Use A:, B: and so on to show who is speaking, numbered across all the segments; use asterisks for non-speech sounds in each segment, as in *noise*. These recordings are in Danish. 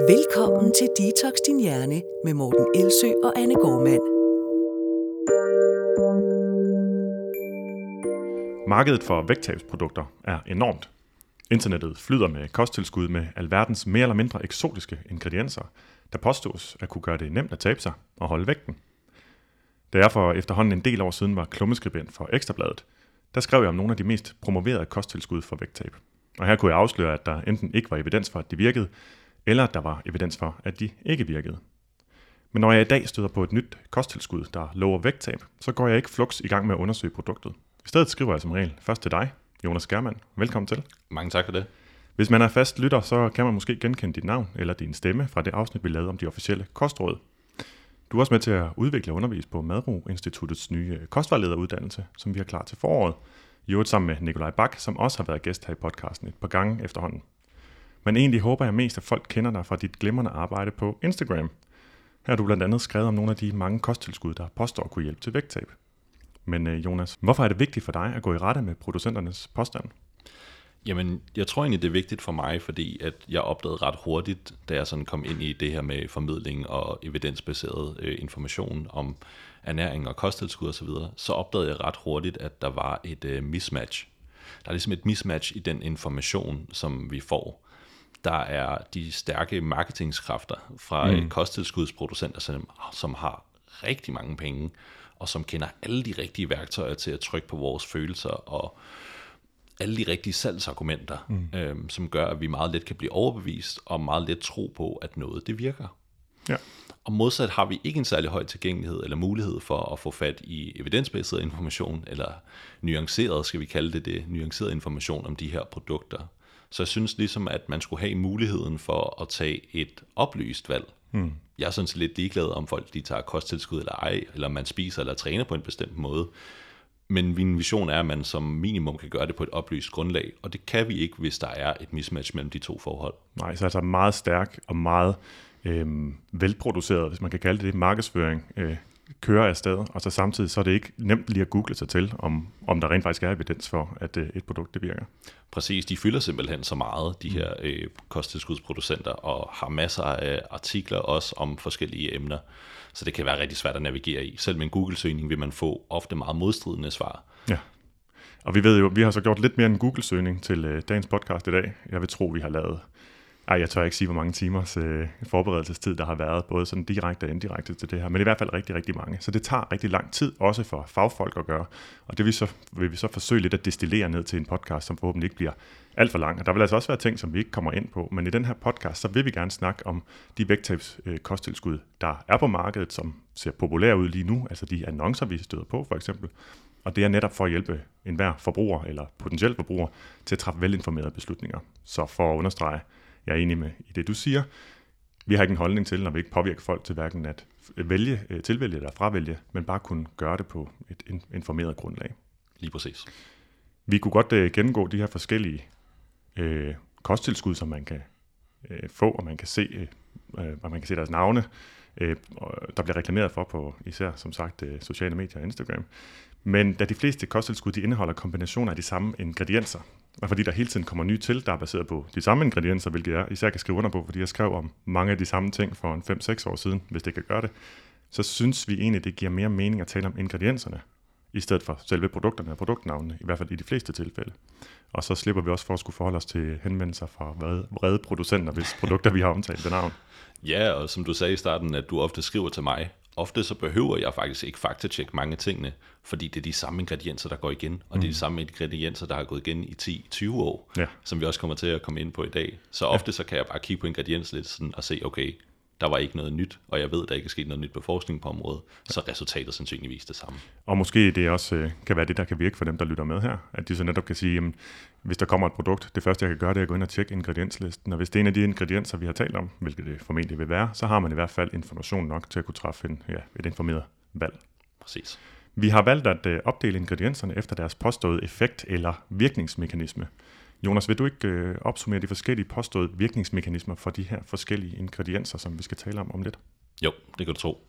A: Velkommen til Detox Din Hjerne med Morten Elsø og Anne Gormand.
B: Markedet for vægttabsprodukter er enormt. Internettet flyder med kosttilskud med alverdens mere eller mindre eksotiske ingredienser, der påstås at kunne gøre det nemt at tabe sig og holde vægten. Da jeg for efterhånden en del år siden var klummeskribent for Ekstrabladet, der skrev jeg om nogle af de mest promoverede kosttilskud for vægttab. Og her kunne jeg afsløre, at der enten ikke var evidens for, at de virkede, eller der var evidens for, at de ikke virkede. Men når jeg i dag støder på et nyt kosttilskud, der lover vægttab, så går jeg ikke flux i gang med at undersøge produktet. I stedet skriver jeg som regel først til dig, Jonas Germand. Velkommen til.
C: Mange tak for det.
B: Hvis man er fast lytter, så kan man måske genkende dit navn eller din stemme fra det afsnit, vi lavede om de officielle kostråd. Du er også med til at udvikle og undervise på Madro Instituttets nye kostvejlederuddannelse, som vi har klar til foråret. I øvrigt sammen med Nikolaj Bak, som også har været gæst her i podcasten et par gange efterhånden. Men egentlig håber jeg mest, at folk kender dig fra dit glimrende arbejde på Instagram. Her har du blandt andet skrevet om nogle af de mange kosttilskud, der påstår at kunne hjælpe til vægttab. Men øh, Jonas, hvorfor er det vigtigt for dig at gå i rette med producenternes påstand?
C: Jamen, jeg tror egentlig, det er vigtigt for mig, fordi at jeg opdagede ret hurtigt, da jeg sådan kom ind i det her med formidling og evidensbaseret øh, information om ernæring og kosttilskud osv., så, så opdagede jeg ret hurtigt, at der var et øh, mismatch. Der er ligesom et mismatch i den information, som vi får. Der er de stærke marketingskræfter fra mm. kosttilskudsproducenter, som, som har rigtig mange penge, og som kender alle de rigtige værktøjer til at trykke på vores følelser og alle de rigtige salgsargumenter, mm. øhm, som gør, at vi meget let kan blive overbevist og meget let tro på, at noget det virker.
B: Ja.
C: Og modsat har vi ikke en særlig høj tilgængelighed eller mulighed for at få fat i evidensbaseret information, eller nuanceret, skal vi kalde det det, nuanceret information om de her produkter. Så jeg synes ligesom, at man skulle have muligheden for at tage et oplyst valg. Mm. Jeg er sådan set lidt ligeglad om folk de tager kosttilskud eller ej, eller man spiser eller træner på en bestemt måde. Men min vision er, at man som minimum kan gøre det på et oplyst grundlag, og det kan vi ikke, hvis der er et mismatch mellem de to forhold.
B: Nej, så altså meget stærk og meget øh, velproduceret, hvis man kan kalde det det, markedsføring øh, kører afsted, og så samtidig så er det ikke nemt lige at google sig til, om, om der rent faktisk er evidens for, at øh, et produkt det virker.
C: Præcis, de fylder simpelthen så meget, de her øh, kosttilskudsproducenter, og har masser af artikler også om forskellige emner, så det kan være rigtig svært at navigere i. Selv med en Google-søgning vil man få ofte meget modstridende svar.
B: Ja, og vi ved jo, vi har så gjort lidt mere end en Google-søgning til øh, dagens podcast i dag. Jeg vil tro, vi har lavet ej, jeg tør ikke sige, hvor mange timers øh, forberedelsestid, der har været, både sådan direkte og indirekte til det her, men i hvert fald rigtig, rigtig mange. Så det tager rigtig lang tid, også for fagfolk at gøre. Og det vil, så, vil vi så forsøge lidt at destillere ned til en podcast, som forhåbentlig ikke bliver alt for lang. Og der vil altså også være ting, som vi ikke kommer ind på, men i den her podcast, så vil vi gerne snakke om de vægttabs øh, kosttilskud, der er på markedet, som ser populære ud lige nu, altså de annoncer, vi støder på for eksempel. Og det er netop for at hjælpe enhver forbruger eller potentiel forbruger til at træffe velinformerede beslutninger. Så for at understrege, jeg er enig med i det, du siger. Vi har ikke en holdning til, når vi ikke påvirker folk til hverken at vælge, øh, tilvælge eller fravælge, men bare kunne gøre det på et informeret grundlag.
C: Lige præcis.
B: Vi kunne godt uh, gennemgå de her forskellige uh, kosttilskud, som man kan uh, få, og man kan se, uh, og man kan se deres navne, uh, der bliver reklameret for på især, som sagt, uh, sociale medier og Instagram. Men da de fleste kosttilskud de indeholder kombinationer af de samme ingredienser, og fordi der hele tiden kommer nye til, der er baseret på de samme ingredienser, hvilket jeg især kan skrive under på, fordi jeg skrev om mange af de samme ting for en 5-6 år siden, hvis det kan gøre det, så synes vi egentlig, det giver mere mening at tale om ingredienserne, i stedet for selve produkterne og produktnavnene, i hvert fald i de fleste tilfælde. Og så slipper vi også for at skulle forholde os til henvendelser fra vrede, producenter, hvis produkter vi har omtalt ved navn.
C: Ja, og som du sagde i starten, at du ofte skriver til mig, ofte så behøver jeg faktisk ikke faktatjekke mange tingene, fordi det er de samme ingredienser, der går igen, og mm. det er de mm. samme ingredienser, der har gået igen i 10-20 år,
B: ja.
C: som vi også kommer til at komme ind på i dag. Så ofte ja. så kan jeg bare kigge på ingredienslisten og se, okay, der var ikke noget nyt, og jeg ved, at der ikke er sket noget nyt på forskning på området, så er resultatet sandsynligvis det samme.
B: Og måske det også øh, kan være det, der kan virke for dem, der lytter med her, at de så netop kan sige, jamen, hvis der kommer et produkt, det første jeg kan gøre, det er at gå ind og tjekke ingredienslisten, og hvis det er en af de ingredienser, vi har talt om, hvilket det formentlig vil være, så har man i hvert fald information nok til at kunne træffe en, ja, et informeret valg.
C: Præcis.
B: Vi har valgt at øh, opdele ingredienserne efter deres påståede effekt eller virkningsmekanisme. Jonas, vil du ikke øh, opsummere de forskellige påståede virkningsmekanismer for de her forskellige ingredienser, som vi skal tale om om lidt?
C: Jo, det kan du tro.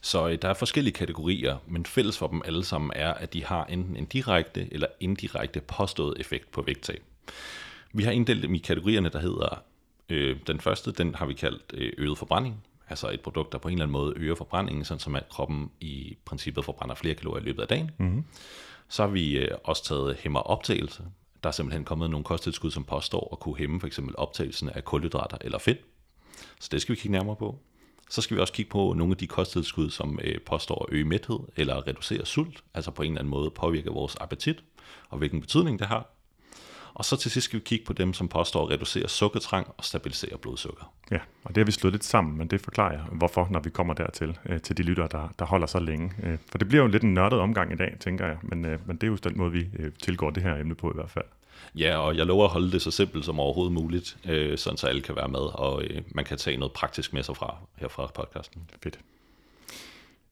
C: Så øh, der er forskellige kategorier, men fælles for dem alle sammen er, at de har enten en direkte eller indirekte påstået effekt på vægttab. Vi har inddelt dem i kategorierne, der hedder Øh, den første, den har vi kaldt øh, øget forbrænding, altså et produkt, der på en eller anden måde øger forbrændingen, sådan som at kroppen i princippet forbrænder flere kalorier i løbet af dagen. Mm-hmm. Så har vi øh, også taget hæmmer optagelse. Der er simpelthen kommet nogle kosttilskud, som påstår at kunne hæmme for eksempel optagelsen af kulhydrater eller fedt. Så det skal vi kigge nærmere på. Så skal vi også kigge på nogle af de kosttilskud, som øh, påstår at øge mæthed eller reducere sult, altså på en eller anden måde påvirke vores appetit, og hvilken betydning det har. Og så til sidst skal vi kigge på dem, som påstår at reducere sukkertrang og stabilisere blodsukker.
B: Ja, og det har vi slået lidt sammen, men det forklarer jeg, hvorfor, når vi kommer dertil, øh, til de lyttere, der, der holder så længe. Øh, for det bliver jo lidt en nørdet omgang i dag, tænker jeg, men, øh, men det er jo den måde, vi øh, tilgår det her emne på i hvert fald.
C: Ja, og jeg lover at holde det så simpelt som overhovedet muligt, øh, sådan så alle kan være med, og øh, man kan tage noget praktisk med sig fra her fra podcasten.
B: Fedt.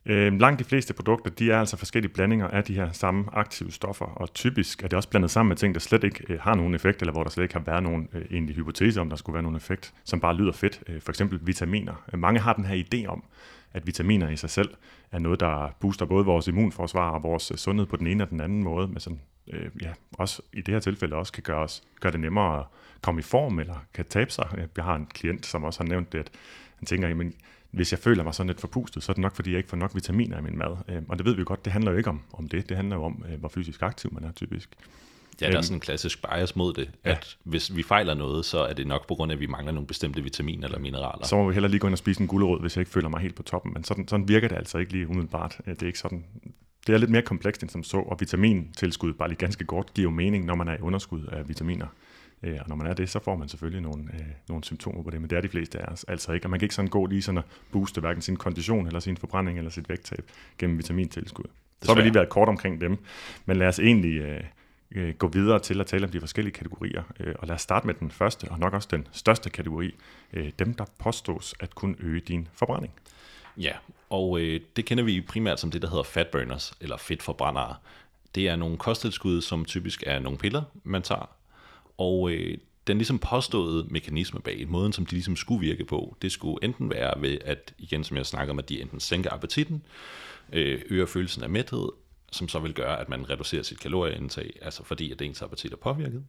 B: Øh, langt de fleste produkter, de er altså forskellige blandinger af de her samme aktive stoffer, og typisk er det også blandet sammen med ting, der slet ikke øh, har nogen effekt, eller hvor der slet ikke har været nogen øh, egentlig hypotese om, der skulle være nogen effekt, som bare lyder fedt. Øh, for eksempel vitaminer. Øh, mange har den her idé om, at vitaminer i sig selv er noget, der booster både vores immunforsvar og vores øh, sundhed på den ene og den anden måde, men sådan, øh, ja, også i det her tilfælde også kan gøre, os, gøre det nemmere at komme i form, eller kan tabe sig. Jeg har en klient, som også har nævnt det, at han tænker, jamen, hvis jeg føler mig sådan lidt forpustet, så er det nok, fordi jeg ikke får nok vitaminer i min mad. Øh, og det ved vi jo godt, det handler jo ikke om, om det. Det handler jo om, øh, hvor fysisk aktiv man er typisk.
C: Ja, der er sådan en klassisk bias mod det, ja. at hvis vi fejler noget, så er det nok på grund af, at vi mangler nogle bestemte vitaminer eller mineraler.
B: Så må vi heller lige gå ind og spise en gulerod, hvis jeg ikke føler mig helt på toppen. Men sådan, sådan virker det altså ikke lige umiddelbart. Det er ikke sådan, det er lidt mere komplekst end som så, og vitamintilskud, bare lige ganske kort, giver jo mening, når man er i underskud af vitaminer. Øh, og når man er det, så får man selvfølgelig nogle, øh, nogle symptomer på det, men det er de fleste af os altså ikke. Og man kan ikke sådan gå lige sådan at booste hverken sin kondition, eller sin forbrænding, eller sit vægttab gennem vitamintilskud. Så har vi lige været kort omkring dem, men lad os egentlig øh, øh, gå videre til at tale om de forskellige kategorier. Øh, og lad os starte med den første, og nok også den største kategori, øh, dem der påstås at kunne øge din forbrænding.
C: Ja, og øh, det kender vi primært som det, der hedder fat burners, eller fedtforbrændere. Det er nogle kosttilskud, som typisk er nogle piller, man tager, og øh, den ligesom påståede mekanisme bag, måden som de ligesom skulle virke på, det skulle enten være ved, at igen som jeg snakker om, at de enten sænker appetitten, øh, øger følelsen af mæthed, som så vil gøre, at man reducerer sit kalorieindtag, altså fordi at ens appetit er påvirket.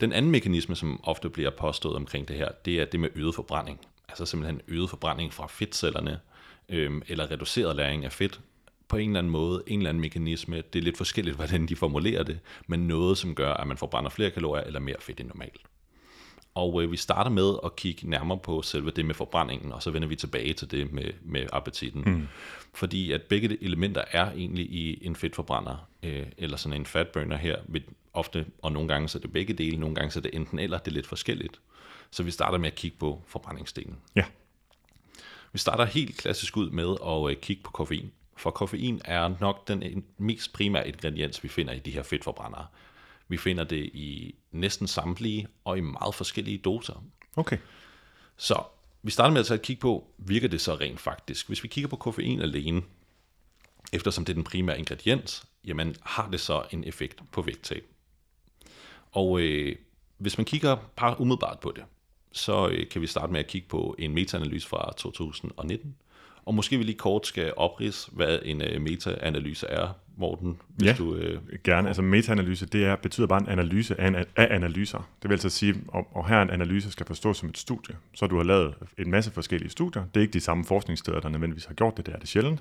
C: Den anden mekanisme, som ofte bliver påstået omkring det her, det er det med øget forbrænding. Altså simpelthen øget forbrænding fra fedtcellerne, øh, eller reduceret læring af fedt, på en eller anden måde, en eller anden mekanisme. Det er lidt forskelligt, *laughs* hvordan de formulerer det, men noget, som gør, at man forbrænder flere kalorier eller mere fedt end normalt. Og øh, vi starter med at kigge nærmere på selve det med forbrændingen, og så vender vi tilbage til det med, med appetitten. Mm. Fordi at begge elementer er egentlig i en fedtforbrænder, øh, eller sådan en fatburner her, med ofte, og nogle gange så er det begge dele, nogle gange så er det enten eller, det er lidt forskelligt. Så vi starter med at kigge på forbrændingsdelen.
B: Ja.
C: Vi starter helt klassisk ud med at øh, kigge på koffein. For koffein er nok den mest primære ingrediens, vi finder i de her fedtforbrændere. Vi finder det i næsten samtlige og i meget forskellige doser.
B: Okay.
C: Så vi starter med at tage et kig på, virker det så rent faktisk? Hvis vi kigger på koffein alene, eftersom det er den primære ingrediens, jamen har det så en effekt på vægttab? Og øh, hvis man kigger bare umiddelbart på det, så øh, kan vi starte med at kigge på en metaanalyse fra 2019, og måske vi lige kort skal oprise, hvad en uh, meta-analyse er, Morten.
B: Hvis ja, du, uh... gerne. Altså meta-analyse, det er, betyder bare en analyse af, en, af analyser. Det vil altså sige, og, og her en analyse skal forstås som et studie. Så du har lavet en masse forskellige studier. Det er ikke de samme forskningssteder, der nødvendigvis har gjort det, det er det sjældent.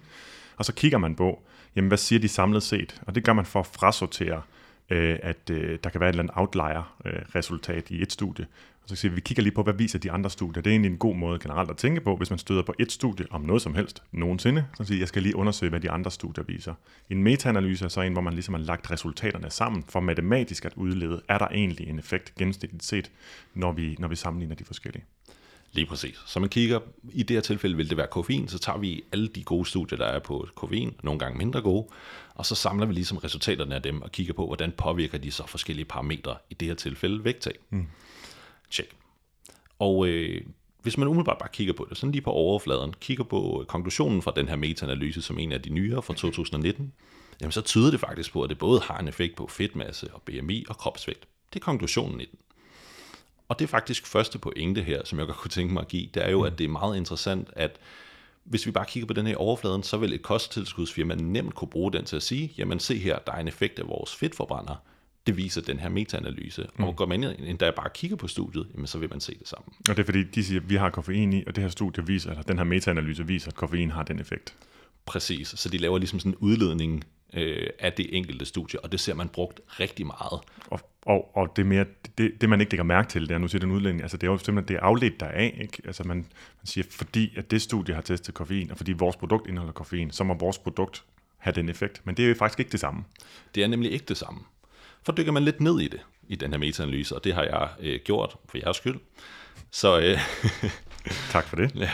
B: Og så kigger man på, jamen hvad siger de samlet set? Og det gør man for at frasortere øh, at øh, der kan være et eller andet outlier-resultat øh, i et studie. Og så siger vi, vi kigger lige på, hvad viser de andre studier. Det er egentlig en god måde generelt at tænke på, hvis man støder på et studie om noget som helst nogensinde. Så siger jeg skal lige undersøge, hvad de andre studier viser. En metaanalyse er så en, hvor man ligesom har lagt resultaterne sammen for matematisk at udlede, er der egentlig en effekt gennemsnitligt set, når vi, når vi sammenligner de forskellige.
C: Lige præcis. Så man kigger, i det her tilfælde vil det være koffein, så tager vi alle de gode studier, der er på koffein, nogle gange mindre gode, og så samler vi ligesom resultaterne af dem og kigger på, hvordan påvirker de så forskellige parametre, i det her tilfælde vægttab. Mm. Check. Og øh, hvis man umiddelbart bare kigger på det, sådan lige på overfladen, kigger på konklusionen fra den her meta-analyse, som en af de nyere fra 2019, jamen så tyder det faktisk på, at det både har en effekt på fedtmasse og BMI og kropsvægt. Det er konklusionen i den. Og det er faktisk første pointe her, som jeg godt kunne tænke mig at give, det er jo, mm. at det er meget interessant, at hvis vi bare kigger på den her overfladen, så vil et kosttilskudsfirma nemt kunne bruge den til at sige, jamen se her, der er en effekt af vores fedtforbrænder, Det viser den her metaanalyse. Mm. Og går man ind endda bare kigger på studiet, jamen, så vil man se det samme.
B: Og det er fordi, de siger, at vi har koffein i, og det her studie viser, eller den her metaanalyse viser, at koffein har den effekt.
C: Præcis, så de laver ligesom sådan en udledning øh, af det enkelte studie, og det ser man brugt rigtig meget.
B: Og, og, og det, er mere, det, det, man ikke lægger mærke til, det er, nu siger den udledning, altså det er jo simpelthen det er afledt deraf, ikke? Altså man, man siger, fordi at det studie har testet koffein, og fordi vores produkt indeholder koffein, så må vores produkt have den effekt. Men det er jo faktisk ikke det samme.
C: Det er nemlig ikke det samme. For dykker man lidt ned i det, i den her metaanalyse, og det har jeg øh, gjort for jeres skyld, så... Øh, *laughs*
B: tak for det.
C: ja,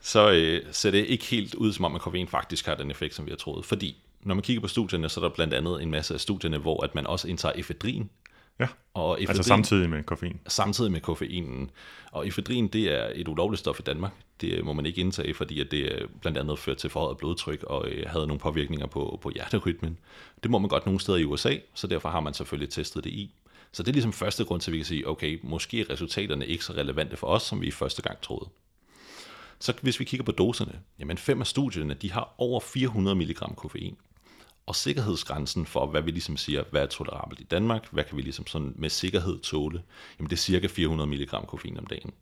C: så øh, ser det ikke helt ud, som om at koffein faktisk har den effekt, som vi har troet. Fordi når man kigger på studierne, så er der blandt andet en masse af studierne, hvor at man også indtager efedrin.
B: Ja, og efedrin, altså samtidig med koffein.
C: Samtidig med koffeinen. Og efedrin, det er et ulovligt stof i Danmark. Det må man ikke indtage, fordi at det blandt andet fører til forhøjet blodtryk og øh, havde nogle påvirkninger på, på hjerterytmen. Det må man godt nogle steder i USA, så derfor har man selvfølgelig testet det i. Så det er ligesom første grund til, at vi kan sige, okay, måske er resultaterne ikke så relevante for os, som vi første gang troede. Så hvis vi kigger på doserne, jamen fem af studierne, de har over 400 mg koffein. Og sikkerhedsgrænsen for, hvad vi ligesom siger, hvad er tolerabelt i Danmark, hvad kan vi ligesom sådan med sikkerhed tåle, jamen det er cirka 400 mg koffein om dagen.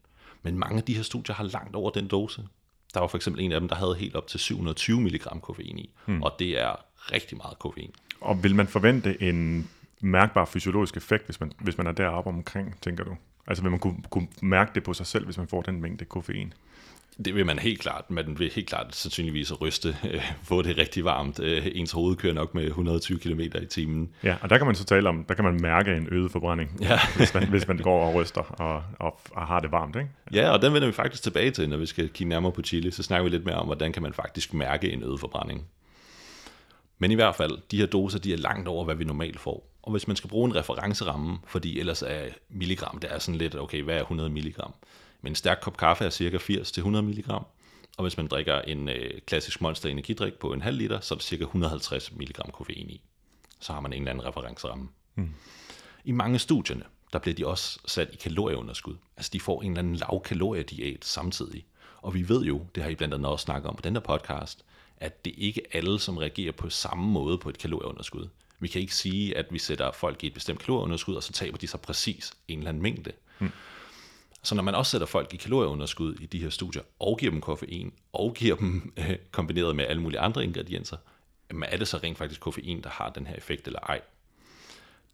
C: Men mange af de her studier har langt over den dose. Der var for eksempel en af dem, der havde helt op til 720 mg koffein i, hmm. og det er rigtig meget koffein.
B: Og vil man forvente en mærkbar fysiologisk effekt, hvis man, hvis man er deroppe omkring, tænker du? Altså vil man kunne, kunne mærke det på sig selv, hvis man får den mængde koffein?
C: Det vil man helt klart. Man vil helt klart sandsynligvis ryste, øh, få det rigtig varmt. Øh, ens hoved kører nok med 120 km i timen.
B: Ja, og der kan man så tale om, der kan man mærke en øget forbrænding, ja. hvis, man, hvis man går og ryster og, og, og har det varmt. Ikke?
C: Ja, og den vender vi faktisk tilbage til, når vi skal kigge nærmere på Chile. Så snakker vi lidt mere om, hvordan kan man faktisk mærke en øget forbrænding. Men i hvert fald, de her doser, de er langt over, hvad vi normalt får. Og hvis man skal bruge en referenceramme, fordi ellers er milligram, det er sådan lidt, okay, hvad er 100 milligram? Men en stærk kop kaffe er cirka 80-100 mg, og hvis man drikker en øh, klassisk monster energidrik på en halv liter, så er det cirka 150 mg koffein i. Så har man en eller anden referenceramme. Mm. I mange studierne, der bliver de også sat i kalorieunderskud. Altså de får en eller anden lav kaloriediæt samtidig. Og vi ved jo, det har I blandt andet også snakket om på den der podcast, at det ikke er alle, som reagerer på samme måde på et kalorieunderskud. Vi kan ikke sige, at vi sætter folk i et bestemt kalorieunderskud, og så taber de sig præcis en eller anden mængde. Mm. Så når man også sætter folk i kalorieunderskud i de her studier, og giver dem koffein, og giver dem øh, kombineret med alle mulige andre ingredienser, jamen er det så rent faktisk koffein, der har den her effekt eller ej?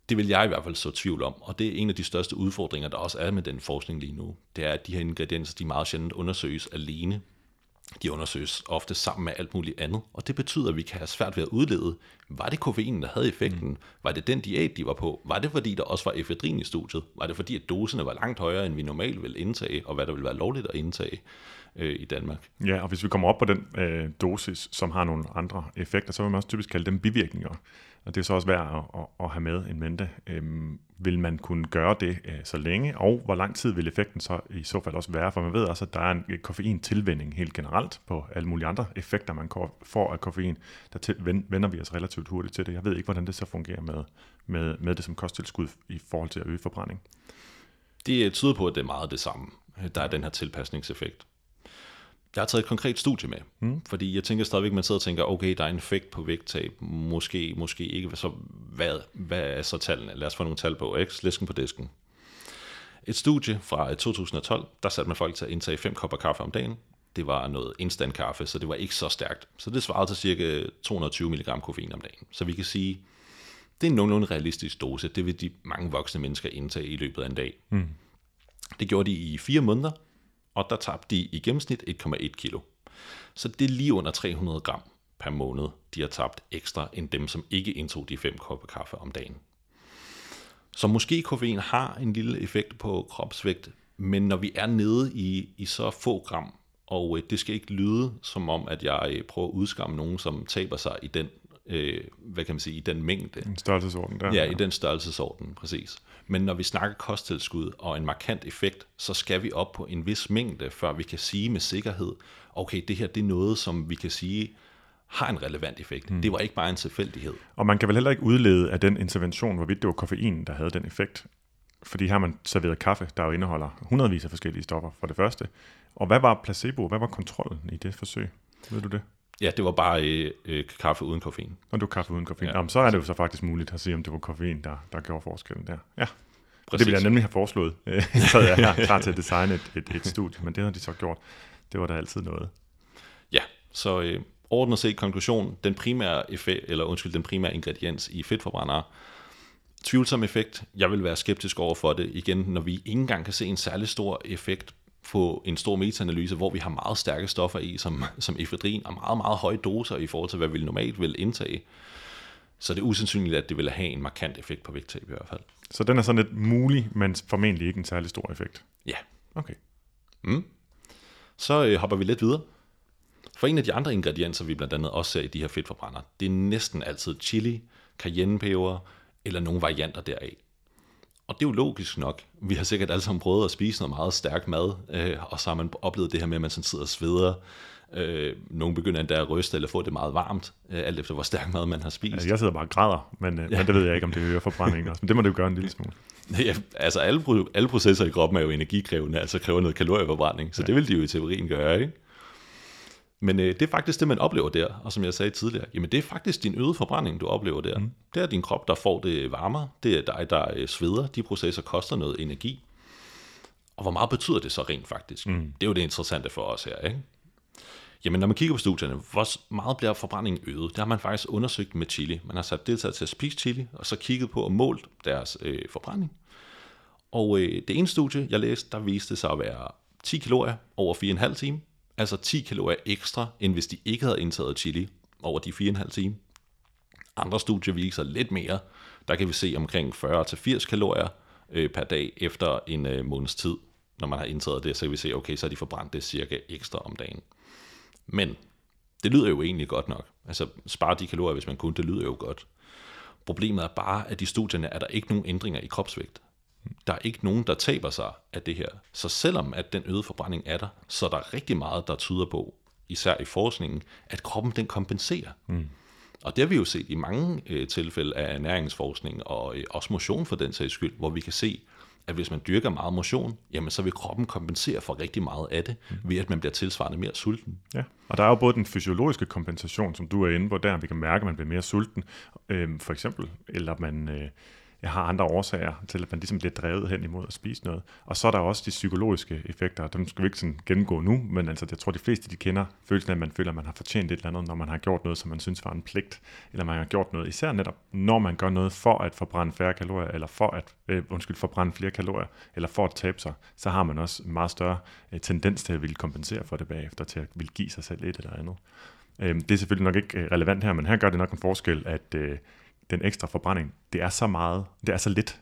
C: Det vil jeg i hvert fald så tvivl om, og det er en af de største udfordringer, der også er med den forskning lige nu. Det er, at de her ingredienser, de meget sjældent undersøges alene de undersøges ofte sammen med alt muligt andet, og det betyder, at vi kan have svært ved at udlede, var det koffeinen, der havde effekten? Mm. Var det den diæt, de var på? Var det fordi, der også var efedrin i studiet? Var det fordi, at doserne var langt højere, end vi normalt vil indtage, og hvad der vil være lovligt at indtage øh, i Danmark?
B: Ja, og hvis vi kommer op på den øh, dosis, som har nogle andre effekter, så vil man også typisk kalde dem bivirkninger. Og det er så også værd at, at, at have med en mente. Øhm, vil man kunne gøre det øh, så længe, og hvor lang tid vil effekten så i så fald også være? For man ved også, at der er en øh, koffeintilvænding helt generelt på alle mulige andre effekter, man får af koffein. Der til, vender vi os relativt hurtigt til det. Jeg ved ikke, hvordan det så fungerer med, med, med det som kosttilskud i forhold til at øge forbrænding.
C: Det tyder på, at det er meget det samme. Der er den her tilpasningseffekt. Jeg har taget et konkret studie med, mm. fordi jeg tænker stadigvæk, man sidder og tænker, okay, der er en effekt på vægttab, måske, måske ikke, så hvad, hvad er så tallene? Lad os få nogle tal på, ikke? Læsken på disken. Et studie fra 2012, der satte man folk til at indtage 5 kopper kaffe om dagen. Det var noget instant kaffe, så det var ikke så stærkt. Så det svarede til cirka 220 mg koffein om dagen. Så vi kan sige, det er en nogenlunde realistisk dose. Det vil de mange voksne mennesker indtage i løbet af en dag. Mm. Det gjorde de i fire måneder, og der tabte de i gennemsnit 1,1 kilo. Så det er lige under 300 gram per måned, de har tabt ekstra end dem, som ikke indtog de 5 kopper kaffe om dagen. Så måske koffein har en lille effekt på kropsvægt, men når vi er nede i, i så få gram, og øh, det skal ikke lyde som om, at jeg øh, prøver at udskamme nogen, som taber sig i den øh, hvad kan man sige, i den mængde.
B: En størrelsesorden der.
C: Ja, i den størrelsesorden, præcis. Men når vi snakker kosttilskud og en markant effekt, så skal vi op på en vis mængde, før vi kan sige med sikkerhed, okay, det her det er noget, som vi kan sige har en relevant effekt. Mm. Det var ikke bare en tilfældighed.
B: Og man kan vel heller ikke udlede af den intervention, hvorvidt det var koffein, der havde den effekt. Fordi her har man serveret kaffe, der jo indeholder hundredvis af forskellige stoffer for det første. Og hvad var placebo? Hvad var kontrollen i det forsøg? Ved du det?
C: Ja, det var bare øh, øh, kaffe uden koffein.
B: Og du kaffe uden koffein.
C: Ja,
B: Ja, Jamen, så er det jo så faktisk muligt at se, om det var koffein, der, der gjorde forskellen der. Ja,
C: Præcis.
B: det ville jeg nemlig have foreslået. *laughs* Øh, så jeg er klar til at designe et, et, et studie, men det har de så gjort. Det var da altid noget.
C: Ja, så øh, ordnet set konklusion, den primære effekt, eller undskyld, den primære ingrediens i fedtforbrændere, tvivlsom effekt. Jeg vil være skeptisk over for det igen, når vi ikke engang kan se en særlig stor effekt på en stor metaanalyse, hvor vi har meget stærke stoffer i, som, som efedrin, og meget, meget høje doser i forhold til, hvad vi normalt vil indtage. Så det er usandsynligt, at det vil have en markant effekt på vægttab i hvert fald.
B: Så den er sådan lidt mulig, men formentlig ikke en særlig stor effekt.
C: Ja,
B: Okay.
C: så øh, hopper vi lidt videre. For en af de andre ingredienser, vi blandt andet også ser i de her fedtforbrændere, det er næsten altid chili, cayennepeber eller nogle varianter deraf. Og det er jo logisk nok. Vi har sikkert alle sammen prøvet at spise noget meget stærk mad, øh, og så har man oplevet det her med, at man sådan sidder og sveder. Øh, nogle begynder endda at ryste eller få det meget varmt, øh, alt efter hvor stærk mad man har spist.
B: Altså, jeg sidder bare og græder, men, ja. men det ved jeg ikke, om det øger forbrændingen også. Men det må det jo gøre en lille smule. *laughs*
C: Ja, altså alle, alle processer i kroppen er jo energikrævende, altså kræver noget kalorieforbrænding, så ja. det vil de jo i teorien gøre, ikke? Men øh, det er faktisk det, man oplever der, og som jeg sagde tidligere, jamen det er faktisk din øgede forbrænding, du oplever der. Mm. Det er din krop, der får det varmere, det er dig, der øh, sveder, de processer koster noget energi. Og hvor meget betyder det så rent faktisk? Mm. Det er jo det interessante for os her, ikke? Jamen, når man kigger på studierne, hvor meget bliver forbrændingen øget? Det har man faktisk undersøgt med chili. Man har sat deltagere til at spise chili, og så kigget på og målt deres øh, forbrænding. Og øh, det ene studie, jeg læste, der viste sig at være 10 kalorier over 4,5 time. Altså 10 kalorier ekstra, end hvis de ikke havde indtaget chili over de 4,5 timer. Andre studier viser lidt mere. Der kan vi se omkring 40-80 kalorier øh, per dag efter en øh, måneds tid. Når man har indtaget det, så kan vi se, okay, så har de forbrændt det cirka ekstra om dagen. Men det lyder jo egentlig godt nok. Altså spare de kalorier, hvis man kunne, det lyder jo godt. Problemet er bare, at i studierne er der ikke nogen ændringer i kropsvægt. Der er ikke nogen, der taber sig af det her. Så selvom at den øgede forbrænding er der, så er der rigtig meget, der tyder på, især i forskningen, at kroppen den kompenserer. Mm. Og det har vi jo set i mange øh, tilfælde af ernæringsforskning og øh, også motion for den sags skyld, hvor vi kan se, at hvis man dyrker meget motion, jamen så vil kroppen kompensere for rigtig meget af det, mm. ved at man bliver tilsvarende mere sulten.
B: Ja, og der er jo både den fysiologiske kompensation, som du er inde på der, vi kan mærke, at man bliver mere sulten, øh, for eksempel, eller man øh, jeg har andre årsager til, at man ligesom bliver drevet hen imod at spise noget. Og så er der også de psykologiske effekter, dem skal vi ikke sådan gennemgå nu, men altså, jeg tror, de fleste de kender følelsen af, at man føler, at man har fortjent et eller andet, når man har gjort noget, som man synes var en pligt, eller man har gjort noget, især netop, når man gør noget for at forbrænde færre kalorier, eller for at, øh, undskyld, forbrænde flere kalorier, eller for at tabe sig, så har man også en meget større øh, tendens til at ville kompensere for det bagefter, til at ville give sig selv et eller andet. Øh, det er selvfølgelig nok ikke øh, relevant her, men her gør det nok en forskel, at øh, den ekstra forbrænding, det er så meget, det er så lidt,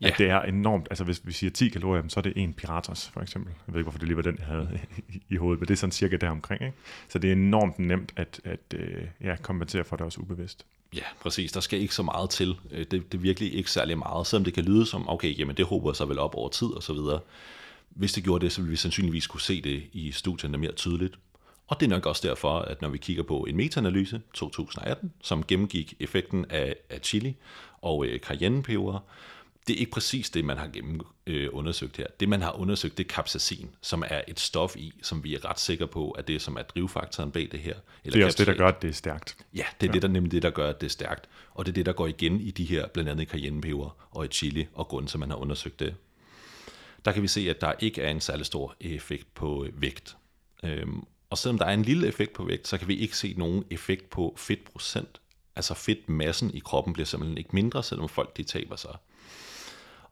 C: Ja.
B: at det er enormt, altså hvis vi siger 10 kalorier, så er det en Piratos for eksempel. Jeg ved ikke, hvorfor det lige var den, jeg havde i, hovedet, men det er sådan cirka deromkring. Ikke? Så det er enormt nemt at, at øh, ja, kompensere for det også ubevidst.
C: Ja, præcis. Der skal ikke så meget til. Øh, Det, det er virkelig ikke særlig meget, selvom det kan lyde som, okay, jamen det håber sig vel op over tid og så videre. Hvis det gjorde det, så ville vi sandsynligvis kunne se det i studierne mere tydeligt. Og det er nok også derfor, at når vi kigger på en metaanalyse 2018, som gennemgik effekten af, af chili og øh, cayennepeber, det er ikke præcis det, man har gennem, øh, undersøgt her. Det, man har undersøgt, det er capsaicin, som er et stof i, som vi er ret sikre på, at det som er drivfaktoren bag det her. Eller
B: Det er også det, der
C: capsaicin.
B: gør, at det er stærkt.
C: Ja, det er ja. det, der nemlig det, der gør, at det er stærkt. Og det er det, der går igen i de her, blandt andet cayennepeber og i chili, og til, at man har undersøgt det. Der kan vi se, at der ikke er en særlig stor effekt på øh, vægt. Øhm, og selvom der er en lille effekt på vægt, så kan vi ikke se nogen effekt på fedtprocent. Altså fedtmassen i kroppen bliver simpelthen ikke mindre, selvom folk de taber sig.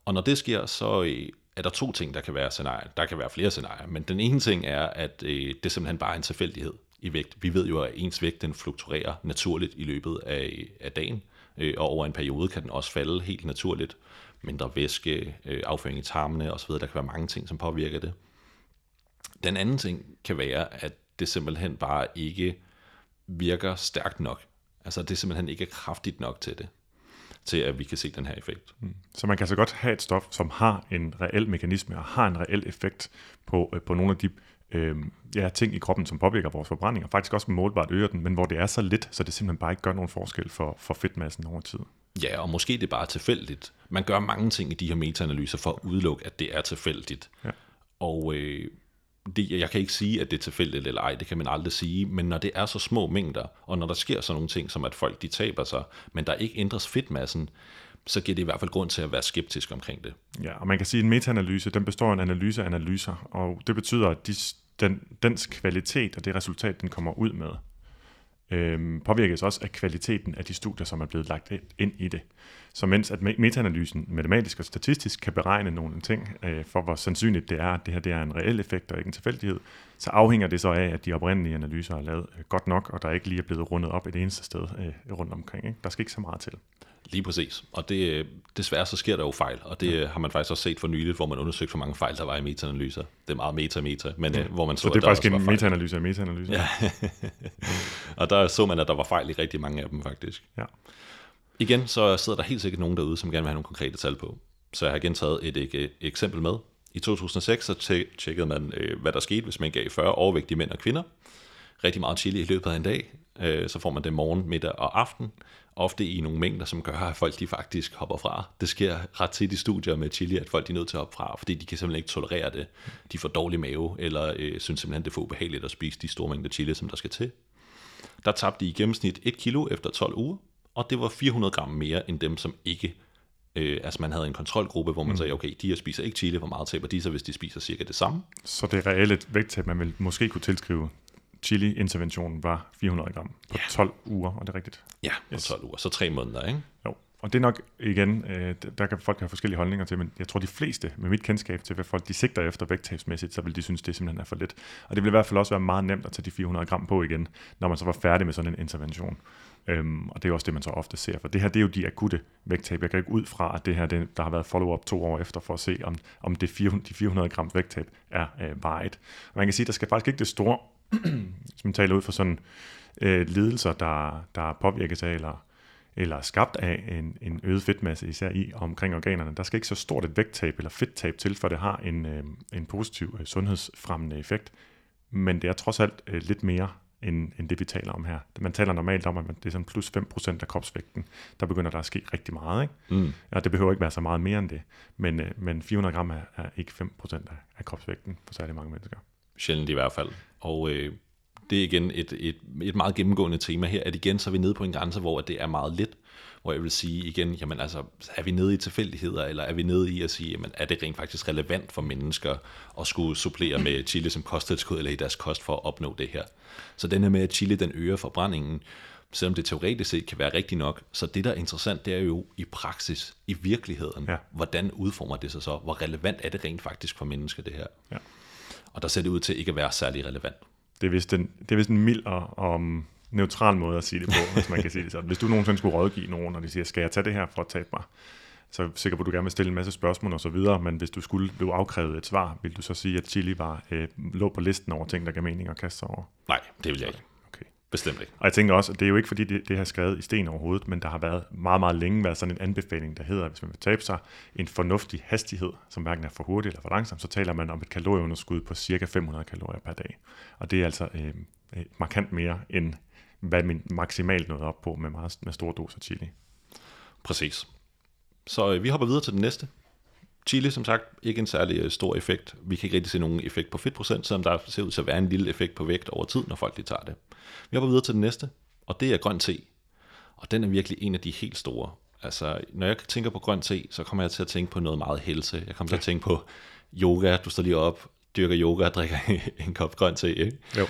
C: Og når det sker, så øh, er der to ting, der kan være scenarier. Der kan være flere scenarier, men den ene ting er, at øh, det simpelthen bare er en tilfældighed i vægt. Vi ved jo, at ens vægt den fluktuerer naturligt i løbet af, af dagen, øh, og over en periode kan den også falde helt naturligt. Mindre væske, afføring i tarmene osv., der kan være mange ting, som påvirker det. Den anden ting kan være, at det simpelthen bare ikke virker stærkt nok. Altså, det simpelthen ikke er kraftigt nok til det, til at vi kan se den her effekt.
B: Så man kan så godt have et stof, som har en reel mekanisme og har en reel effekt på, øh, på nogle af de øh, ja, ting i kroppen, som påvirker vores forbrænding, og faktisk også målbart øger den, men hvor det er så lidt, så det simpelthen bare ikke gør nogen forskel for, for fedtmassen over tid.
C: Ja, og måske det er bare tilfældigt. Man gør mange ting i de her metaanalyser for at udelukke, at det er tilfældigt.
B: Ja.
C: Og øh, det, jeg kan ikke sige, at det er tilfældigt eller ej, det kan man aldrig sige, men når det er så små mængder, og når der sker sådan nogle ting, som at folk de taber sig, men der ikke ændres fedtmassen, så giver det i hvert fald grund til at være skeptisk omkring det.
B: Ja, og man kan sige, at en metaanalyse, den består af en analyse af analyser, og det betyder, at de, den, dens kvalitet og det resultat, den kommer ud med, øhm, påvirkes også af kvaliteten af de studier, som er blevet lagt ind i det. Så mens at metaanalysen matematisk og statistisk kan beregne nogle ting øh, for, hvor sandsynligt det er, at det her det er en reel effekt og ikke en tilfældighed, så afhænger det så af, at de oprindelige analyser er lavet øh, godt nok, og der ikke lige er blevet rundet op et eneste sted øh, rundt omkring. Ikke? Der skal ikke så meget til.
C: Lige præcis. Og det, desværre så sker der jo fejl, og det ja. har man faktisk også set for nyligt, hvor man undersøgte, hvor mange fejl der var i metaanalyser. Det er meget meta-meta, men ja. hvor man så,
B: så det er faktisk en metaanalyse af metaanalyse.
C: Ja. *laughs* og der så man, at der var fejl i rigtig mange af dem faktisk.
B: Ja.
C: Igen, så sidder der helt sikkert nogen derude, som gerne vil have nogle konkrete tal på. Så jeg har igen taget et, et, et eksempel med. I 2006 så tjekkede man, øh, hvad der skete, hvis man gav 40 overvægtige mænd og kvinder rigtig meget chili i løbet af en dag. Øh, så får man det morgen, middag og aften. Ofte i nogle mængder, som gør, at folk de faktisk hopper fra. Det sker ret tit i studier med chili, at folk de er nødt til at hoppe fra, fordi de kan simpelthen ikke tolerere det. De får dårlig mave, eller øh, synes simpelthen, det er for ubehageligt at spise de store mængder chili, som der skal til. Der tabte de i gennemsnit 1 kilo efter 12 uger, og det var 400 gram mere end dem, som ikke Øh, altså man havde en kontrolgruppe, hvor man mm. sagde, okay, de her spiser ikke chili, hvor meget taber de så, hvis de spiser cirka det samme?
B: Så det reelle vægttab, man vil måske kunne tilskrive chili-interventionen var 400 gram på ja. 12 uger, og det er rigtigt?
C: Ja, på yes. 12 uger, så tre måneder, ikke?
B: Jo, og det er nok igen, øh, der kan folk have forskellige holdninger til, men jeg tror de fleste med mit kendskab til, hvad folk de sigter efter vægttabsmæssigt, så vil de synes, det simpelthen er for lidt. Og det vil i hvert fald også være meget nemt at tage de 400 gram på igen, når man så var færdig med sådan en intervention. Øhm, og det er også det, man så ofte ser. For det her, det er jo de akutte vægttab. Jeg kan ikke ud fra, at det her, det, der har været follow-up to år efter, for at se, om, om det 400, de 400 gram vægttab er øh, vejet. Og man kan sige, at der skal faktisk ikke det store, *clears throat* hvis man taler ud fra sådan øh, lidelser, der, der påvirkes af, eller, eller skabt af en, en øget fedtmasse, især i omkring organerne. Der skal ikke så stort et vægttab eller fedttab til, for det har en, øh, en positiv øh, sundhedsfremmende effekt. Men det er trods alt øh, lidt mere end, end det, vi taler om her. Man taler normalt om, at det er sådan plus 5% af kropsvægten. Der begynder der at ske rigtig meget. Ikke? Mm. Ja, det behøver ikke være så meget mere end det. Men, øh, men 400 gram er, er ikke 5% af, af kropsvægten for særlig mange mennesker.
C: Sjældent i hvert fald. Og øh, det er igen et, et, et meget gennemgående tema her, at igen så er vi nede på en grænse, hvor det er meget lidt, hvor jeg vil sige igen, jamen altså, er vi nede i tilfældigheder, eller er vi nede i at sige, jamen er det rent faktisk relevant for mennesker at skulle supplere med chili som kosttilskud, eller i deres kost for at opnå det her. Så den her med, at chili den øger forbrændingen, selvom det teoretisk set kan være rigtigt nok, så det der er interessant, det er jo i praksis, i virkeligheden, ja. hvordan udformer det sig så, hvor relevant er det rent faktisk for mennesker det her. Ja. Og der ser det ud til ikke at være særlig relevant.
B: Det er vist en, det er vist en mild og, og neutral måde at sige det på, hvis man kan sige det sådan. Hvis du nogensinde skulle rådgive nogen, og de siger, skal jeg tage det her for at tabe mig? Så er jeg sikker på, du gerne vil stille en masse spørgsmål og så videre, men hvis du skulle blive afkrævet et svar, vil du så sige, at chili var, øh, lå på listen over ting, der gav mening at kaste sig over?
C: Nej, det vil jeg ikke. Okay. Bestemt ikke.
B: Og jeg tænker også, at det er jo ikke fordi, det, det har skrevet i sten overhovedet, men der har været meget, meget længe været sådan en anbefaling, der hedder, at hvis man vil tabe sig en fornuftig hastighed, som hverken er for hurtig eller for langsom, så taler man om et kalorieunderskud på cirka 500 kalorier per dag. Og det er altså øh, markant mere end hvad man maksimalt nåede op på med, meget, med store doser chili.
C: Præcis. Så øh, vi hopper videre til den næste. Chili, som sagt, ikke en særlig øh, stor effekt. Vi kan ikke rigtig se nogen effekt på fedtprocent, selvom der ser ud til at være en lille effekt på vægt over tid, når folk de tager det. Vi hopper videre til den næste, og det er grøn te. Og den er virkelig en af de helt store. Altså, når jeg tænker på grøn te, så kommer jeg til at tænke på noget meget helse. Jeg kommer til at tænke på yoga, du står lige op, dyrker yoga og drikker *laughs* en kop grøn te, ikke? Jo.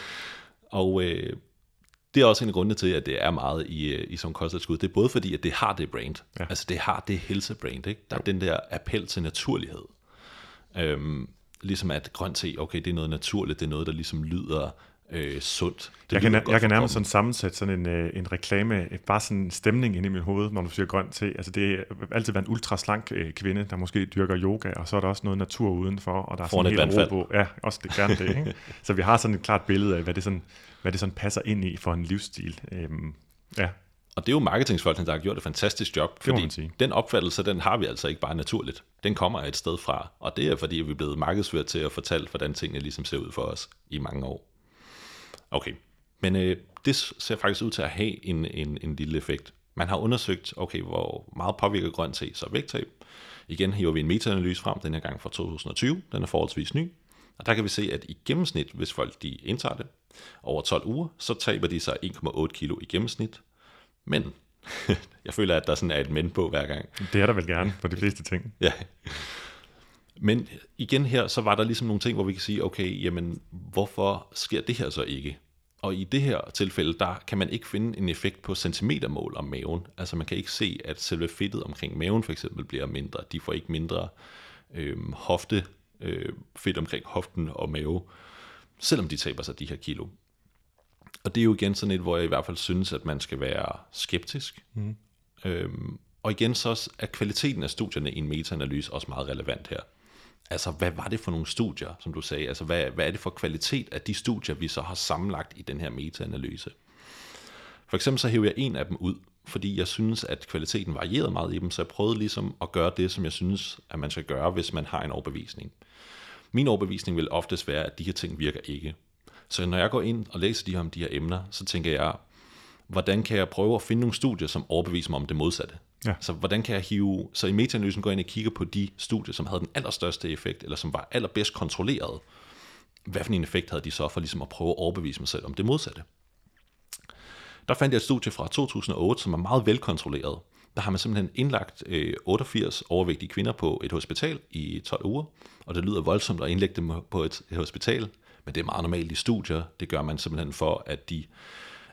C: Og øh, det er også en af grundene til, at det er meget i, øh, i sådan kosttilskud. Det er både fordi, at det har det brand. Ja. Altså det har det helsebrand. Ikke? Der er den der appel til naturlighed. Øhm, ligesom at grønt te, okay, det er noget naturligt, det er noget, der ligesom lyder øh, sundt.
B: Det jeg, kan, jeg kan nærmest sådan sammensætte sådan en, øh, en reklame, bare sådan en stemning ind i mit hoved, når du siger grønt te. Altså det er altid været en ultra slank øh, kvinde, der måske dyrker yoga, og så er der også noget natur udenfor, og der er
C: Foran sådan en helt ro på.
B: Ja, også det gerne det. Ikke? *laughs* så vi har sådan et klart billede af, hvad det, sådan, hvad det sådan passer ind i for en livsstil. Øhm, ja.
C: Og det er jo marketingsfolkene, der har gjort et fantastisk job, fordi den opfattelse, den har vi altså ikke bare naturligt. Den kommer et sted fra, og det er fordi, vi er blevet markedsført til at fortælle, hvordan tingene ligesom ser ud for os i mange år. Okay, men øh, det ser faktisk ud til at have en, en, en lille effekt. Man har undersøgt, okay, hvor meget påvirker grøn te så vægttab. Igen hiver vi en metaanalyse frem, den her gang fra 2020. Den er forholdsvis ny. Og der kan vi se, at i gennemsnit, hvis folk de indtager det over 12 uger, så taber de sig 1,8 kilo i gennemsnit. Men *laughs* jeg føler, at der sådan er et men på hver gang.
B: Det er der vel gerne for de fleste ting.
C: Ja. Men igen her, så var der ligesom nogle ting, hvor vi kan sige, okay, jamen, hvorfor sker det her så ikke? Og i det her tilfælde, der kan man ikke finde en effekt på centimetermål om maven. Altså man kan ikke se, at selve fedtet omkring maven for eksempel bliver mindre. De får ikke mindre øh, hofte, øh, fedt omkring hoften og mave, selvom de taber sig de her kilo. Og det er jo igen sådan et, hvor jeg i hvert fald synes, at man skal være skeptisk. Mm. Øhm, og igen så er kvaliteten af studierne i en metaanalyse også meget relevant her. Altså, hvad var det for nogle studier, som du sagde? Altså, hvad, hvad er det for kvalitet af de studier, vi så har sammenlagt i den her metaanalyse? For eksempel så hæver jeg en af dem ud, fordi jeg synes, at kvaliteten varierede meget i dem, så jeg prøvede ligesom at gøre det, som jeg synes, at man skal gøre, hvis man har en overbevisning. Min overbevisning vil oftest være, at de her ting virker ikke. Så når jeg går ind og læser de her om de her emner, så tænker jeg, hvordan kan jeg prøve at finde nogle studier, som overbeviser mig om det modsatte? Ja. Så hvordan kan jeg hive, så i metaanalysen går jeg ind og kigger på de studier, som havde den allerstørste effekt, eller som var allerbedst kontrolleret. Hvad for en effekt havde de så for ligesom at prøve at overbevise mig selv om det modsatte? Der fandt jeg et studie fra 2008, som er meget velkontrolleret. Der har man simpelthen indlagt øh, 88 overvægtige kvinder på et hospital i 12 uger, og det lyder voldsomt at indlægge dem på et, et hospital, men det er meget normalt i studier. Det gør man simpelthen for, at de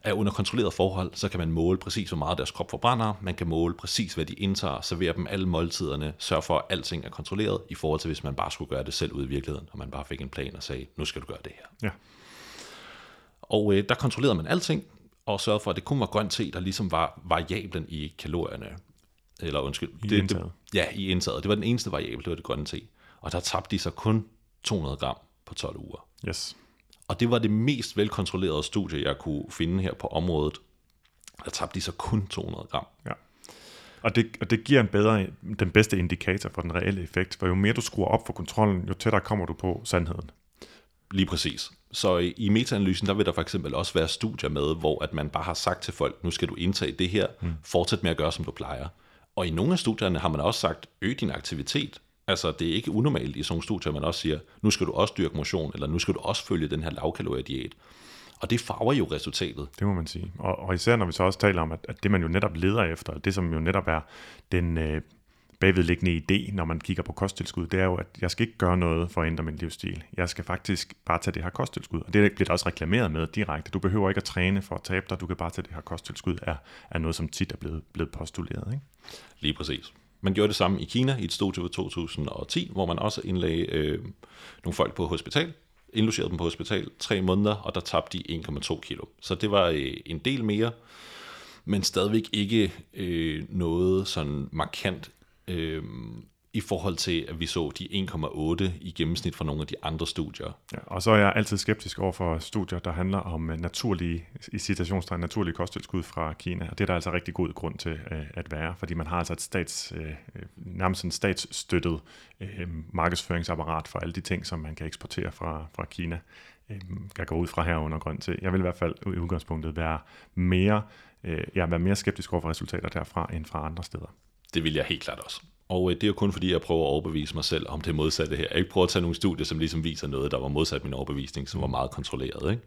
C: er under kontrolleret forhold, så kan man måle præcis, hvor meget deres krop forbrænder, man kan måle præcis, hvad de indtager, servere dem alle måltiderne, sørge for, at alting er kontrolleret, i forhold til, hvis man bare skulle gøre det selv ud i virkeligheden, og man bare fik en plan og sagde, nu skal du gøre det her.
B: Ja.
C: Og øh, der kontrollerede man alting, og sørgede for, at det kun var grønt te, der ligesom var variablen i kalorierne. Eller undskyld.
B: I
C: det,
B: indtaget.
C: Det, ja, i indtaget. Det var den eneste variabel, det var det grønne te. Og der tabte de sig kun 200 gram på 12 uger.
B: Yes.
C: Og det var det mest velkontrollerede studie, jeg kunne finde her på området. Der tabte de så kun 200 gram.
B: Ja. Og det, og det giver en bedre, den bedste indikator for den reelle effekt, for jo mere du skruer op for kontrollen, jo tættere kommer du på sandheden.
C: Lige præcis. Så i, i metaanalysen, der vil der for eksempel også være studier med, hvor at man bare har sagt til folk, nu skal du indtage det her, mm. fortsæt med at gøre, som du plejer. Og i nogle af studierne har man også sagt, øg din aktivitet. Altså, det er ikke unormalt i sådan nogle studier, man også siger, nu skal du også dyrke motion, eller nu skal du også følge den her lavkaloriediæt. Og det farver jo resultatet.
B: Det må man sige. Og, og især når vi så også taler om, at, at det man jo netop leder efter, det som jo netop er den øh, bagvedliggende idé, når man kigger på kosttilskud, det er jo, at jeg skal ikke gøre noget for at ændre min livsstil. Jeg skal faktisk bare tage det her kosttilskud. Og det bliver der også reklameret med direkte. Du behøver ikke at træne for at tabe dig, du kan bare tage det her kosttilskud, er, er noget, som tit er blevet, blevet postuleret. Ikke?
C: Lige præcis. Man gjorde det samme i Kina i et studie fra 2010, hvor man også indlagde øh, nogle folk på hospital, indlogerede dem på hospital tre måneder, og der tabte de 1,2 kilo. Så det var øh, en del mere, men stadigvæk ikke øh, noget sådan markant øh, i forhold til, at vi så de 1,8 i gennemsnit fra nogle af de andre studier.
B: Ja, og så er jeg altid skeptisk over for studier, der handler om øh, naturlige, i citationstegn, naturlige kosttilskud fra Kina. Og det er der altså rigtig god grund til øh, at være, fordi man har altså et stats, øh, nærmest en statsstøttet markedsføringsapparat for alle de ting, som man kan eksportere fra, fra Kina. Jeg går ud fra her under grøn til. Jeg vil i hvert fald i udgangspunktet være mere, jeg være mere skeptisk over for resultater derfra end fra andre steder.
C: Det vil jeg helt klart også. Og øh, det er jo kun fordi, jeg prøver at overbevise mig selv om det modsatte her. Jeg ikke prøver at tage nogle studier, som ligesom viser noget, der var modsat min overbevisning, som var meget kontrolleret. Ikke?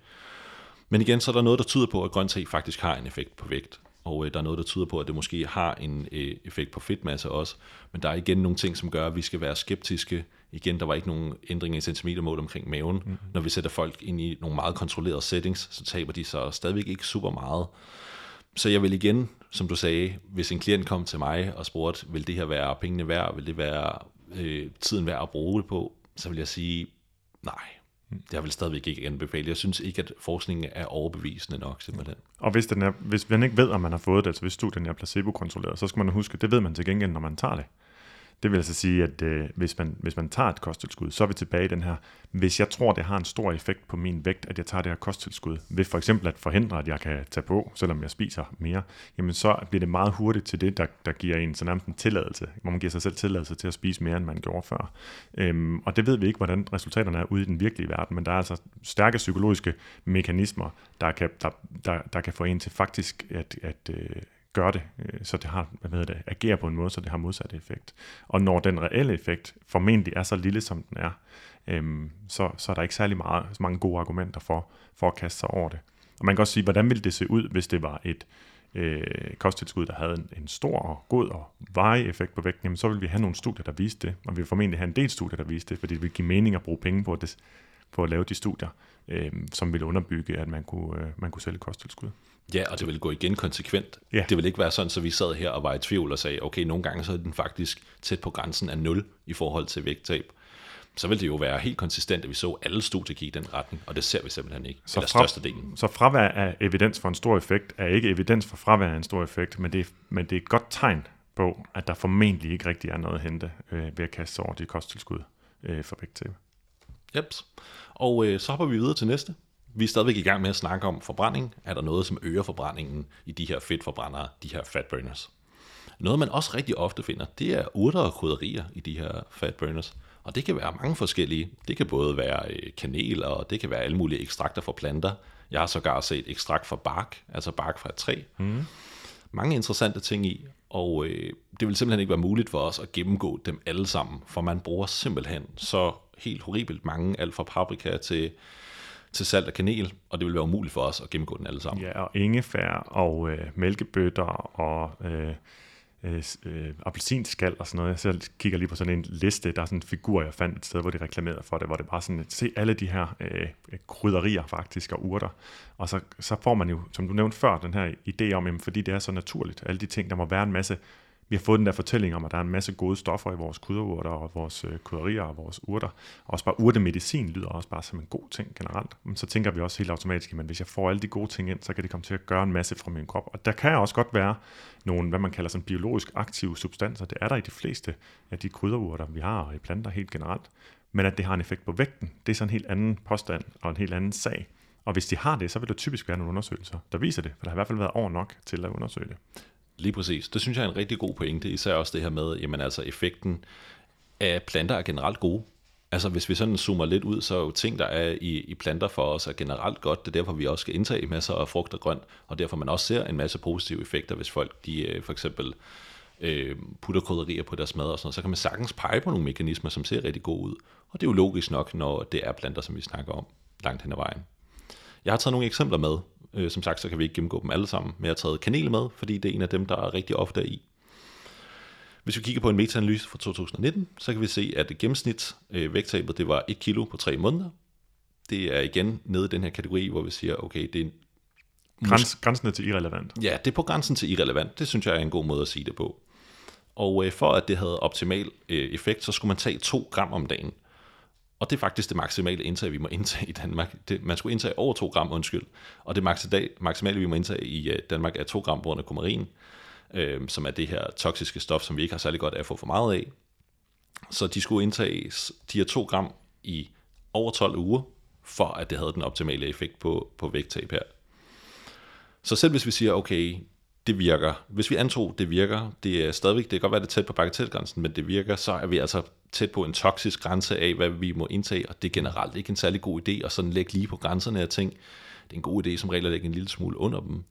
C: Men igen, så er der noget, der tyder på, at grøn te faktisk har en effekt på vægt. Og øh, der er noget, der tyder på, at det måske har en øh, effekt på fedtmasse også. Men der er igen nogle ting, som gør, at vi skal være skeptiske. Igen, der var ikke nogen ændring i centimetermål omkring maven. Mm-hmm. Når vi sætter folk ind i nogle meget kontrollerede settings, så taber de sig stadigvæk ikke super meget. Så jeg vil igen, som du sagde, hvis en klient kom til mig og spurgte, vil det her være pengene værd, vil det være øh, tiden værd at bruge det på, så vil jeg sige, nej, jeg vil stadigvæk ikke anbefale. Jeg synes ikke, at forskningen er overbevisende nok, simpelthen.
B: Og hvis, den er, hvis man ikke ved, om man har fået det, altså hvis studien er placebo-kontrolleret, så skal man huske, det ved man til gengæld, når man tager det. Det vil altså sige, at øh, hvis, man, hvis man tager et kosttilskud, så er vi tilbage i den her, hvis jeg tror, det har en stor effekt på min vægt, at jeg tager det her kosttilskud, ved for eksempel at forhindre, at jeg kan tage på, selvom jeg spiser mere, jamen så bliver det meget hurtigt til det, der, der giver en så nærmest en tilladelse, hvor man giver sig selv tilladelse til at spise mere, end man gjorde før. Øhm, og det ved vi ikke, hvordan resultaterne er ude i den virkelige verden, men der er altså stærke psykologiske mekanismer, der kan, der, der, der kan få en til faktisk at, at øh, gør det, øh, så det har, hvad hedder det, agerer på en måde, så det har modsatte effekt. Og når den reelle effekt formentlig er så lille, som den er, øhm, så, så er der ikke særlig meget, så mange gode argumenter for, for at kaste sig over det. Og man kan også sige, hvordan ville det se ud, hvis det var et øh, kosttilskud, der havde en, en stor og god og varig effekt på vægten, jamen så vil vi have nogle studier, der viste det, og vi vil formentlig have en del studier, der viste det, fordi det vil give mening at bruge penge på, det, på at lave de studier, øh, som vil underbygge, at man kunne, øh, man kunne sælge kosttilskud.
C: Ja, og det vil gå igen konsekvent. Ja. Det vil ikke være sådan, så vi sad her og var i tvivl og sagde, okay, nogle gange så er den faktisk tæt på grænsen af 0 i forhold til vægttab så vil det jo være helt konsistent, at vi så alle studier gik i den retning, og det ser vi simpelthen ikke, så fra, delen.
B: Så fravær af evidens for en stor effekt er ikke evidens for fravær af en stor effekt, men det, er, men det er et godt tegn på, at der formentlig ikke rigtig er noget at hente øh, ved at kaste sig over de kosttilskud øh, for vægttab.
C: Yep. Og øh, så hopper vi videre til næste. Vi er stadigvæk i gang med at snakke om forbrænding. Er der noget, som øger forbrændingen i de her fedtforbrændere, de her fat burners? Noget, man også rigtig ofte finder, det er urter og krydderier i de her fat burners. Og det kan være mange forskellige. Det kan både være øh, kanel, og det kan være alle mulige ekstrakter fra planter. Jeg har sågar set ekstrakt fra bark, altså bark fra et træ. Mm. Mange interessante ting i, og øh, det vil simpelthen ikke være muligt for os at gennemgå dem alle sammen, for man bruger simpelthen så helt horribelt mange, alt fra paprika til, til salt og kanel, og det vil være umuligt for os at gennemgå den alle sammen.
B: Ja, og ingefær og øh, mælkebøtter og øh, øh, øh, appelsinskal og sådan noget. Jeg selv kigger lige på sådan en liste, der er sådan en figur, jeg fandt et sted, hvor de reklamerede for det, hvor det bare sådan, se alle de her øh, krydderier faktisk og urter. Og så, så får man jo, som du nævnte før, den her idé om, jamen, fordi det er så naturligt, alle de ting, der må være en masse vi har fået den der fortælling om, at der er en masse gode stoffer i vores krydderurter og vores øh, krydderier og vores urter. Og også bare urtemedicin lyder også bare som en god ting generelt. Men så tænker vi også helt automatisk, at hvis jeg får alle de gode ting ind, så kan det komme til at gøre en masse fra min krop. Og der kan også godt være nogle, hvad man kalder sådan biologisk aktive substanser. Det er der i de fleste af de krydderurter, vi har i planter helt generelt. Men at det har en effekt på vægten, det er sådan en helt anden påstand og en helt anden sag. Og hvis de har det, så vil der typisk være nogle undersøgelser, der viser det, for der har i hvert fald været år nok til at undersøge det.
C: Lige præcis. Det synes jeg er en rigtig god pointe, især også det her med, jamen altså effekten af planter er generelt gode. Altså hvis vi sådan zoomer lidt ud, så er jo ting, der er i, i planter for os, er generelt godt. Det er derfor, vi også skal indtage masser af frugt og grønt, og derfor man også ser en masse positive effekter, hvis folk de øh, for eksempel øh, putter krydderier på deres mad og sådan noget, så kan man sagtens pege på nogle mekanismer, som ser rigtig gode ud. Og det er jo logisk nok, når det er planter, som vi snakker om langt hen ad vejen. Jeg har taget nogle eksempler med, Øh, som sagt, så kan vi ikke gennemgå dem alle sammen, men jeg har taget kanel med, fordi det er en af dem, der er rigtig ofte er i. Hvis vi kigger på en metaanalyse fra 2019, så kan vi se, at gennemsnit øh, vægttabet det var 1 kilo på 3 måneder. Det er igen nede i den her kategori, hvor vi siger, okay, det er
B: Græns, grænsen til irrelevant.
C: Ja, det er på grænsen til irrelevant. Det synes jeg er en god måde at sige det på. Og øh, for at det havde optimal øh, effekt, så skulle man tage 2 gram om dagen. Og det er faktisk det maksimale indtag, vi må indtage i Danmark. Det, man skulle indtage over 2 gram, undskyld. Og det maksimale, vi må indtage i øh, Danmark, er 2 gram af kumarin, øh, som er det her toksiske stof, som vi ikke har særlig godt af at få for meget af. Så de skulle indtage de her 2 gram i over 12 uger, for at det havde den optimale effekt på, på vægttab her. Så selv hvis vi siger, okay, det virker. Hvis vi antog, det virker, det er stadigvæk, det kan godt være, det er tæt på bagatelgrænsen, men det virker, så er vi altså tæt på en toksisk grænse af, hvad vi må indtage, og det er generelt ikke en særlig god idé at sådan lægge lige på grænserne af ting. Det er en god idé som regel at lægge en lille smule under dem.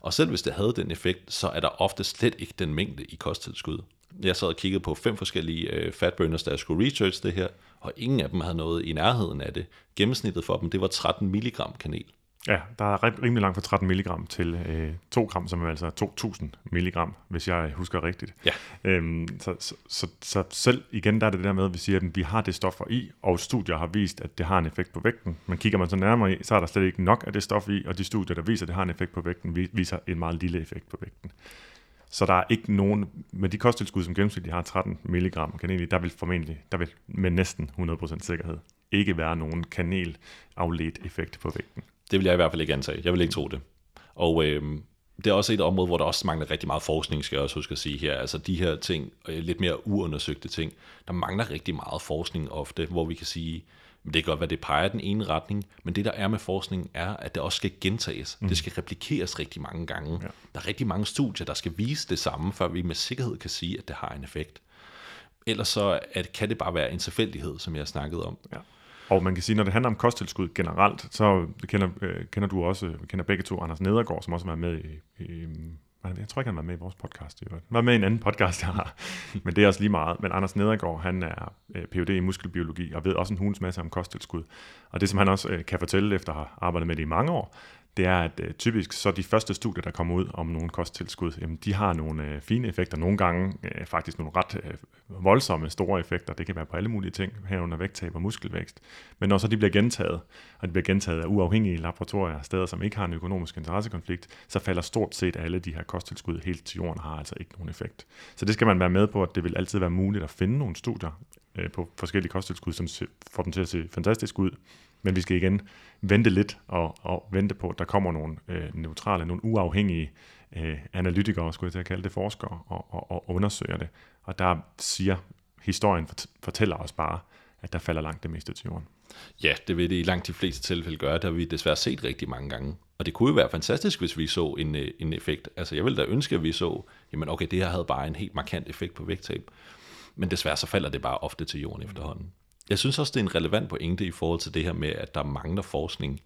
C: Og selv hvis det havde den effekt, så er der ofte slet ikke den mængde i kosttilskud. Jeg sad og kiggede på fem forskellige øh, fatburners, der skulle research det her, og ingen af dem havde noget i nærheden af det. Gennemsnittet for dem, det var 13 mg kanel.
B: Ja, der er rimelig langt fra 13 mg til øh, 2 gram, som er altså 2000 mg, hvis jeg husker rigtigt.
C: Ja.
B: Øhm, så, så, så, så selv igen der er det der med, at vi siger, at vi har det stoffer i, og studier har vist, at det har en effekt på vægten. Men kigger man så nærmere i, så er der slet ikke nok af det stof i, og de studier, der viser, at det har en effekt på vægten, viser en meget lille effekt på vægten. Så der er ikke nogen, med de kosttilskud, som gennemsnitligt har 13 mg kanel der vil formentlig, der vil med næsten 100% sikkerhed ikke være nogen kanel afledt effekt på vægten.
C: Det vil jeg i hvert fald ikke antage. Jeg vil ikke tro det. Og øh, det er også et område, hvor der også mangler rigtig meget forskning, skal jeg også huske at sige her. Altså de her ting, øh, lidt mere uundersøgte ting, der mangler rigtig meget forskning ofte, hvor vi kan sige, det kan godt være, det peger den ene retning, men det der er med forskning er, at det også skal gentages. Mm. Det skal replikeres rigtig mange gange. Ja. Der er rigtig mange studier, der skal vise det samme, før vi med sikkerhed kan sige, at det har en effekt. Ellers så at, kan det bare være en tilfældighed, som jeg har snakket om.
B: Ja. Og man kan sige, når det handler om kosttilskud generelt, så kender, øh, kender du også, kender begge to Anders Nedergaard, som også har været med i, i jeg tror ikke, han var med i vores podcast. Han var med i en anden podcast, *laughs* jeg har. Men det er også lige meget. Men Anders Nedergaard, han er øh, Ph.D. i muskelbiologi, og ved også en hulens masse om kosttilskud. Og det, som han også øh, kan fortælle, efter at have arbejdet med det i mange år, det er, at øh, typisk så de første studier, der kommer ud om nogle kosttilskud, jamen, de har nogle øh, fine effekter, nogle gange øh, faktisk nogle ret øh, voldsomme, store effekter. Det kan være på alle mulige ting, herunder vægttab og muskelvækst. Men når så de bliver gentaget, og de bliver gentaget af uafhængige laboratorier, steder, som ikke har en økonomisk interessekonflikt, så falder stort set alle de her kosttilskud helt til jorden, har altså ikke nogen effekt. Så det skal man være med på, at det vil altid være muligt at finde nogle studier øh, på forskellige kosttilskud, som får dem til at se fantastisk ud, men vi skal igen vente lidt og, og vente på, at der kommer nogle øh, neutrale, nogle uafhængige øh, analytikere, skulle jeg til at kalde det, forskere, og, og, og undersøger det. Og der siger historien, fortæller os bare, at der falder langt det meste til jorden.
C: Ja, det vil det i langt de fleste tilfælde gøre. Det har vi desværre set rigtig mange gange. Og det kunne jo være fantastisk, hvis vi så en, øh, en effekt. Altså jeg ville da ønske, at vi så, jamen okay, det her havde bare en helt markant effekt på vægttab. Men desværre så falder det bare ofte til jorden efterhånden. Jeg synes også, det er en relevant pointe i forhold til det her med, at der mangler forskning.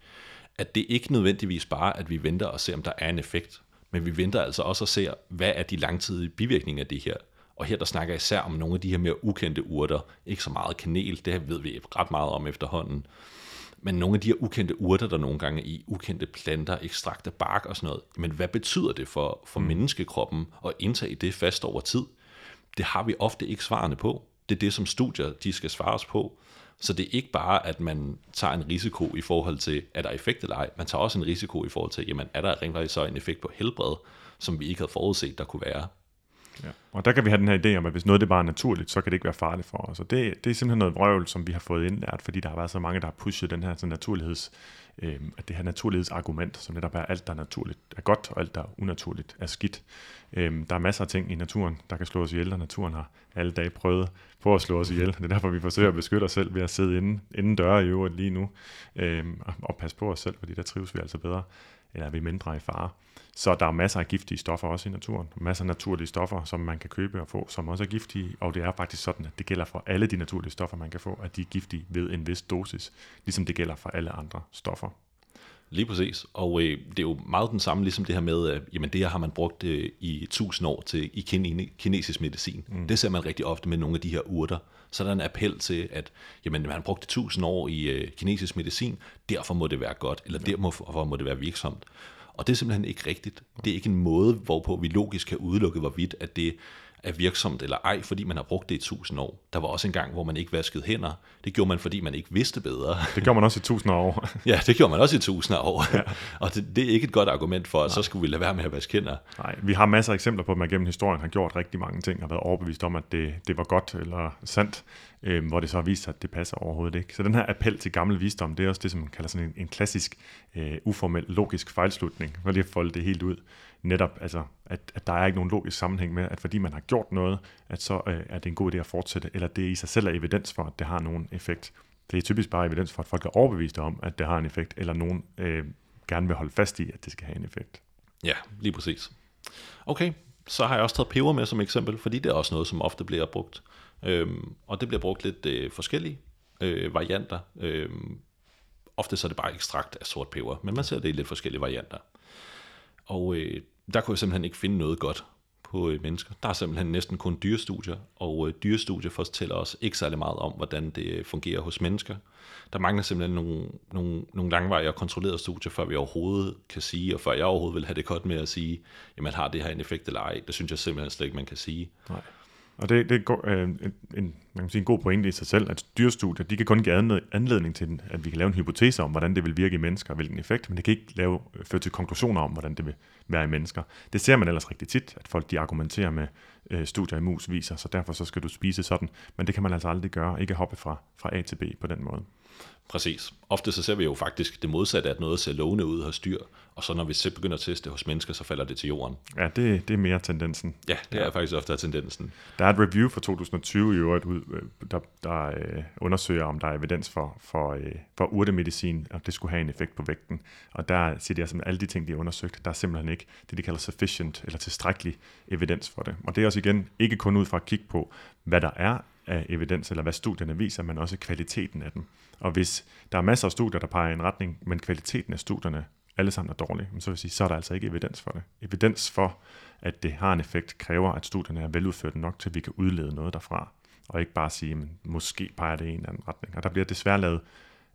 C: At det ikke nødvendigvis bare, at vi venter og ser, om der er en effekt, men vi venter altså også og ser, hvad er de langtidige bivirkninger af det her. Og her der snakker jeg især om nogle af de her mere ukendte urter. Ikke så meget kanel, det ved vi ret meget om efterhånden. Men nogle af de her ukendte urter, der nogle gange er i ukendte planter, ekstrakt af bark og sådan noget. Men hvad betyder det for, for mm. menneskekroppen at indtage det fast over tid? Det har vi ofte ikke svarene på. Det er det, som studier de skal svares på. Så det er ikke bare, at man tager en risiko i forhold til, er der effekt eller ej. Man tager også en risiko i forhold til, jamen, er der rent så en effekt på helbred, som vi ikke havde forudset, der kunne være.
B: Ja. Og der kan vi have den her idé om, at hvis noget det bare er naturligt, så kan det ikke være farligt for os. Og det, det er simpelthen noget vrøvl, som vi har fået indlært, fordi der har været så mange, der har pushet den her sådan naturligheds, øh, at det her naturlighedsargument, som netop er, alt, der er naturligt, er godt, og alt, der er unaturligt, er skidt. Øh, der er masser af ting i naturen, der kan slå os ihjel, og naturen har alle dage prøvet på at slå os ihjel. Det er derfor, vi forsøger at beskytte os selv ved at sidde inden, inden døre i øvrigt lige nu, øh, og passe på os selv, fordi der trives vi altså bedre, eller er vi mindre i fare. Så der er masser af giftige stoffer også i naturen. Masser af naturlige stoffer, som man kan købe og få, som også er giftige. Og det er faktisk sådan, at det gælder for alle de naturlige stoffer, man kan få, at de er giftige ved en vis dosis, ligesom det gælder for alle andre stoffer.
C: Lige præcis, og øh, det er jo meget den samme, ligesom det her med, at jamen, det her har man brugt øh, i tusind år til i kine, kinesisk medicin. Mm. Det ser man rigtig ofte med nogle af de her urter. Så der er en appel til, at jamen, man har brugt det tusind år i øh, kinesisk medicin, derfor må det være godt, eller ja. derfor må det være virksomt. Og det er simpelthen ikke rigtigt. Det er ikke en måde, hvorpå vi logisk kan udelukke, hvorvidt at det er virksomt eller ej, fordi man har brugt det i tusind år. Der var også en gang, hvor man ikke vaskede hænder. Det gjorde man, fordi man ikke vidste bedre.
B: Det gjorde man også i tusind år. *laughs*
C: ja, det gjorde man også i tusind år. Ja. og det, det er ikke et godt argument for, at Nej. så skulle vi lade være med at vaske hænder.
B: Nej, vi har masser af eksempler på, at man gennem historien har gjort rigtig mange ting, og været overbevist om, at det, det var godt eller sandt, øh, hvor det så har vist sig, at det passer overhovedet ikke. Så den her appel til gammel visdom, det er også det, som man kalder sådan en, en klassisk øh, uformel logisk fejlslutning, for lige at folde det helt ud netop, altså, at, at der er ikke nogen logisk sammenhæng med, at fordi man har gjort noget, at så øh, er det en god idé at fortsætte, eller det i sig selv er evidens for, at det har nogen effekt. Det er typisk bare evidens for, at folk er overbeviste om, at det har en effekt, eller nogen øh, gerne vil holde fast i, at det skal have en effekt.
C: Ja, lige præcis. Okay, så har jeg også taget peber med som eksempel, fordi det er også noget, som ofte bliver brugt. Øhm, og det bliver brugt lidt øh, forskellige øh, varianter. Øhm, ofte så er det bare ekstrakt af sort peber, men man ser det i lidt forskellige varianter. Og øh, der kunne jeg simpelthen ikke finde noget godt på øh, mennesker. Der er simpelthen næsten kun dyrestudier, og øh, dyrestudier fortæller os ikke særlig meget om, hvordan det øh, fungerer hos mennesker. Der mangler simpelthen nogle, nogle, nogle langvarige og kontrollerede studier, før vi overhovedet kan sige, og før jeg overhovedet vil have det godt med at sige, jamen har det her en effekt eller ej. Det synes jeg simpelthen slet ikke, man kan sige.
B: Nej. Og det, det er øh, en, en, man kan sige en god pointe i sig selv, at dyrestudier, de kan kun give anledning til, at vi kan lave en hypotese om, hvordan det vil virke i mennesker, og hvilken effekt, men det kan ikke lave, øh, føre til konklusioner om, hvordan det vil være i mennesker. Det ser man ellers rigtig tit, at folk de argumenterer med øh, studier i mus viser, så derfor så skal du spise sådan, men det kan man altså aldrig gøre, ikke hoppe fra, fra A til B på den måde.
C: Præcis. Ofte så ser vi jo faktisk det modsatte, at noget ser lovende ud hos dyr, og så når vi selv begynder at teste hos mennesker, så falder det til jorden.
B: Ja, det, det er mere tendensen.
C: Ja, det er ja. faktisk ofte tendensen.
B: Der er et review fra 2020 i øvrigt, øh, der, der øh, undersøger, om der er evidens for, for, øh, for urtemedicin, og det skulle have en effekt på vægten. Og der siger de altså, at alle de ting, de har undersøgt, der er simpelthen ikke det, de kalder sufficient, eller tilstrækkelig evidens for det. Og det er også igen ikke kun ud fra at kigge på, hvad der er af evidens, eller hvad studierne viser, men også kvaliteten af dem. Og hvis der er masser af studier, der peger i en retning, men kvaliteten af studierne alle sammen er dårlige, så vil sige, så er der altså ikke evidens for det. Evidens for, at det har en effekt, kræver, at studierne er veludført nok til, at vi kan udlede noget derfra, og ikke bare sige, at måske peger det i en eller anden retning. Og der bliver desværre lavet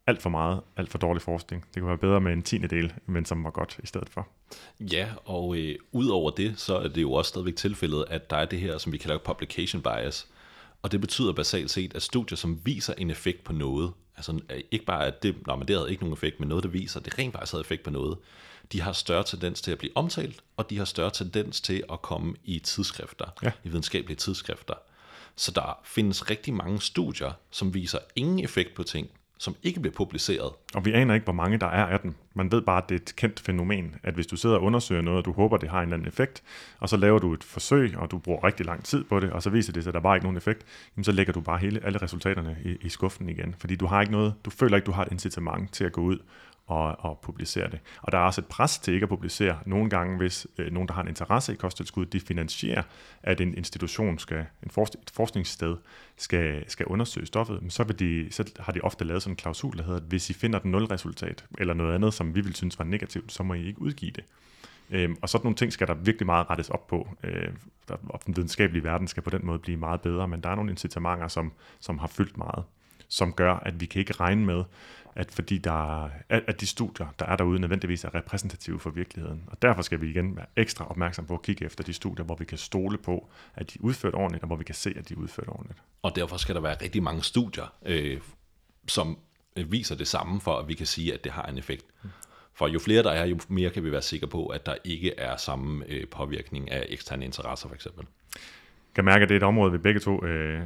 B: alt for meget, alt for dårlig forskning. Det kunne være bedre med en tiende del, men som var godt i stedet for.
C: Ja, og øh, ud over det, så er det jo også stadigvæk tilfældet, at der er det her, som vi kalder publication bias. Og det betyder basalt set, at studier, som viser en effekt på noget, altså ikke bare, at det, nå, men det havde ikke nogen effekt, men noget, der viser, at det rent faktisk havde effekt på noget, de har større tendens til at blive omtalt, og de har større tendens til at komme i tidsskrifter, ja. i videnskabelige tidsskrifter. Så der findes rigtig mange studier, som viser ingen effekt på ting, som ikke bliver publiceret.
B: Og vi aner ikke, hvor mange der er af dem. Man ved bare, at det er et kendt fænomen, at hvis du sidder og undersøger noget, og du håber, det har en eller anden effekt, og så laver du et forsøg, og du bruger rigtig lang tid på det, og så viser det sig, at der bare ikke nogen effekt, jamen så lægger du bare hele, alle resultaterne i, i skuffen igen. Fordi du har ikke noget, du føler ikke, du har et incitament til at gå ud og, og publicere det. Og der er også et pres til ikke at publicere. Nogle gange, hvis øh, nogen, der har en interesse i kosttilskud, de finansierer, at en institution, skal, en forsk- et forskningssted, skal, skal undersøge stoffet, så, vil de, så har de ofte lavet sådan en klausul, der hedder, at hvis I finder et nulresultat, eller noget andet, som vi vil synes var negativt, så må I ikke udgive det. Øhm, og sådan nogle ting skal der virkelig meget rettes op på. Øh, der, og den videnskabelige verden skal på den måde blive meget bedre, men der er nogle incitamenter, som, som har fyldt meget, som gør, at vi kan ikke regne med, at fordi der er, at de studier, der er derude, nødvendigvis er repræsentative for virkeligheden. Og derfor skal vi igen være ekstra opmærksom på at kigge efter de studier, hvor vi kan stole på, at de er udført ordentligt, og hvor vi kan se, at de er udført ordentligt.
C: Og derfor skal der være rigtig mange studier, øh, som viser det samme, for at vi kan sige, at det har en effekt. For jo flere der er, jo mere kan vi være sikre på, at der ikke er samme øh, påvirkning af eksterne interesser for eksempel.
B: Jeg kan mærke, at det er et område, vi begge to øh,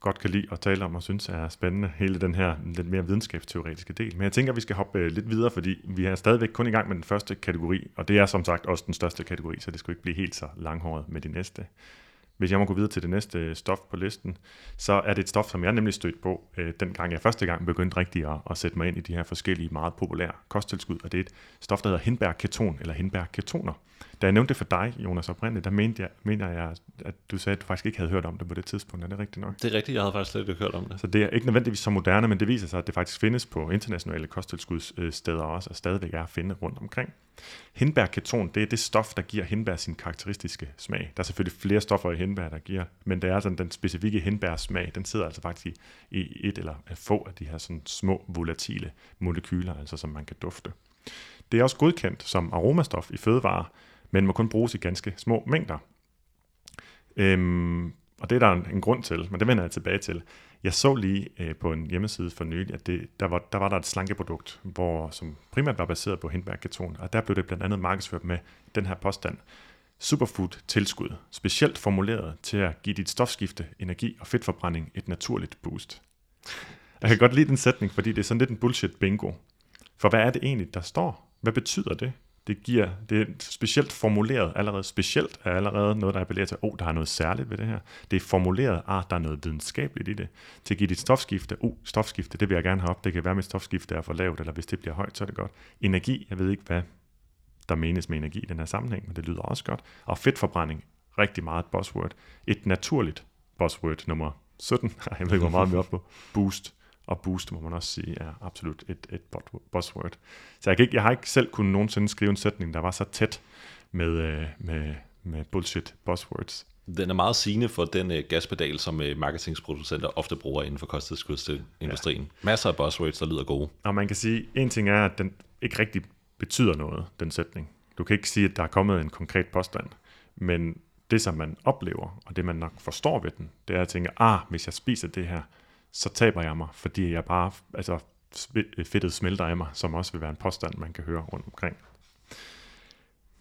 B: godt kan lide at tale om og synes er spændende, hele den her lidt mere videnskabsteoretiske del. Men jeg tænker, at vi skal hoppe øh, lidt videre, fordi vi er stadigvæk kun i gang med den første kategori, og det er som sagt også den største kategori, så det skulle ikke blive helt så langhåret med de næste. Hvis jeg må gå videre til det næste øh, stof på listen, så er det et stof, som jeg nemlig stødt på, øh, dengang jeg første gang begyndte rigtig at, at sætte mig ind i de her forskellige meget populære kosttilskud, og det er et stof, der hedder hindbærketon eller hindbærketoner. Da jeg nævnte det for dig, Jonas, oprindeligt, der mente jeg, mener jeg, at du sagde, at du faktisk ikke havde hørt om det på det tidspunkt. Er det rigtigt nok?
C: Det er rigtigt, jeg havde faktisk slet ikke hørt om det.
B: Så det er ikke nødvendigvis så moderne, men det viser sig, at det faktisk findes på internationale kosttilskudssteder også, og stadigvæk er at finde rundt omkring. Hindbærketon, det er det stof, der giver hindbær sin karakteristiske smag. Der er selvfølgelig flere stoffer i hindbær, der giver, men det er sådan den specifikke hindbærsmag, den sidder altså faktisk i, i et eller få af de her sådan små volatile molekyler, altså som man kan dufte. Det er også godkendt som aromastof i fødevarer, men må kun bruges i ganske små mængder. Øhm, og det er der en, en grund til, men det vender jeg tilbage til. Jeg så lige øh, på en hjemmeside for nylig, at det, der, var, der var der et slankeprodukt, hvor, som primært var baseret på hindbærketon, og der blev det blandt andet markedsført med den her påstand. Superfood-tilskud, specielt formuleret til at give dit stofskifte, energi og fedtforbrænding et naturligt boost. Jeg kan godt lide den sætning, fordi det er sådan lidt en bullshit bingo. For hvad er det egentlig, der står? Hvad betyder det? Det giver, det er specielt formuleret allerede, specielt er allerede noget, der appellerer til, oh, der er noget særligt ved det her. Det er formuleret, ah, der er noget videnskabeligt i det. Til at give dit stofskifte, oh, stofskifte, det vil jeg gerne have op, det kan være, at mit stofskifte er for lavt, eller hvis det bliver højt, så er det godt. Energi, jeg ved ikke, hvad der menes med energi i den her sammenhæng, men det lyder også godt. Og fedtforbrænding, rigtig meget buzzword. Et naturligt buzzword nummer 17, *laughs* jeg ved ikke, hvor meget vi er oppe på, boost og boost, må man også sige, er absolut et, et buzzword. Så jeg, kan ikke, jeg har ikke selv kunnet nogensinde skrive en sætning, der var så tæt med, øh, med, med bullshit buzzwords.
C: Den er meget sigende for den uh, gaspedal, som uh, marketingsproducenter ofte bruger inden for kosttilskudsindustrien. Ja. Masser af buzzwords, der lyder gode.
B: Og man kan sige, en ting er, at den ikke rigtig betyder noget, den sætning. Du kan ikke sige, at der er kommet en konkret påstand, men det, som man oplever, og det man nok forstår ved den, det er at tænke, ah, hvis jeg spiser det her, så taber jeg mig, fordi jeg bare, altså fedtet smelter af mig, som også vil være en påstand, man kan høre rundt omkring.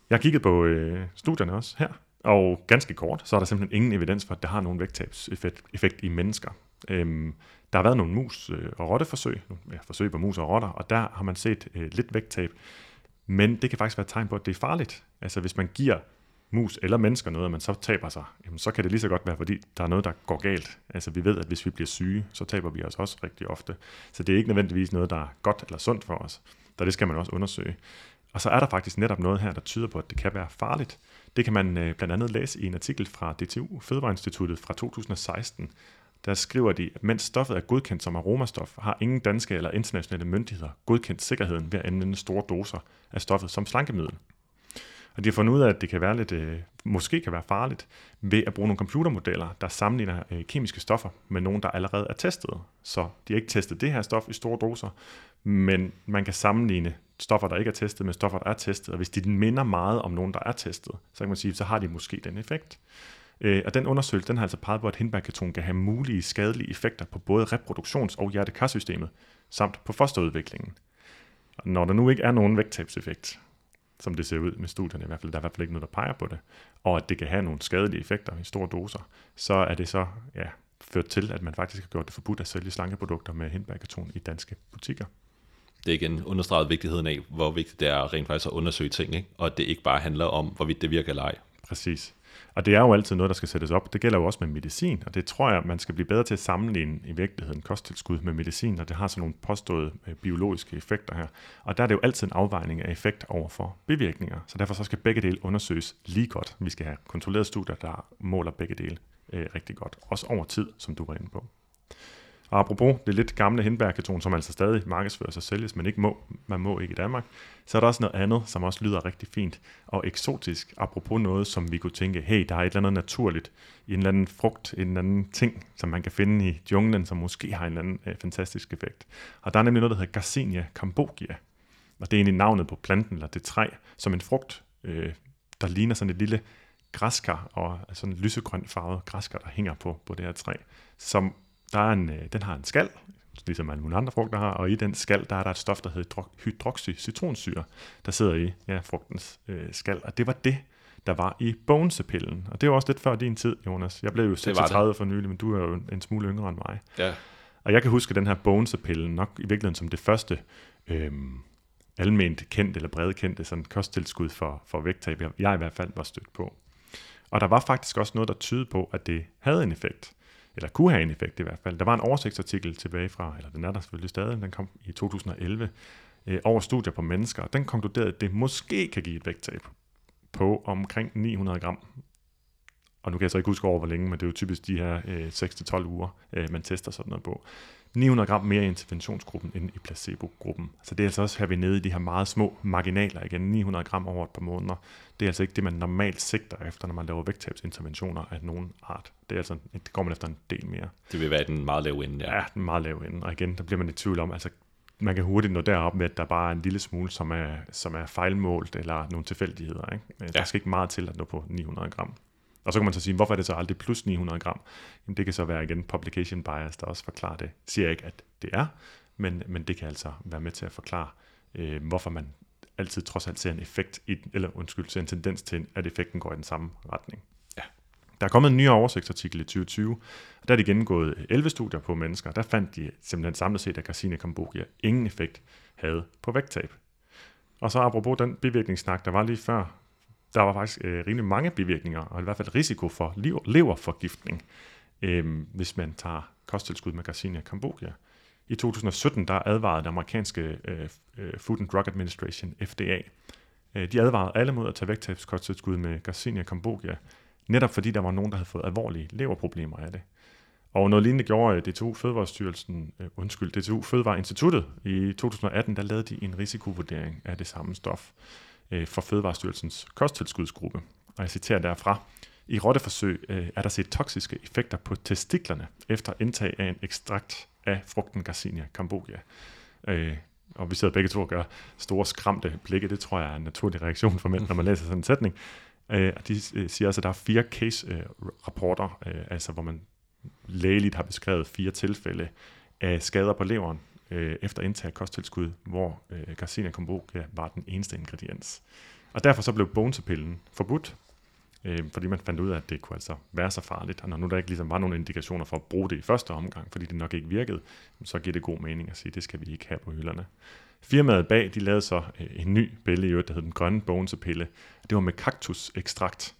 B: Jeg har kigget på øh, studierne også her, og ganske kort, så er der simpelthen ingen evidens for, at det har nogen vægttabseffekt effekt i mennesker. Øhm, der har været nogle mus- øh, og rotteforsøg, ja, forsøg på mus og rotter, og der har man set øh, lidt vægttab, men det kan faktisk være et tegn på, at det er farligt. Altså hvis man giver mus eller mennesker noget, og man så taber sig, jamen, så kan det lige så godt være, fordi der er noget, der går galt. Altså vi ved, at hvis vi bliver syge, så taber vi os også rigtig ofte. Så det er ikke nødvendigvis noget, der er godt eller sundt for os. Så det skal man også undersøge. Og så er der faktisk netop noget her, der tyder på, at det kan være farligt. Det kan man øh, blandt andet læse i en artikel fra DTU, Fødevareinstituttet fra 2016. der skriver de, at mens stoffet er godkendt som aromastof, har ingen danske eller internationale myndigheder godkendt sikkerheden ved at anvende store doser af stoffet som slankemiddel. Og de har fundet ud af, at det kan være lidt, øh, måske kan være farligt ved at bruge nogle computermodeller, der sammenligner øh, kemiske stoffer med nogen, der allerede er testet. Så de har ikke testet det her stof i store doser, men man kan sammenligne stoffer, der ikke er testet, med stoffer, der er testet. Og hvis de minder meget om nogen, der er testet, så kan man sige, så har de måske den effekt. Øh, og den undersøgelse den har altså peget på, at hindbærketon kan have mulige skadelige effekter på både reproduktions- og hjertekarsystemet, samt på fosterudviklingen. Og når der nu ikke er nogen vægttabseffekt, som det ser ud med studierne i hvert fald, der er i hvert fald ikke noget, der peger på det, og at det kan have nogle skadelige effekter i store doser, så er det så ja, ført til, at man faktisk har gjort det forbudt at sælge slankeprodukter med hindbærketon i danske butikker.
C: Det er igen understreget vigtigheden af, hvor vigtigt det er rent faktisk at undersøge ting, ikke? og at det ikke bare handler om, hvorvidt det virker eller ej.
B: Præcis. Og det er jo altid noget, der skal sættes op. Det gælder jo også med medicin, og det tror jeg, man skal blive bedre til at sammenligne i virkeligheden kosttilskud med medicin, og det har sådan nogle påståede øh, biologiske effekter her. Og der er det jo altid en afvejning af effekt over for bivirkninger, så derfor så skal begge dele undersøges lige godt. Vi skal have kontrollerede studier, der måler begge dele øh, rigtig godt, også over tid, som du var inde på. Og apropos det lidt gamle hindbærketon, som altså stadig markedsføres og sælges, men ikke må, man må ikke i Danmark, så er der også noget andet, som også lyder rigtig fint og eksotisk. Apropos noget, som vi kunne tænke, hey, der er et eller andet naturligt en eller anden frugt, en eller anden ting, som man kan finde i junglen, som måske har en eller anden øh, fantastisk effekt. Og der er nemlig noget, der hedder Garcinia cambogia. Og det er egentlig navnet på planten, eller det træ, som en frugt, øh, der ligner sådan et lille græskar, og sådan en lysegrøn farvet græskar, der hænger på, på det her træ, som der er en, øh, den har en skal, ligesom alle mulige andre frugter har, og i den skal, der er der et stof, der hedder hydroxycitronsyre, der sidder i ja, frugtens øh, skal, og det var det, der var i bonesepillen. Og det var også lidt før din tid, Jonas. Jeg blev jo 36 for nylig, men du er jo en smule yngre end mig.
C: Ja.
B: Og jeg kan huske den her bonesepillen nok i virkeligheden som det første øhm, alment kendt eller bredt kendte sådan kosttilskud for, for vægttab, jeg i hvert fald var stødt på. Og der var faktisk også noget, der tydede på, at det havde en effekt eller kunne have en effekt i hvert fald. Der var en oversigtsartikel tilbage fra, eller den er der selvfølgelig stadig, den kom i 2011, øh, over studier på mennesker, og den konkluderede, at det måske kan give et vægttab på omkring 900 gram. Og nu kan jeg så ikke huske over, hvor længe, men det er jo typisk de her øh, 6-12 uger, øh, man tester sådan noget på. 900 gram mere i interventionsgruppen end i placebo-gruppen. Så det er altså også her vi nede i de her meget små marginaler igen, 900 gram over et par måneder. Det er altså ikke det, man normalt sigter efter, når man laver vægttabsinterventioner af nogen art. Det, er altså, det går man efter en del mere.
C: Det vil være den meget lave ende,
B: ja. Ja, den meget lave ende. Og igen, der bliver man i tvivl om, altså man kan hurtigt nå derop med, at der bare er en lille smule, som er, som er fejlmålt, eller nogle tilfældigheder. Ikke? Ja. Der skal ikke meget til at nå på 900 gram. Og så kan man så sige, hvorfor er det så aldrig plus 900 gram? Jamen, det kan så være igen publication bias, der også forklarer det. Jeg siger ikke, at det er, men, men det kan altså være med til at forklare, øh, hvorfor man altid trods alt ser en effekt, i, eller undskyld, ser en tendens til, at effekten går i den samme retning. Ja. Der er kommet en ny oversigtsartikel i 2020, og der er de gennemgået 11 studier på mennesker, der fandt de simpelthen samlet set, at Garcinia cambogia ingen effekt havde på vægttab. Og så apropos den bivirkningssnak, der var lige før, der var faktisk øh, rimelig mange bivirkninger, og i hvert fald risiko for leverforgiftning, øh, hvis man tager kosttilskud med Garcinia cambogia. I 2017 der advarede den amerikanske øh, øh Food and Drug Administration, FDA, øh, de advarede alle mod at tage vægttabskosttilskud med Garcinia cambogia, netop fordi der var nogen, der havde fået alvorlige leverproblemer af det. Og noget lignende gjorde øh, DTU Fødevarestyrelsen, øh, undskyld, DTU Fødevareinstituttet i 2018, der lavede de en risikovurdering af det samme stof øh, for Fødevarestyrelsens kosttilskudsgruppe. Og jeg citerer derfra. I rotteforsøg øh, er der set toksiske effekter på testiklerne efter indtag af en ekstrakt af frugten Garcinia cambogia. Øh, og vi sidder begge to og gør store skræmte blikke. Det tror jeg er en naturlig reaktion for mænd, når man læser sådan en sætning. Øh, de øh, siger altså, at der er fire case-rapporter, øh, øh, altså hvor man lægeligt har beskrevet fire tilfælde af skader på leveren øh, efter indtag af kosttilskud, hvor øh, Garcinia cambogia var den eneste ingrediens. Og derfor så blev bonesepillen forbudt, øh, fordi man fandt ud af, at det kunne altså være så farligt. Og når nu der ikke ligesom var nogen indikationer for at bruge det i første omgang, fordi det nok ikke virkede, så giver det god mening at sige, at det skal vi ikke have på hylderne. Firmaet bag, de lavede så øh, en ny pille i øvrigt, der hed den grønne bonesepille. Det var med kaktusekstrakt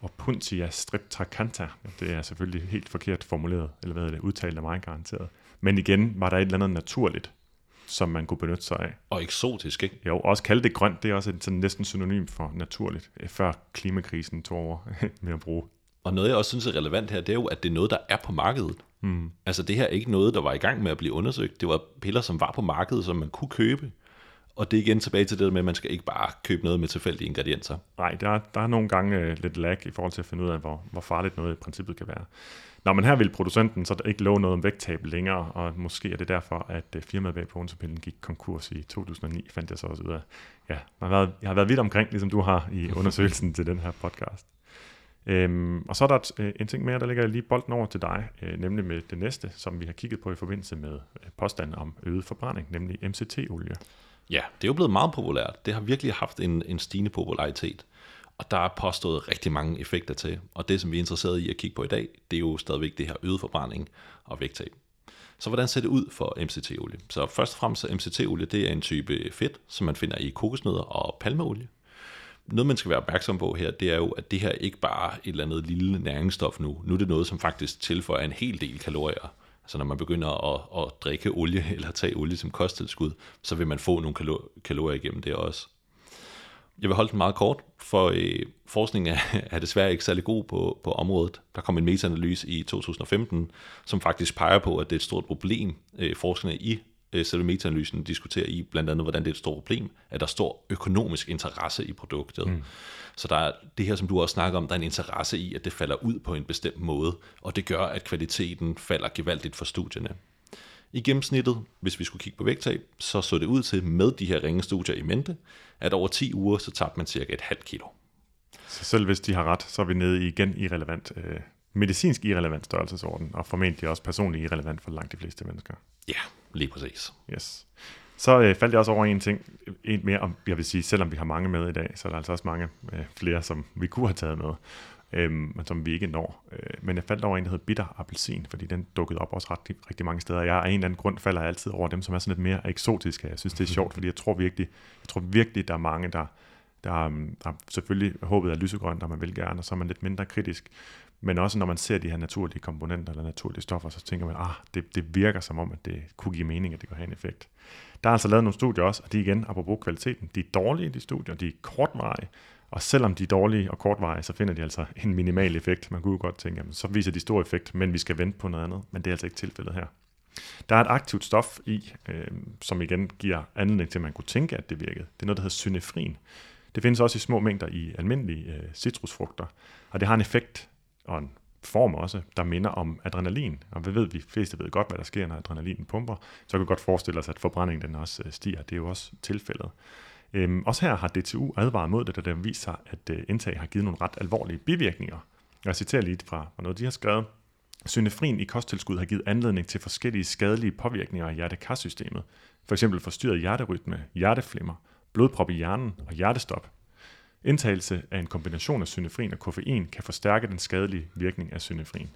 B: og Puntia streptacanta. Det er selvfølgelig helt forkert formuleret, eller hvad er det, udtalt af mig garanteret. Men igen var der et eller andet naturligt, som man kunne benytte sig af.
C: Og eksotisk, ikke?
B: Jo, også kalde det grønt, det er også et sådan næsten synonym for naturligt, øh, før klimakrisen tog over *laughs* med at bruge.
C: Og noget, jeg også synes er relevant her, det er jo, at det er noget, der er på markedet. Mm. Altså det her er ikke noget, der var i gang med at blive undersøgt. Det var piller, som var på markedet, som man kunne købe. Og det er igen tilbage til det med, at man skal ikke bare købe noget med tilfældige ingredienser.
B: Nej, der, der er nogle gange øh, lidt lag i forhold til at finde ud af, hvor, hvor farligt noget i princippet kan være. Nå, men her vil producenten så ikke love noget om vægttab længere, og måske er det derfor, at øh, firmaet bag Ponsepillen gik konkurs i 2009, fandt jeg så også ud af. Ja, jeg har været, jeg har været vidt omkring, ligesom du har i *laughs* undersøgelsen til den her podcast. Øhm, og så er der et, øh, en ting mere, der ligger lige bolden over til dig, øh, nemlig med det næste, som vi har kigget på i forbindelse med øh, påstanden om øget forbrænding, nemlig MCT-olie.
C: Ja, det er jo blevet meget populært. Det har virkelig haft en, en stigende popularitet. Og der er påstået rigtig mange effekter til. Og det, som vi er interesseret i at kigge på i dag, det er jo stadigvæk det her øget forbrænding og vægttab. Så hvordan ser det ud for MCT-olie? Så først og fremmest så MCT-olie det er en type fedt, som man finder i kokosnødder og palmeolie. Noget, man skal være opmærksom på her, det er jo, at det her ikke bare er et eller andet lille næringsstof nu. Nu er det noget, som faktisk tilføjer en hel del kalorier. Altså når man begynder at, at drikke olie *laughs* eller tage olie som kosttilskud, så vil man få nogle kalorier igennem det også. Jeg vil holde den meget kort, for øh, forskningen er, er desværre ikke særlig god på, på området. Der kom en metaanalyse i 2015, som faktisk peger på, at det er et stort problem, øh, forskerne i øh, selve metaanalysen diskuterer i, blandt andet, hvordan det er et stort problem, at der står økonomisk interesse i produktet. Mm. Så der er det her, som du også snakker om, der er en interesse i, at det falder ud på en bestemt måde, og det gør, at kvaliteten falder gevaldigt for studierne. I gennemsnittet, hvis vi skulle kigge på vægttab, så så det ud til med de her ringe studier i mente, at over 10 uger, så tabte man cirka et halvt kilo.
B: Så selv hvis de har ret, så er vi nede i igen irrelevant, øh, medicinsk irrelevant størrelsesorden, og formentlig også personligt irrelevant for langt de fleste mennesker.
C: Ja, lige præcis.
B: Yes. Så øh, faldt jeg også over en ting, en mere om, jeg vil sige, selvom vi har mange med i dag, så er der altså også mange øh, flere, som vi kunne have taget med øhm, men som vi ikke når. Øh, men jeg faldt over en, der hedder bitter appelsin, fordi den dukkede op også ret, rigtig mange steder. Jeg af en eller anden grund falder altid over dem, som er sådan lidt mere eksotiske. Jeg synes, det er *laughs* sjovt, fordi jeg tror virkelig, jeg tror virkelig der er mange, der, der, der selvfølgelig håbet er lysegrønt, og man vil gerne, og så er man lidt mindre kritisk. Men også når man ser de her naturlige komponenter eller naturlige stoffer, så tænker man, ah, det, det virker som om, at det kunne give mening, at det kunne have en effekt. Der er altså lavet nogle studier også, og de igen, apropos kvaliteten, de er dårlige, de studier, de er kortvarige, og selvom de er dårlige og kortvarige, så finder de altså en minimal effekt. Man kunne jo godt tænke, jamen, så viser de stor effekt, men vi skal vente på noget andet. Men det er altså ikke tilfældet her. Der er et aktivt stof i, øh, som igen giver anledning til, at man kunne tænke, at det virkede. Det er noget, der hedder synefrin. Det findes også i små mængder i almindelige øh, citrusfrugter, og det har en effekt og en form også, der minder om adrenalin. Og vi ved, vi fleste ved godt, hvad der sker, når adrenalin pumper. Så kan vi godt forestille os, at forbrændingen den også øh, stiger. Det er jo også tilfældet. Øhm, også her har DTU advaret mod det, da det viser sig, at øh, indtag har givet nogle ret alvorlige bivirkninger. Jeg citerer lige fra, fra noget, de har skrevet. Synefrin i kosttilskud har givet anledning til forskellige skadelige påvirkninger af hjertekarsystemet. For eksempel forstyrret hjerterytme, hjerteflimmer, blodprop i hjernen og hjertestop. Indtagelse af en kombination af synefrin og koffein kan forstærke den skadelige virkning af synefrin.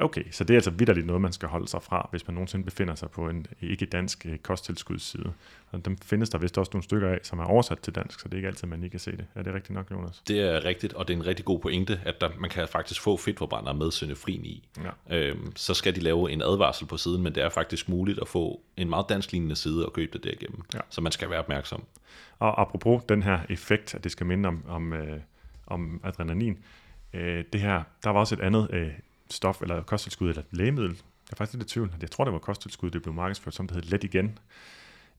B: Okay, så det er altså vidderligt noget, man skal holde sig fra, hvis man nogensinde befinder sig på en ikke-dansk øh, kosttilskudsside. Og dem findes der vist også nogle stykker af, som er oversat til dansk, så det er ikke altid, man ikke kan se det. Er det rigtigt nok, Jonas?
C: Det er rigtigt, og det er en rigtig god pointe, at der, man kan faktisk få fedtforbrændere med synefrin i. Ja. Øhm, så skal de lave en advarsel på siden, men det er faktisk muligt at få en meget dansk-lignende side og købe det derigennem. Ja. Så man skal være opmærksom.
B: Og apropos den her effekt, at det skal minde om, om, øh, om adrenalin, øh, det her, der var også et andet øh, stof, eller kosttilskud, eller lægemiddel. Jeg er faktisk lidt i tvivl. Jeg tror, det var kosttilskud, det blev markedsført som, det hed Let Igen.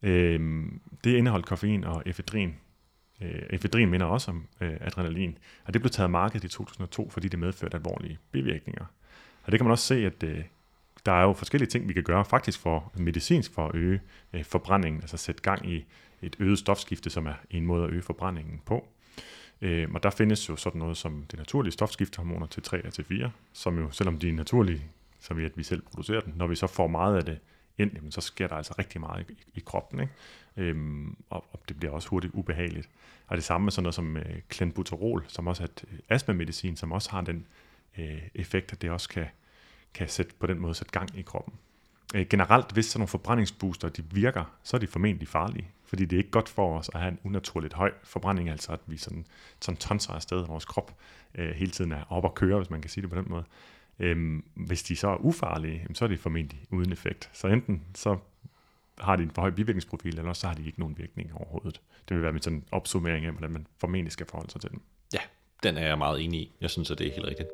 B: Øh, det indeholdt koffein og efedrin. Øh, efedrin minder også om øh, adrenalin. Og det blev taget af markedet i 2002, fordi det medførte alvorlige bivirkninger. Og det kan man også se, at øh, der er jo forskellige ting, vi kan gøre faktisk for medicinsk for at øge øh, forbrændingen, altså sætte gang i et øget stofskifte, som er en måde at øge forbrændingen på. Øhm, og der findes jo sådan noget som det naturlige stofskiftehormoner til 3 og til 4, som jo, selvom de er naturlige, så vi at vi selv producerer dem, når vi så får meget af det ind, jamen, så sker der altså rigtig meget i, i kroppen, ikke? Øhm, og, og det bliver også hurtigt ubehageligt. Og det samme med sådan noget som øh, clenbuterol, som også er et øh, astmamedicin, som også har den øh, effekt, at det også kan, kan sætte, på den måde sætte gang i kroppen. Øh, generelt, hvis sådan nogle forbrændingsbooster de virker, så er de formentlig farlige. Fordi det er ikke godt for os at have en unaturligt høj forbrænding, altså at vi sådan, sådan tonser afsted, vores krop øh, hele tiden er op og køre, hvis man kan sige det på den måde. Øhm, hvis de så er ufarlige, så er det formentlig uden effekt. Så enten så har de en for høj bivirkningsprofil, eller så har de ikke nogen virkning overhovedet. Det vil være med sådan en opsummering af, hvordan man formentlig skal forholde sig til dem.
C: Ja, den er jeg meget enig i. Jeg synes, at det er helt rigtigt.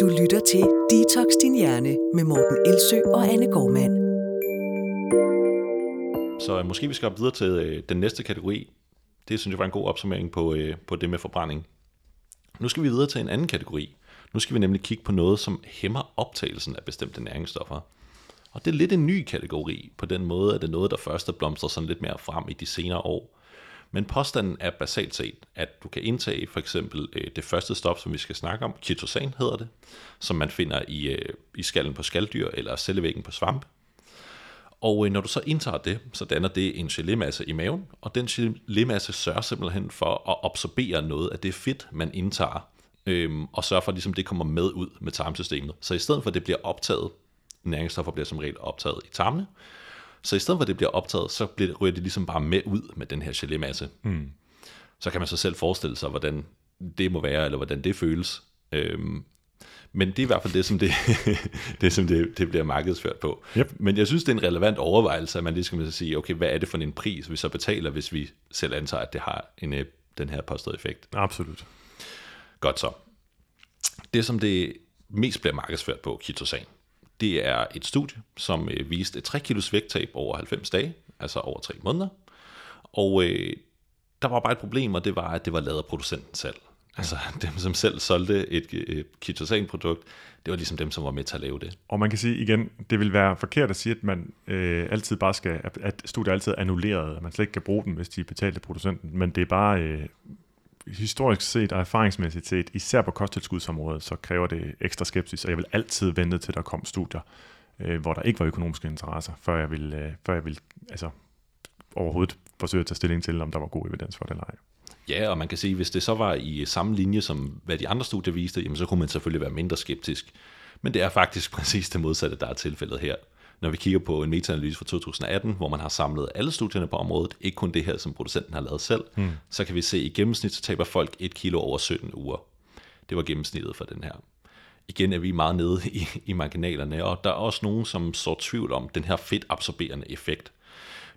A: Du lytter til Detox Din Hjerne med Morten Elsø og Anne Gormand.
C: Så øh, måske vi skal op videre til øh, den næste kategori. Det synes jeg var en god opsummering på, øh, på det med forbrænding. Nu skal vi videre til en anden kategori. Nu skal vi nemlig kigge på noget, som hæmmer optagelsen af bestemte næringsstoffer. Og det er lidt en ny kategori, på den måde, at det er noget, der først er blomstret sådan lidt mere frem i de senere år. Men påstanden er basalt set, at du kan indtage for eksempel øh, det første stof, som vi skal snakke om, chitosan hedder det, som man finder i, øh, i skallen på skalddyr eller cellevæggen på svamp. Og øh, når du så indtager det, så danner det en gelémasse i maven, og den gelémasse sørger simpelthen for at absorbere noget af det fedt, man indtager, øhm, og sørger for, at ligesom det kommer med ud med tarmsystemet. Så i stedet for, at det bliver optaget, næringsstoffer bliver som regel optaget i tarmene, så i stedet for, at det bliver optaget, så bliver, ryger det ligesom bare med ud med den her gelémasse. Mm. Så kan man så selv forestille sig, hvordan det må være, eller hvordan det føles. Øhm, men det er i hvert fald det, som det, *laughs* det, som det, det bliver markedsført på.
B: Yep.
C: Men jeg synes, det er en relevant overvejelse, at man lige skal sige, okay, hvad er det for en pris, vi så betaler, hvis vi selv antager, at det har en, øh, den her påståede effekt.
B: Absolut.
C: Godt så. Det, som det mest bliver markedsført på, kitosan, det er et studie, som øh, viste et 3 kilos vægttab over 90 dage, altså over 3 måneder. Og øh, der var bare et problem, og det var, at det var lavet af producenten selv. Altså *laughs* dem, som selv solgte et, et ketosan-produkt, det var ligesom dem, som var med til at lave det.
B: Og man kan sige igen, det vil være forkert at sige, at man øh, altid bare skal, at studier altid er annulleret, at man slet ikke kan bruge dem, hvis de betalte producenten, men det er bare øh, historisk set og erfaringsmæssigt set, især på kosttilskudsområdet, så kræver det ekstra skepsis, og jeg vil altid vente til, der kom studier, øh, hvor der ikke var økonomiske interesser, før jeg vil, øh, før jeg vil altså, overhovedet forsøge at tage stilling til, om der var god evidens for det eller ej.
C: Ja, og man kan sige, hvis det så var i samme linje som hvad de andre studier viste, jamen så kunne man selvfølgelig være mindre skeptisk. Men det er faktisk *laughs* præcis det modsatte, der er tilfældet her. Når vi kigger på en metaanalyse fra 2018, hvor man har samlet alle studierne på området, ikke kun det her, som producenten har lavet selv, mm. så kan vi se, at i gennemsnit så taber folk 1 kilo over 17 uger. Det var gennemsnittet for den her. Igen er vi meget nede i, i marginalerne, og der er også nogen, som så tvivl om den her fedtabsorberende effekt.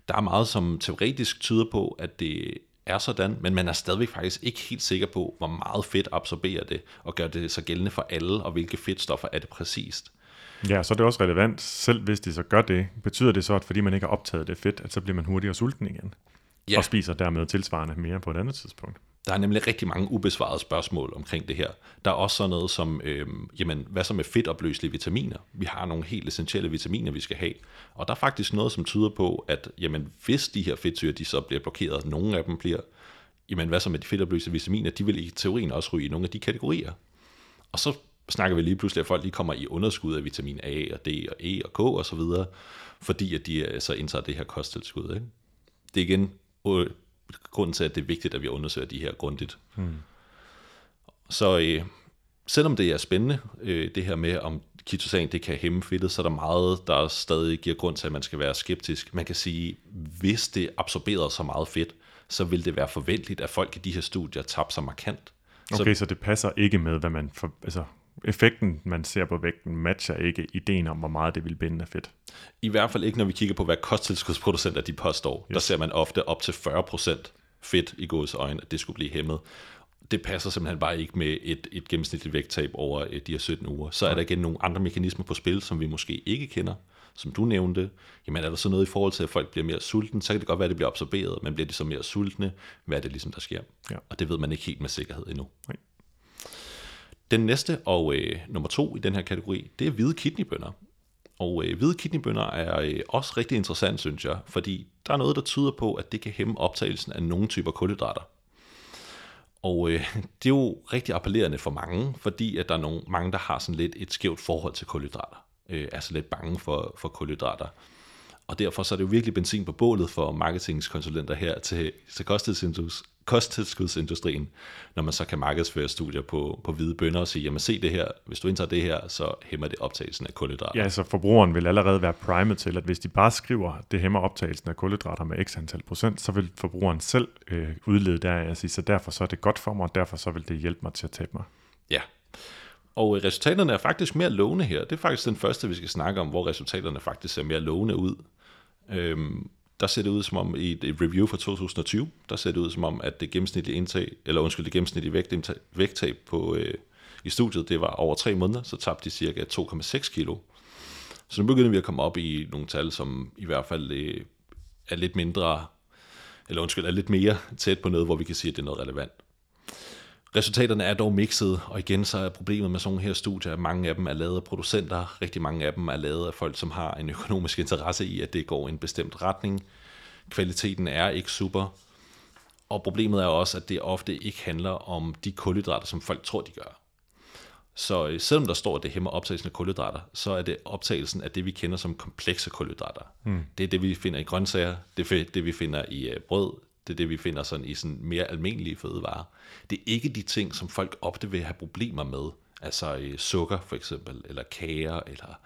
C: Der er meget, som teoretisk tyder på, at det er sådan, men man er stadigvæk faktisk ikke helt sikker på, hvor meget fedt absorberer det, og gør det så gældende for alle, og hvilke fedtstoffer er det præcist.
B: Ja, så er det også relevant, selv hvis de så gør det, betyder det så, at fordi man ikke har optaget det fedt, at så bliver man hurtigere sulten igen, ja. og spiser dermed tilsvarende mere på et andet tidspunkt.
C: Der er nemlig rigtig mange ubesvarede spørgsmål omkring det her. Der er også sådan noget som, øh, jamen, hvad så med fedtopløselige vitaminer? Vi har nogle helt essentielle vitaminer, vi skal have. Og der er faktisk noget, som tyder på, at jamen, hvis de her fedtsyre, de så bliver blokeret, nogle af dem bliver, jamen hvad så med de fedtopløselige vitaminer? De vil i teorien også ryge i nogle af de kategorier. Og så snakker vi lige pludselig, at folk lige kommer i underskud af vitamin A og D og E og K og så videre, fordi at de øh, så indtager det her kosttilskud. Ikke? Det er igen øh, grunden til, at det er vigtigt, at vi undersøger de her grundigt. Hmm. Så øh, selvom det er spændende, øh, det her med, om kitosan det kan hæmme fedtet, så er der meget, der stadig giver grund til, at man skal være skeptisk. Man kan sige, hvis det absorberer så meget fedt, så vil det være forventeligt, at folk i de her studier tabte sig markant.
B: Okay, så, så det passer ikke med, hvad man for, altså, effekten, man ser på vægten, matcher ikke ideen om, hvor meget det vil binde af fedt.
C: I hvert fald ikke, når vi kigger på, hvad kosttilskudsproducenter de påstår. Yes. Der ser man ofte op til 40% fedt i gods øjne, at det skulle blive hæmmet. Det passer simpelthen bare ikke med et, et gennemsnitligt vægttab over øh, de her 17 uger. Så er der igen nogle andre mekanismer på spil, som vi måske ikke kender. Som du nævnte, jamen er der så noget i forhold til, at folk bliver mere sultne, så kan det godt være, at det bliver absorberet, men bliver de så mere sultne? Hvad er det ligesom, der sker? Ja. Og det ved man ikke helt med sikkerhed endnu. Nej. Den næste og øh, nummer to i den her kategori, det er hvide kidneybønner. Og øh, hvide kidneybønner er øh, også rigtig interessant, synes jeg, fordi der er noget, der tyder på, at det kan hæmme optagelsen af nogle typer kulhydrater. Og øh, *laughs* det er jo rigtig appellerende for mange, fordi at der er nogle, mange, der har sådan lidt et skævt forhold til kulhydrater. Øh, er så lidt bange for, for kulhydrater. Og derfor så er det jo virkelig benzin på bålet for marketingskonsulenter her til, til kosttilskudsindustrien, når man så kan markedsføre studier på, på hvide bønder og sige, jamen se det her, hvis du indtager det her, så hæmmer det optagelsen af kulhydrater.
B: Ja, så forbrugeren vil allerede være primet til, at hvis de bare skriver, det hæmmer optagelsen af kulhydrater med x antal procent, så vil forbrugeren selv øh, udlede der at sige, så derfor så er det godt for mig, og derfor så vil det hjælpe mig til at tabe mig.
C: Ja, og resultaterne er faktisk mere lovende her. Det er faktisk den første, vi skal snakke om, hvor resultaterne faktisk ser mere lovende ud. Øhm, der ser det ud som om, i et review fra 2020, der ser det ud som om, at det gennemsnitlige indtag, eller undskyld, det gennemsnitlige vægt, vægttab på, øh, i studiet, det var over tre måneder, så tabte de cirka 2,6 kilo. Så nu begynder vi at komme op i nogle tal, som i hvert fald øh, er lidt mindre, eller undskyld, er lidt mere tæt på noget, hvor vi kan sige, at det er noget relevant. Resultaterne er dog mixet, og igen så er problemet med sådan nogle her studier, at mange af dem er lavet af producenter, rigtig mange af dem er lavet af folk, som har en økonomisk interesse i, at det går i en bestemt retning. Kvaliteten er ikke super, og problemet er også, at det ofte ikke handler om de kulhydrater, som folk tror, de gør. Så øh, selvom der står, at det hæmmer optagelsen af kulhydrater, så er det optagelsen af det, vi kender som komplekse kulhydrater. Mm. Det er det, vi finder i grøntsager, det er det, vi finder i øh, brød, det er det, vi finder sådan i sådan mere almindelige fødevarer. Det er ikke de ting, som folk ofte vil have problemer med. Altså øh, sukker for eksempel, eller kager, eller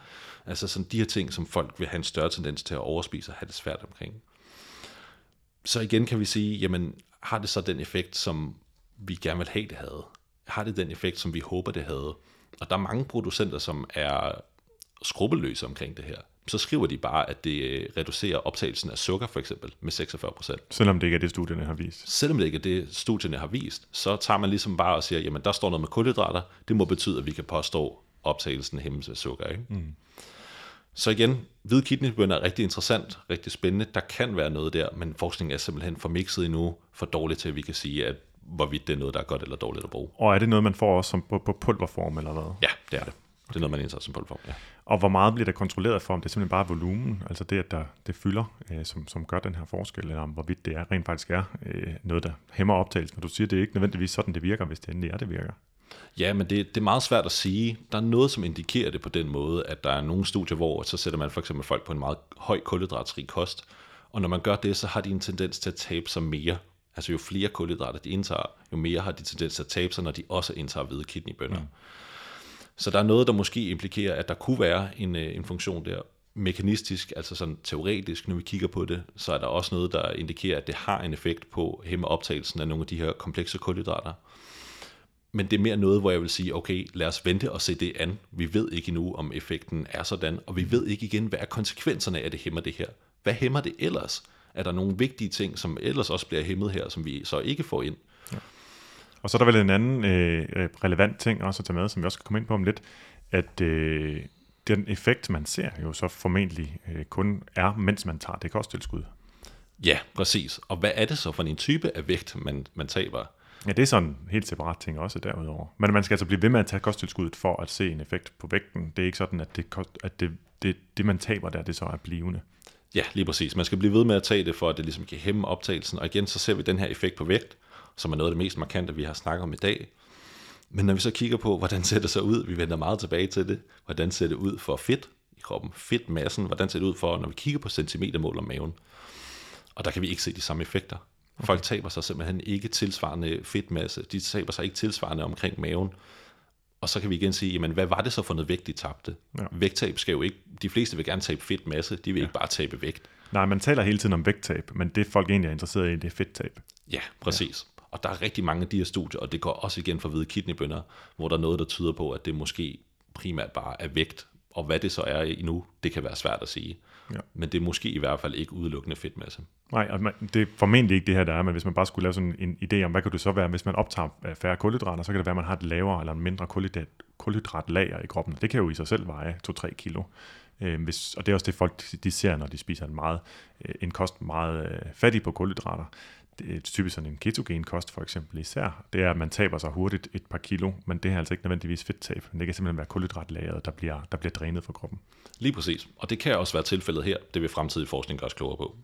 C: altså sådan de her ting, som folk vil have en større tendens til at overspise og have det svært omkring. Så igen kan vi sige, jamen har det så den effekt, som vi gerne vil have, det havde? Har det den effekt, som vi håber, det havde? Og der er mange producenter, som er skrupelløse omkring det her. Så skriver de bare, at det øh, reducerer optagelsen af sukker for eksempel med 46%
B: Selvom det ikke er det, studierne har vist.
C: Selvom det ikke er det, studierne har vist, så tager man ligesom bare og siger, jamen der står noget med kulhydrater, det må betyde, at vi kan påstå optagelsen hæmmes af sukker. Ikke? Mm. Så igen, hvide kidneybønner er rigtig interessant, rigtig spændende. Der kan være noget der, men forskningen er simpelthen for mixet endnu, for dårligt til, at vi kan sige, at hvorvidt det er noget, der er godt eller dårligt at bruge.
B: Og er det noget, man får også som på, på pulverform eller hvad?
C: Ja, det er det. Det er noget, man indtager som pulverform, ja.
B: Og hvor meget bliver der kontrolleret for, om det er simpelthen bare volumen, altså det, at der, det fylder, øh, som, som gør den her forskel, eller om hvorvidt det er, rent faktisk er øh, noget, der hæmmer optagelsen. Og du siger, det er ikke nødvendigvis sådan, det virker, hvis det endelig er, det virker.
C: Ja, men det, det er meget svært at sige. Der er noget, som indikerer det på den måde, at der er nogle studier, hvor så sætter man for eksempel folk på en meget høj kulhydratrig kost, og når man gør det, så har de en tendens til at tabe sig mere. Altså jo flere kulhydrater de indtager, jo mere har de tendens til at tabe sig, når de også indtager hvide kidneybønner. Mm. Så der er noget, der måske implikerer, at der kunne være en, øh, en funktion der. Mekanistisk, altså sådan teoretisk, når vi kigger på det, så er der også noget, der indikerer, at det har en effekt på hæmme optagelsen af nogle af de her komplekse kulhydrater. Men det er mere noget, hvor jeg vil sige, okay, lad os vente og se det an. Vi ved ikke endnu, om effekten er sådan, og vi ved ikke igen, hvad er konsekvenserne af, at det hæmmer det her. Hvad hæmmer det ellers? Er der nogle vigtige ting, som ellers også bliver hæmmet her, som vi så ikke får ind? Ja.
B: Og så er der vel en anden øh, relevant ting også at tage med, som vi også skal komme ind på om lidt, at øh, den effekt, man ser jo så formentlig øh, kun er, mens man tager det kosttilskud.
C: Ja, præcis. Og hvad er det så for en type af vægt, man, man taber?
B: Ja, det er sådan en helt separat ting også derudover. Men man skal altså blive ved med at tage kosttilskuddet for at se en effekt på vægten. Det er ikke sådan, at det, at det, det, det man taber der, det så er blivende.
C: Ja, lige præcis. Man skal blive ved med at tage det, for at det ligesom kan hæmme optagelsen. Og igen, så ser vi den her effekt på vægt, som er noget af det mest markante, vi har snakket om i dag. Men når vi så kigger på, hvordan ser det så ud, vi vender meget tilbage til det, hvordan ser det ud for fedt i kroppen, fedtmassen, hvordan ser det ud for, når vi kigger på centimetermål om maven. Og der kan vi ikke se de samme effekter. Folk taber sig simpelthen ikke tilsvarende fedtmasse, de taber sig ikke tilsvarende omkring maven. Og så kan vi igen sige, jamen hvad var det så for noget vægt, de tabte? Ja. Vægttab skal jo ikke, de fleste vil gerne tabe fedtmasse, de vil ja. ikke bare tabe vægt.
B: Nej, man taler hele tiden om vægttab, men det folk egentlig er interesseret i, det er fedttab.
C: Ja, præcis. Ja. Og der er rigtig mange af de her studier, og det går også igen for hvide kidneybønder, hvor der er noget, der tyder på, at det måske primært bare er vægt, og hvad det så er endnu, det kan være svært at sige. Ja. Men det er måske i hvert fald ikke udelukkende fedtmasse.
B: Nej, og man, det er formentlig ikke det her, der er, men hvis man bare skulle lave sådan en idé om, hvad kan det så være, hvis man optager færre kulhydrater, så kan det være, at man har et lavere eller en mindre kulhydrat, kulhydratlager i kroppen. Det kan jo i sig selv veje 2-3 kilo. Øh, hvis, og det er også det, folk de ser, når de spiser en, meget, øh, en kost meget øh, fattig på kulhydrater det er typisk sådan en ketogen kost for eksempel især, det er, at man taber sig hurtigt et par kilo, men det er altså ikke nødvendigvis fedttab. Det kan simpelthen være kulhydratlageret, der bliver, der bliver drænet fra kroppen.
C: Lige præcis, og det kan også være tilfældet her. Det vil fremtidig forskning gøre os klogere på.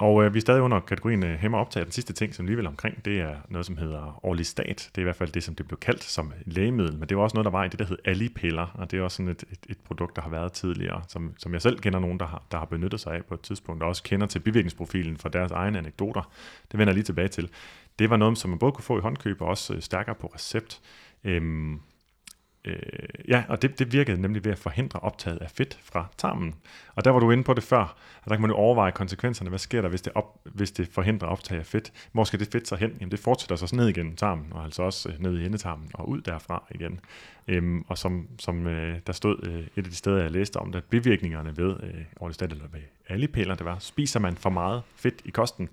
B: Og øh, vi er stadig under kategorien øh, hæmmer optaget. Den sidste ting, som lige vil omkring, det er noget, som hedder Orlistat. Det er i hvert fald det, som det blev kaldt som lægemiddel, men det var også noget, der var i det, der hed Alipiller, og det er også sådan et, et, et produkt, der har været tidligere, som, som jeg selv kender nogen, der har, der har benyttet sig af på et tidspunkt, og også kender til bivirkningsprofilen fra deres egne anekdoter. Det vender jeg lige tilbage til. Det var noget, som man både kunne få i håndkøb og også øh, stærkere på recept. Øhm, Øh, ja, og det, det virkede nemlig ved at forhindre optaget af fedt fra tarmen. Og der var du inde på det før, at der kan man jo overveje konsekvenserne. Hvad sker der, hvis det, op, hvis det forhindrer optag af fedt? Hvor skal det fedt så hen? Jamen det fortsætter så ned igennem tarmen, og altså også øh, ned i endetarmen og ud derfra igen. Øhm, og som, som øh, der stod øh, et af de steder, jeg læste om der bivirkningerne ved øh, Orlistat eller ved alle piller, det var, spiser man for meget fedt i kosten,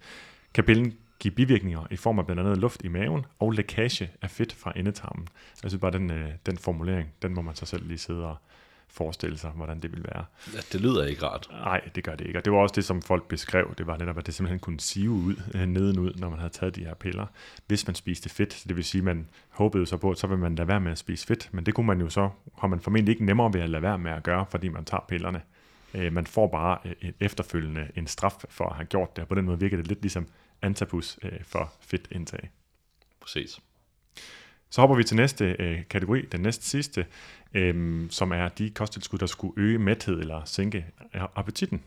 B: kan pillen give bivirkninger i form af blandt andet luft i maven og lækage af fedt fra endetarmen. Jeg synes bare, den, øh, den formulering, den må man så selv lige sidde og forestille sig, hvordan det vil være.
C: Ja, det lyder ikke rart.
B: Nej, det gør det ikke. Og det var også det, som folk beskrev. Det var netop, at det simpelthen kunne sive ud, øh, nedenud, når man havde taget de her piller, hvis man spiste fedt. Så det vil sige, at man håbede så på, at så vil man lade være med at spise fedt. Men det kunne man jo så, har man formentlig ikke nemmere ved at lade være med at gøre, fordi man tager pillerne. Øh, man får bare øh, efterfølgende en straf for at have gjort det. Og på den måde virker det lidt ligesom antapus øh, for fedtindtag.
C: Præcis.
B: Så hopper vi til næste øh, kategori, den næste sidste, øh, som er de kosttilskud, der skulle øge mæthed eller sænke appetitten.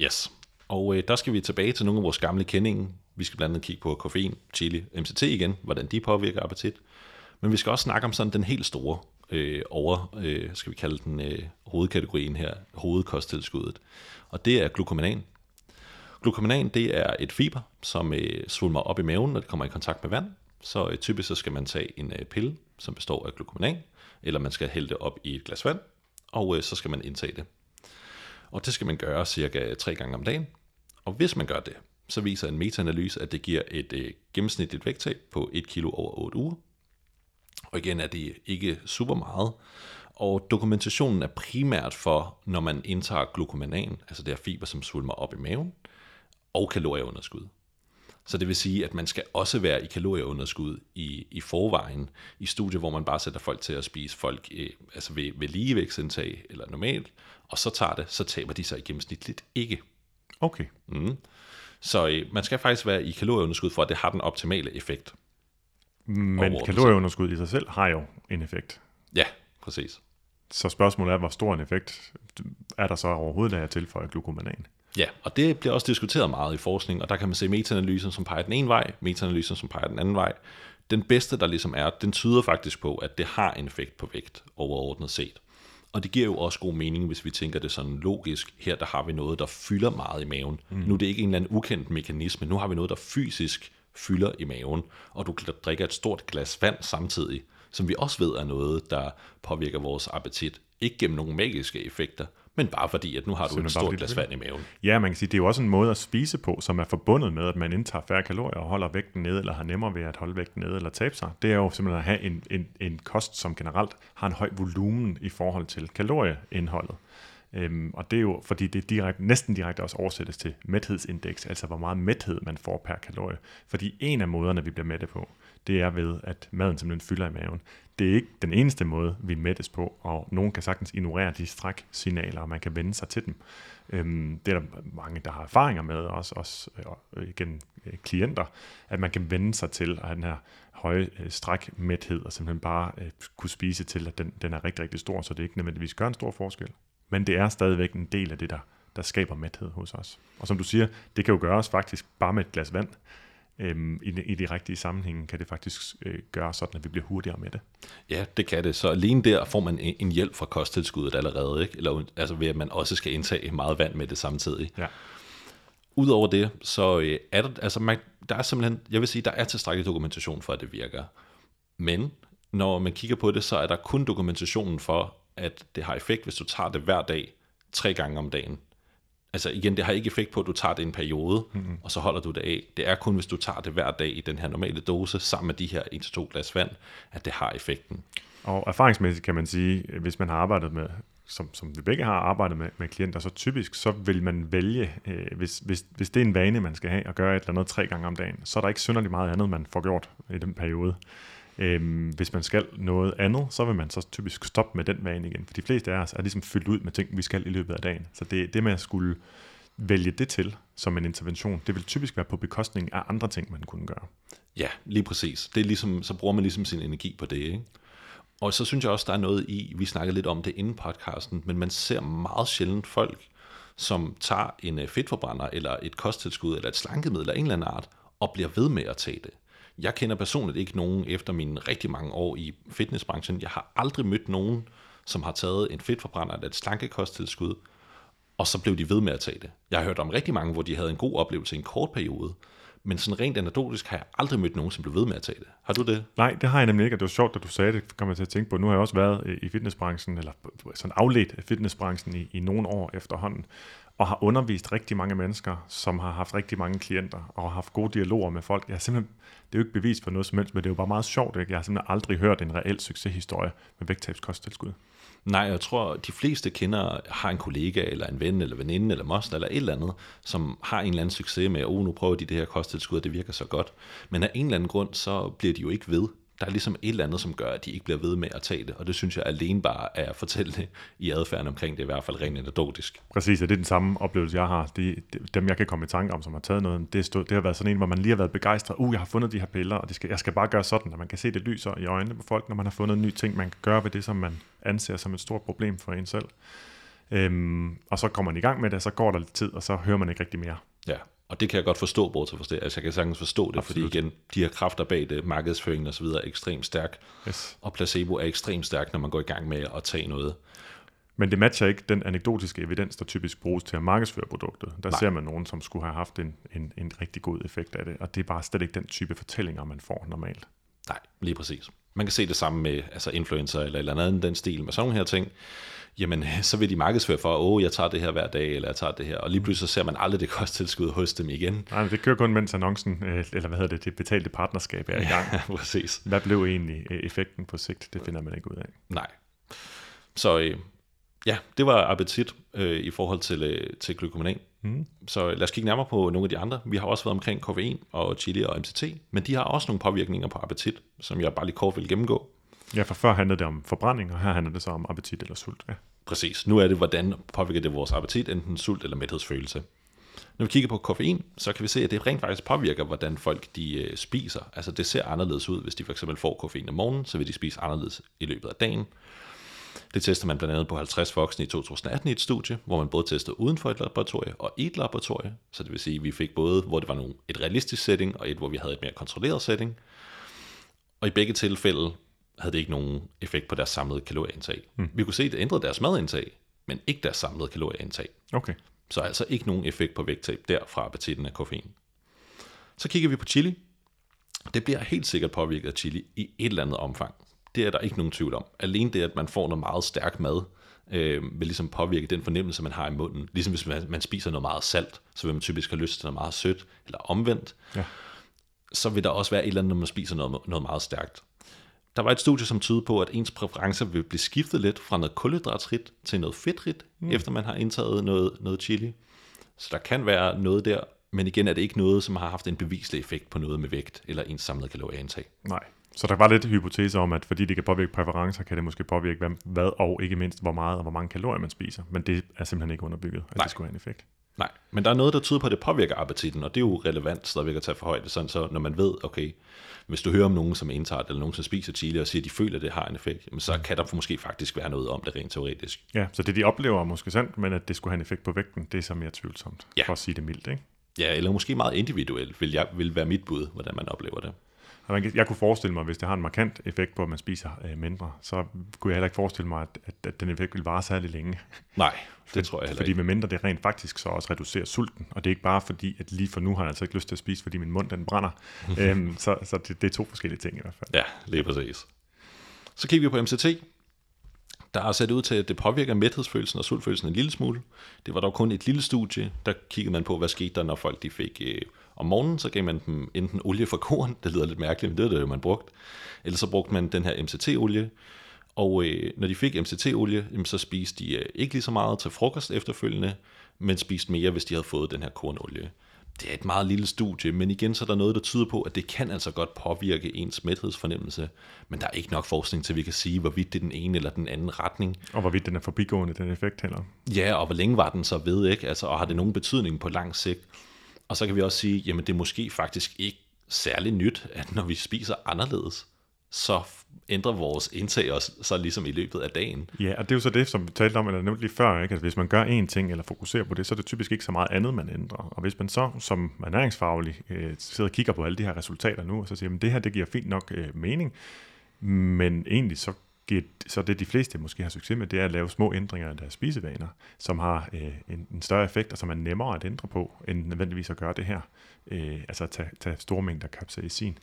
C: Yes. Og øh, der skal vi tilbage til nogle af vores gamle kendinge. Vi skal blandt andet kigge på koffein, chili, MCT igen, hvordan de påvirker appetit. Men vi skal også snakke om sådan den helt store øh, over, øh, skal vi kalde den øh, hovedkategorien her, hovedkosttilskuddet. Og det er glucomanan. Glucomanan det er et fiber, som øh, svulmer op i maven, når det kommer i kontakt med vand. Så øh, typisk så skal man tage en øh, pille, som består af glucomanan, eller man skal hælde det op i et glas vand, og øh, så skal man indtage det. Og det skal man gøre cirka tre gange om dagen. Og hvis man gør det, så viser en metaanalyse, at det giver et øh, gennemsnitligt vægttab på 1 kg over 8 uger. Og igen er det ikke super meget. Og dokumentationen er primært for, når man indtager glucomanan, altså det her fiber, som svulmer op i maven, og kalorieunderskud. Så det vil sige, at man skal også være i kalorieunderskud i, i forvejen i studier, hvor man bare sætter folk til at spise folk øh, altså ved, ved ligevægtsindtag eller normalt, og så tager det, så taber de sig i gennemsnit lidt ikke.
B: Okay.
C: Mm. Så øh, man skal faktisk være i kalorieunderskud for, at det har den optimale effekt.
B: Men kalorieunderskud i sig selv har jo en effekt.
C: Ja, præcis.
B: Så spørgsmålet er, hvor stor en effekt er der så overhovedet af at tilføje glucomanan?
C: Ja, og det bliver også diskuteret meget i forskning, og der kan man se metaanalyser, som peger den ene vej, metaanalyser, som peger den anden vej. Den bedste, der ligesom er, den tyder faktisk på, at det har en effekt på vægt overordnet set. Og det giver jo også god mening, hvis vi tænker det sådan logisk. Her der har vi noget, der fylder meget i maven. Mm. Nu er det ikke en eller anden ukendt mekanisme. Nu har vi noget, der fysisk fylder i maven, og du drikker et stort glas vand samtidig, som vi også ved er noget, der påvirker vores appetit. Ikke gennem nogle magiske effekter, men bare fordi, at nu har du et stort glas vand i maven.
B: Ja, man kan sige, det er jo også en måde at spise på, som er forbundet med, at man indtager færre kalorier og holder vægten nede, eller har nemmere ved at holde vægten nede eller tabe sig. Det er jo simpelthen at have en, en, en kost, som generelt har en høj volumen i forhold til kalorieindholdet. Øhm, og det er jo, fordi det direkte, næsten direkte også oversættes til mæthedsindeks, altså hvor meget mæthed man får per kalorie. Fordi en af måderne, vi bliver mætte på, det er ved, at maden simpelthen fylder i maven. Det er ikke den eneste måde, vi mættes på, og nogen kan sagtens ignorere de stræksignaler, og man kan vende sig til dem. Øhm, det er der mange, der har erfaringer med, også, også øh, igen øh, klienter, at man kan vende sig til at den her høje øh, strækmæthed, og simpelthen bare øh, kunne spise til, at den, den er rigtig, rigtig stor, så det ikke nødvendigvis gør en stor forskel. Men det er stadigvæk en del af det, der, der skaber mæthed hos os. Og som du siger, det kan jo gøres faktisk bare med et glas vand. Øhm, i, I de rigtige sammenhænge kan det faktisk øh, gøre sådan, at vi bliver hurtigere med det.
C: Ja, det kan det. Så alene der får man en, en hjælp fra kosttilskuddet allerede, ikke? Eller, altså ved at man også skal indtage meget vand med det samtidig.
B: Ja.
C: Udover det, så øh, er der, altså man, der er simpelthen, jeg vil sige, der er tilstrækkelig dokumentation for, at det virker. Men når man kigger på det, så er der kun dokumentationen for, at det har effekt, hvis du tager det hver dag, tre gange om dagen. Altså igen, det har ikke effekt på, at du tager det en periode, mm-hmm. og så holder du det af. Det er kun, hvis du tager det hver dag i den her normale dose, sammen med de her 1-2 glas vand, at det har effekten.
B: Og erfaringsmæssigt kan man sige, hvis man har arbejdet med, som, som vi begge har arbejdet med, med klienter, så typisk så vil man vælge, øh, hvis, hvis, hvis det er en vane, man skal have, at gøre et eller andet tre gange om dagen, så er der ikke synderligt meget andet, man får gjort i den periode. Øhm, hvis man skal noget andet, så vil man så typisk stoppe med den vane igen. For de fleste af os er ligesom fyldt ud med ting, vi skal i løbet af dagen. Så det, det med at skulle vælge det til som en intervention, det vil typisk være på bekostning af andre ting, man kunne gøre.
C: Ja, lige præcis. Det er ligesom, så bruger man ligesom sin energi på det, ikke? Og så synes jeg også, der er noget i, vi snakkede lidt om det inden podcasten, men man ser meget sjældent folk, som tager en øh, fedtforbrænder, eller et kosttilskud, eller et slankemiddel af en eller anden art, og bliver ved med at tage det. Jeg kender personligt ikke nogen efter mine rigtig mange år i fitnessbranchen. Jeg har aldrig mødt nogen, som har taget en fedtforbrænder eller et slankekosttilskud, og så blev de ved med at tage det. Jeg har hørt om rigtig mange, hvor de havde en god oplevelse i en kort periode, men sådan rent anekdotisk har jeg aldrig mødt nogen, som blev ved med at tage det. Har du det?
B: Nej, det har jeg nemlig ikke, og det var sjovt, at du sagde det, kom jeg til at tænke på. Nu har jeg også været i fitnessbranchen, eller sådan afledt af fitnessbranchen i, i nogle år efterhånden og har undervist rigtig mange mennesker, som har haft rigtig mange klienter, og har haft gode dialoger med folk. Jeg har simpelthen, det er jo ikke bevis for noget som helst, men det er jo bare meget sjovt. Ikke? Jeg har simpelthen aldrig hørt en reel succeshistorie med vægttabskosttilskud.
C: Nej, jeg tror, de fleste kender har en kollega, eller en ven, eller veninde, eller moster, eller et eller andet, som har en eller anden succes med, at oh, nu prøver de det her kosttilskud, og det virker så godt. Men af en eller anden grund, så bliver de jo ikke ved der er ligesom et eller andet, som gør, at de ikke bliver ved med at tage det, og det synes jeg alene bare er at fortælle det i adfærden omkring det, i hvert fald rent anekdotisk.
B: Præcis, og det er den samme oplevelse, jeg har. De, dem, jeg kan komme i tanke om, som har taget noget, det, stod, det har været sådan en, hvor man lige har været begejstret. Uh, jeg har fundet de her piller, og det skal, jeg skal bare gøre sådan, at man kan se det lyser i øjnene på folk, når man har fundet en ny ting, man kan gøre ved det, som man anser som et stort problem for en selv. Øhm, og så kommer man i gang med det, og så går der lidt tid, og så hører man ikke rigtig mere.
C: Ja, og det kan jeg godt forstå, bortset fra det. Altså, jeg kan sagtens forstå det, Absolut. fordi igen, de her kræfter bag det, markedsføringen osv. er ekstremt stærk, yes. og placebo er ekstremt stærk, når man går i gang med at tage noget.
B: Men det matcher ikke den anekdotiske evidens, der typisk bruges til at markedsføre produktet. Der Nej. ser man nogen, som skulle have haft en, en, en rigtig god effekt af det, og det er bare slet ikke den type fortællinger, man får normalt.
C: Nej, lige præcis. Man kan se det samme med altså influencer eller eller andet den stil med sådan nogle her ting jamen så vil de markedsføre for, åh, oh, jeg tager det her hver dag, eller jeg tager det her, og lige pludselig så ser man aldrig det kosttilskud hos dem igen.
B: Nej, det kører kun, mens annoncen, øh, eller hvad hedder det, det betalte partnerskab er i gang.
C: Ja, *laughs* præcis.
B: Hvad blev egentlig øh, effekten på sigt? Det finder man ikke ud af.
C: Nej. Så øh, ja, det var appetit øh, i forhold til, øh, til glykoman Mm. Så lad os kigge nærmere på nogle af de andre. Vi har også været omkring koffein og chili og MCT, men de har også nogle påvirkninger på appetit, som jeg bare lige kort vil gennemgå.
B: Ja, for før handlede det om forbrænding, og her handler det så om appetit eller sult. Ja.
C: Præcis. Nu er det, hvordan påvirker det vores appetit, enten sult eller mæthedsfølelse. Når vi kigger på koffein, så kan vi se, at det rent faktisk påvirker, hvordan folk de øh, spiser. Altså det ser anderledes ud, hvis de for eksempel får koffein om morgenen, så vil de spise anderledes i løbet af dagen. Det tester man blandt andet på 50 voksne i 2018 i et studie, hvor man både testede uden for et laboratorie og i et laboratorie. Så det vil sige, at vi fik både, hvor det var nogle, et realistisk setting, og et, hvor vi havde et mere kontrolleret setting. Og i begge tilfælde havde det ikke nogen effekt på deres samlede kalorieindtag. Mm. Vi kunne se, at det ændrede deres madindtag, men ikke deres samlede kalorieindtag.
B: Okay.
C: Så altså ikke nogen effekt på vægttab der fra appetitten af koffein. Så kigger vi på chili. Det bliver helt sikkert påvirket af chili i et eller andet omfang. Det er der ikke nogen tvivl om. Alene det, at man får noget meget stærk mad, øh, vil ligesom påvirke den fornemmelse, man har i munden. Ligesom hvis man, man spiser noget meget salt, så vil man typisk have lyst til noget meget sødt, eller omvendt. Ja. Så vil der også være et eller andet, når man spiser noget, noget meget stærkt. Der var et studie, som tyder på, at ens præferencer vil blive skiftet lidt fra noget kulhydratsrigt til noget fedtrigt, mm. efter man har indtaget noget, noget chili. Så der kan være noget der, men igen er det ikke noget, som har haft en beviselig effekt på noget med vægt eller ens samlede kalorieindtag.
B: Nej. Så der var lidt hypotese om, at fordi det kan påvirke præferencer, kan det måske påvirke hvad, hvad og ikke mindst hvor meget og hvor mange kalorier man spiser. Men det er simpelthen ikke underbygget, at Nej. det skulle have en effekt.
C: Nej, men der er noget, der tyder på, at det påvirker appetitten, og det er jo relevant stadigvæk at tage for højde, sådan så når man ved, okay, hvis du hører om nogen, som indtager det, eller nogen, som spiser chili, og siger, at de føler, at det har en effekt, så kan der måske faktisk være noget om det rent teoretisk.
B: Ja, så det de oplever er måske sandt, men at det skulle have en effekt på vægten, det er så mere tvivlsomt, ja. for at sige det mildt, ikke?
C: Ja, eller måske meget individuelt, vil, jeg, vil være mit bud, hvordan man oplever det.
B: Jeg kunne forestille mig, hvis det har en markant effekt på, at man spiser øh, mindre, så kunne jeg heller ikke forestille mig, at, at, at den effekt vil vare særlig længe.
C: Nej, det tror jeg heller
B: Fordi ikke. med mindre det rent faktisk så også reducerer sulten, og det er ikke bare fordi, at lige for nu har jeg altså ikke lyst til at spise, fordi min mund den brænder. *laughs* øhm, så så det, det er to forskellige ting i hvert fald.
C: Ja, lige præcis. Så kigger vi på MCT. Der er sat ud til, at det påvirker mæthedsfølelsen og sultfølelsen en lille smule. Det var dog kun et lille studie, der kiggede man på, hvad skete der, når folk de fik øh, om morgenen, så gav man dem enten olie fra korn, *laughs* det lyder lidt mærkeligt, men det er det, man brugt, eller så brugte man den her MCT-olie, og øh, når de fik MCT-olie, så spiste de øh, ikke lige så meget til frokost efterfølgende, men spiste mere, hvis de havde fået den her kornolie. Det er et meget lille studie, men igen så er der noget, der tyder på, at det kan altså godt påvirke ens mæthedsfornemmelse, men der er ikke nok forskning til, at vi kan sige, hvorvidt det er den ene eller den anden retning.
B: Og hvorvidt den er forbigående, den effekt heller.
C: Ja, og hvor længe var den så ved, ikke? Altså, og har det nogen betydning på lang sigt? Og så kan vi også sige, jamen det er måske faktisk ikke særlig nyt, at når vi spiser anderledes, så ændrer vores indtag os så ligesom i løbet af dagen.
B: Ja, og det er jo så det, som vi talte om, eller nævnte lige før, ikke? at hvis man gør én ting, eller fokuserer på det, så er det typisk ikke så meget andet, man ændrer. Og hvis man så som ernæringsfaglig øh, sidder og kigger på alle de her resultater nu, og så siger, at det her det giver fint nok øh, mening, men egentlig så så det de fleste måske har succes med, det er at lave små ændringer af deres spisevaner, som har øh, en, en større effekt, og som er nemmere at ændre på, end nødvendigvis at gøre det her. Øh, altså at tage, tage store mængder capsaicin.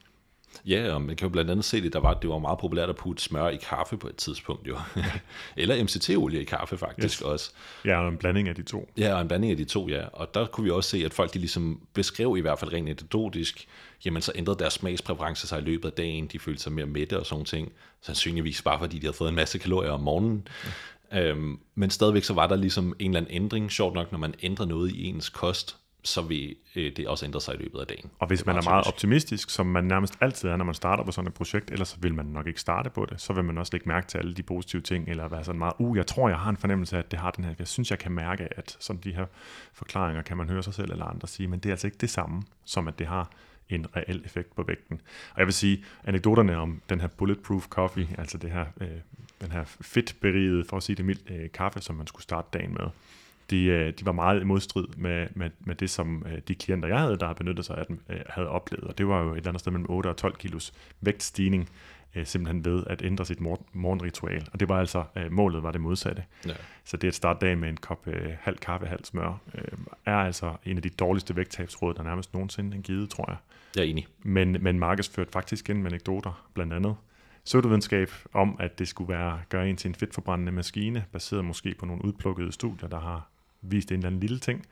C: Ja, og man kan jo blandt andet se det, der var, det var meget populært at putte smør i kaffe på et tidspunkt jo. *laughs* Eller MCT-olie i kaffe faktisk yes. også.
B: Ja, og en blanding af de to.
C: Ja, og en blanding af de to, ja. Og der kunne vi også se, at folk de ligesom beskrev i hvert fald rent anekdotisk, jamen så ændrede deres smagspræferencer sig i løbet af dagen, de følte sig mere mætte og sådan ting. Sandsynligvis bare fordi de havde fået en masse kalorier om morgenen. Ja. Øhm, men stadigvæk så var der ligesom en eller anden ændring, sjovt nok, når man ændrer noget i ens kost, så vil øh, det også ændre sig i løbet af dagen.
B: Og hvis man er meget optimistisk, som man nærmest altid er, når man starter på sådan et projekt, ellers vil man nok ikke starte på det, så vil man også lægge mærke til alle de positive ting, eller være sådan meget, uh, jeg tror, jeg har en fornemmelse af, at det har den her, jeg synes, jeg kan mærke, at sådan de her forklaringer kan man høre sig selv eller andre sige, men det er altså ikke det samme, som at det har en reel effekt på vægten. Og jeg vil sige, anekdoterne om den her bulletproof coffee, altså det her, øh, den her fedtberigede, for at sige det mildt, øh, kaffe, som man skulle starte dagen med, de, øh, de var meget i modstrid med, med, med det, som øh, de klienter, jeg havde, der havde benyttet sig af den, øh, havde oplevet. Og det var jo et eller andet sted mellem 8 og 12 kilos vægtstigning, simpelthen ved at ændre sit morgenritual. Og det var altså, målet var det modsatte. Ja. Så det at starte dagen med en kop halv kaffe, halv smør, er altså en af de dårligste vægttabsråd, der nærmest nogensinde er givet, tror jeg.
C: Jeg er enig.
B: Men, men markedsført faktisk gennem anekdoter, blandt andet pseudovidenskab om, at det skulle være gøre en til en fedtforbrændende maskine, baseret måske på nogle udplukkede studier, der har vist en eller anden lille ting,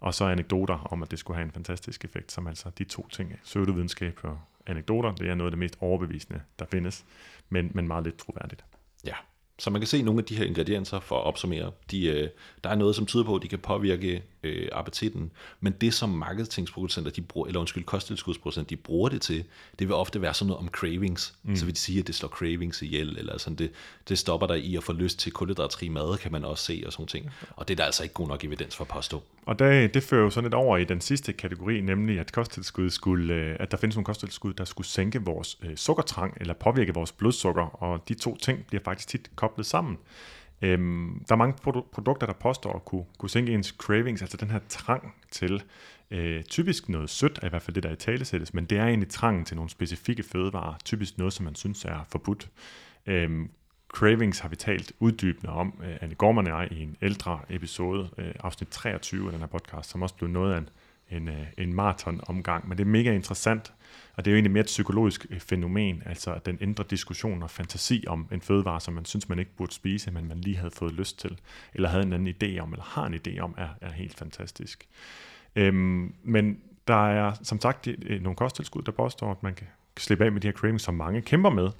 B: og så anekdoter om, at det skulle have en fantastisk effekt, som altså de to ting, pseudovidenskab og anekdoter, det er noget af det mest overbevisende, der findes, men, men meget lidt troværdigt.
C: Ja, så man kan se nogle af de her ingredienser, for at opsummere, de, øh, der er noget, som tyder på, at de kan påvirke øh, appetitten, men det som marketingsproducenter, de bruger, eller undskyld, kosttilskudsproducenter, de bruger det til, det vil ofte være sådan noget om cravings. Mm. Så vil de sige, at det slår cravings ihjel, eller sådan det, det stopper dig i at få lyst til kulhydratrig mad, kan man også se, og sådan ting. Og det er der altså ikke god nok evidens for at påstå.
B: Og det, det fører jo sådan lidt over i den sidste kategori, nemlig at kosttilskud skulle, øh, at der findes nogle kosttilskud, der skulle sænke vores øh, sukkertrang, eller påvirke vores blodsukker, og de to ting bliver faktisk tit koblet sammen. Øhm, der er mange produ- produkter, der påstår at kunne, kunne sænke ens cravings, altså den her trang til øh, typisk noget sødt, er i hvert fald det, der i tale sættes, men det er egentlig trangen til nogle specifikke fødevarer, typisk noget, som man synes er forbudt. Øhm, cravings har vi talt uddybende om, øh, Anne Gorman og jeg, i en ældre episode, øh, afsnit 23 af den her podcast, som også blev noget af en, en, øh, en maraton-omgang, men det er mega interessant, og det er jo egentlig mere et psykologisk øh, fænomen, altså at den ændrer diskussion og fantasi om en fødevare, som man synes, man ikke burde spise, men man lige havde fået lyst til, eller havde en anden idé om, eller har en idé om, er, er helt fantastisk. Øhm, men der er som sagt øh, nogle kosttilskud, der påstår, at man kan slippe af med de her cravings, som mange kæmper med,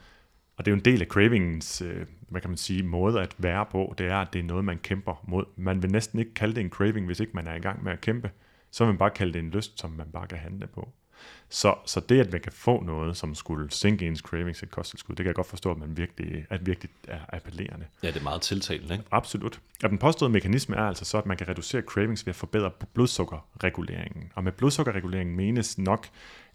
B: og det er jo en del af cravingens, øh, hvad kan man sige, måde at være på, det er, at det er noget, man kæmper mod. Man vil næsten ikke kalde det en craving, hvis ikke man er i gang med at kæmpe. Så vil man bare kalde det en lyst, som man bare kan handle på. Så, så det, at man kan få noget, som skulle sænke ens cravings et kosttilskud, det kan jeg godt forstå, at man virkelig, at virkelig er appellerende.
C: Ja, det er meget tiltalende, ikke?
B: Absolut. Og den påståede mekanisme er altså så, at man kan reducere cravings ved at forbedre blodsukkerreguleringen. Og med blodsukkerreguleringen menes nok,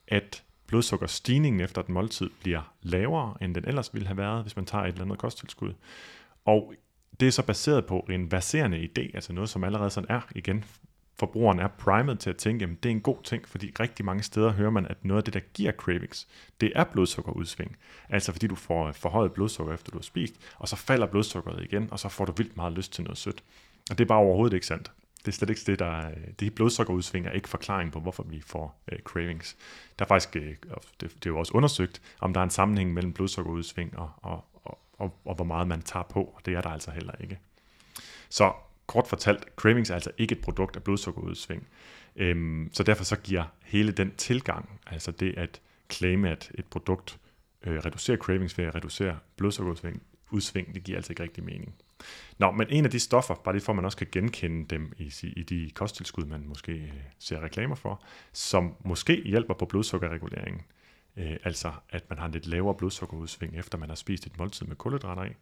B: at blodsukkerstigningen efter et måltid bliver lavere, end den ellers ville have været, hvis man tager et eller andet kosttilskud. Og det er så baseret på en baserende idé, altså noget, som allerede sådan er igen forbrugeren er primet til at tænke, at det er en god ting, fordi rigtig mange steder hører man, at noget af det, der giver cravings, det er blodsukkerudsving. Altså fordi du får øh, forhøjet blodsukker, efter du har spist, og så falder blodsukkeret igen, og så får du vildt meget lyst til noget sødt. Og det er bare overhovedet ikke sandt. Det er slet ikke det, der er, det blodsukkerudsving er ikke forklaring på, hvorfor vi får øh, cravings. Der er faktisk, Øh, det, det er jo også undersøgt, om der er en sammenhæng mellem blodsukkerudsving og, og, og, og, og hvor meget man tager på, og det er der altså heller ikke. Så kort fortalt, cravings er altså ikke et produkt af blodsukkerudsving. Øhm, så derfor så giver hele den tilgang, altså det at claime, at et produkt øh, reducerer cravings ved at reducere blodsukkerudsving, udsving, det giver altså ikke rigtig mening. Nå, men en af de stoffer, bare lige for at man også kan genkende dem i, i de kosttilskud, man måske øh, ser reklamer for, som måske hjælper på blodsukkerreguleringen, øh, altså at man har en lidt lavere blodsukkerudsving, efter man har spist et måltid med kulhydrater i,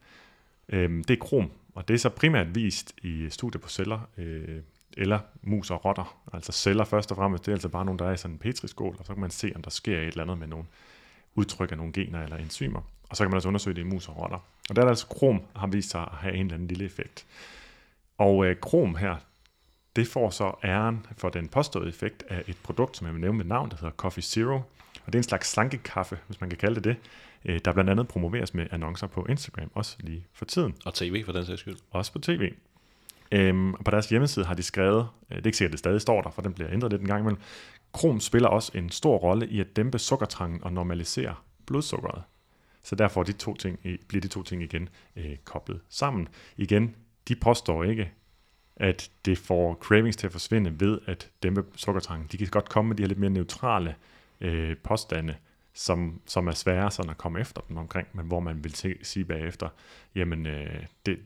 B: øh, det er krom, og det er så primært vist i studier på celler, øh, eller mus og rotter. Altså celler først og fremmest, det er altså bare nogle, der er i sådan en petriskål, og så kan man se, om der sker et eller andet med nogle udtryk af nogle gener eller enzymer. Og så kan man altså undersøge det i mus og rotter. Og der er der altså krom, har vist sig at have en eller anden lille effekt. Og øh, krom her, det får så æren for den påståede effekt af et produkt, som jeg vil nævne med navn, der hedder Coffee Zero. Og det er en slags slankekaffe, hvis man kan kalde det det, øh, der blandt andet promoveres med annoncer på Instagram, også lige for tiden.
C: Og tv for den sags skyld.
B: Også på tv. Øhm, og på deres hjemmeside har de skrevet, øh, det er ikke sikkert, at det stadig står der, for den bliver ændret lidt en gang imellem, Krom spiller også en stor rolle i at dæmpe sukkertrangen og normalisere blodsukkeret. Så derfor de to ting, bliver de to ting igen øh, koblet sammen. Igen, de påstår ikke, at det får cravings til at forsvinde ved at dæmpe sukkertrangen. De kan godt komme med de her lidt mere neutrale øh, påstande, som, som er svære sådan at komme efter dem omkring, men hvor man vil se, sige bagefter, jamen øh, det,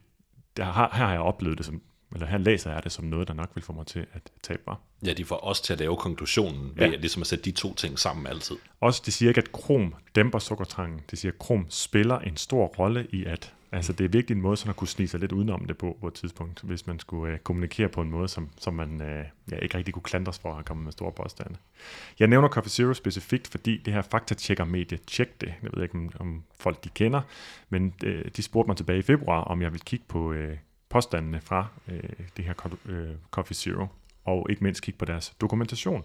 B: der har, her har jeg oplevet det som, eller her læser jeg det som noget, der nok vil få mig til at tabe mig.
C: Ja, de får os til at lave konklusionen ved ja. ligesom at sætte de to ting sammen altid.
B: Også, de siger ikke, at krom dæmper sukkertrangen. De siger, at krom spiller en stor rolle i at Altså det er virkelig en måde sådan at kunne snige sig lidt udenom det på på et tidspunkt, hvis man skulle øh, kommunikere på en måde, som, som man øh, ja, ikke rigtig kunne klandres for at komme med store påstande. Jeg nævner Coffee Zero specifikt, fordi det her faktatjekker medie Check det, jeg ved ikke om, om folk de kender, men øh, de spurgte mig tilbage i februar, om jeg ville kigge på øh, påstandene fra øh, det her øh, Coffee Zero, og ikke mindst kigge på deres dokumentation.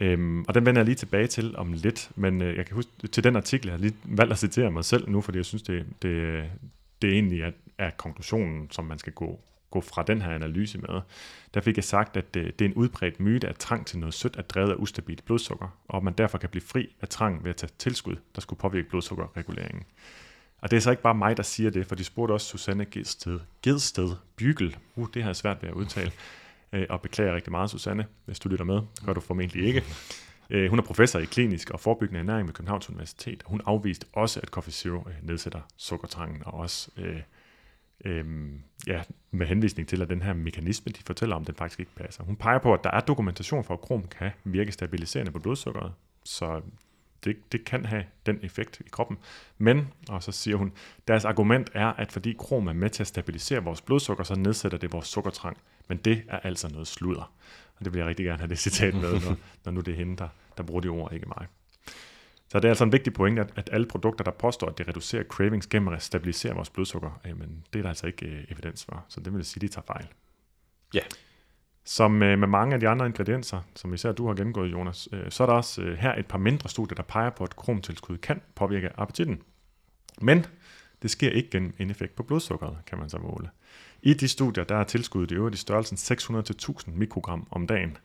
B: Øhm, og den vender jeg lige tilbage til om lidt, men øh, jeg kan huske til den artikel, jeg har lige valgt at citere mig selv nu, fordi jeg synes, det, det, det egentlig er, er konklusionen, som man skal gå, gå fra den her analyse med. Der fik jeg sagt, at det, det er en udbredt myte, at trang til noget sødt er drevet af ustabilt blodsukker, og at man derfor kan blive fri af trang ved at tage tilskud, der skulle påvirke blodsukkerreguleringen. Og det er så ikke bare mig, der siger det, for de spurgte også Susanne Gedsted, Gedsted Bygel, uh, det har jeg svært ved at udtale, øh, og beklager rigtig meget, Susanne, hvis du lytter med. Det gør du formentlig ikke. Øh, hun er professor i klinisk og forebyggende ernæring ved Københavns Universitet. Hun afviste også, at Coffee Zero øh, nedsætter sukkertrangen, og også øh, øh, ja, med henvisning til, at den her mekanisme, de fortæller om, den faktisk ikke passer. Hun peger på, at der er dokumentation for, at krom kan virke stabiliserende på blodsukkeret, så det, det kan have den effekt i kroppen. Men, og så siger hun, deres argument er, at fordi krom er med til at stabilisere vores blodsukker, så nedsætter det vores sukkertrang. Men det er altså noget sludder. Og det vil jeg rigtig gerne have det citat med, når, *laughs* når nu det er hende, der, der bruger de ord, ikke mig. Så det er altså en vigtig point, at, at alle produkter, der påstår, at det reducerer cravings gennem at stabilisere vores blodsukker, jamen, det er der altså ikke øh, evidens for. Så det vil sige, at de tager fejl.
C: Ja.
B: Som øh, med mange af de andre ingredienser, som især du har gennemgået, Jonas, øh, så er der også øh, her et par mindre studier, der peger på, at kromtilskud kan påvirke appetitten. Men det sker ikke gennem en effekt på blodsukkeret, kan man så måle. I de studier, der er tilskuddet i øvrigt i størrelsen 600-1000 mikrogram om dagen.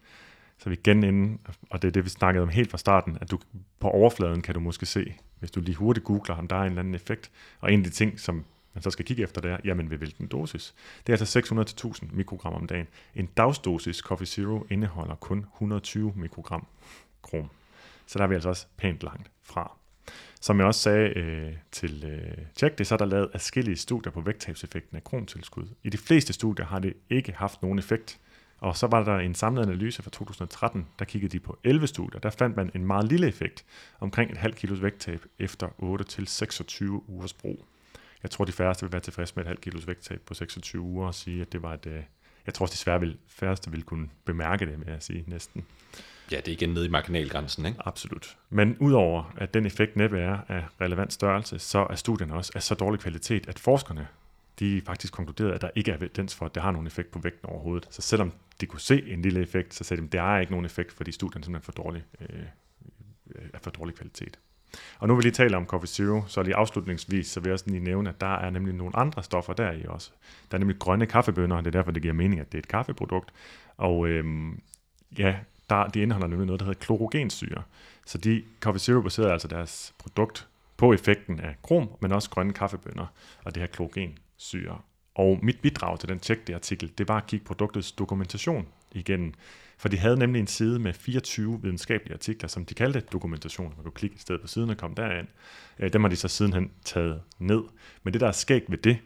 B: Så vi igen inden, og det er det, vi snakkede om helt fra starten, at du på overfladen kan du måske se, hvis du lige hurtigt googler, om der er en eller anden effekt. Og en af de ting, som man så skal kigge efter, det er, jamen ved hvilken dosis. Det er altså 600-1000 mikrogram om dagen. En dagsdosis Coffee Zero indeholder kun 120 mikrogram krom. Så der er vi altså også pænt langt fra. Som jeg også sagde øh, til øh, Check det, så er der lavet adskillige studier på vægttabseffekten af krontilskud. I de fleste studier har det ikke haft nogen effekt. Og så var der en samlet analyse fra 2013, der kiggede de på 11 studier. Der fandt man en meget lille effekt, omkring et halvt kilos vægttab efter 8-26 ugers brug. Jeg tror, de færreste vil være tilfredse med et halvt kilos vægttab på 26 uger og sige, at det var et... Øh, jeg tror også, de svære vil, færreste vil kunne bemærke det, med at sige næsten.
C: Ja, det er igen nede i marginalgrænsen, ikke?
B: Absolut. Men udover at den effekt næppe er af relevant størrelse, så er studierne også af så dårlig kvalitet, at forskerne de faktisk konkluderede, at der ikke er evidens for, at det har nogen effekt på vægten overhovedet. Så selvom de kunne se en lille effekt, så sagde de, at der er ikke nogen effekt, fordi studierne simpelthen er for dårlig, øh, er for dårlig kvalitet. Og nu vil vi lige tale om Coffee Zero, så lige afslutningsvis, så vil jeg også lige nævne, at der er nemlig nogle andre stoffer der i også. Der er nemlig grønne kaffebønner, og det er derfor, det giver mening, at det er et kaffeprodukt. Og øhm, ja, der, de indeholder nemlig noget, der hedder klorogensyre. Så de Coffee Zero baserer altså deres produkt på effekten af krom, men også grønne kaffebønner og det her klorogensyre. Og mit bidrag til den tjekte artikel, det var at kigge produktets dokumentation igen. For de havde nemlig en side med 24 videnskabelige artikler, som de kaldte dokumentation. Man kunne klikke et sted på siden og komme derind. Øh, dem har de så sidenhen taget ned. Men det, der er skægt ved det,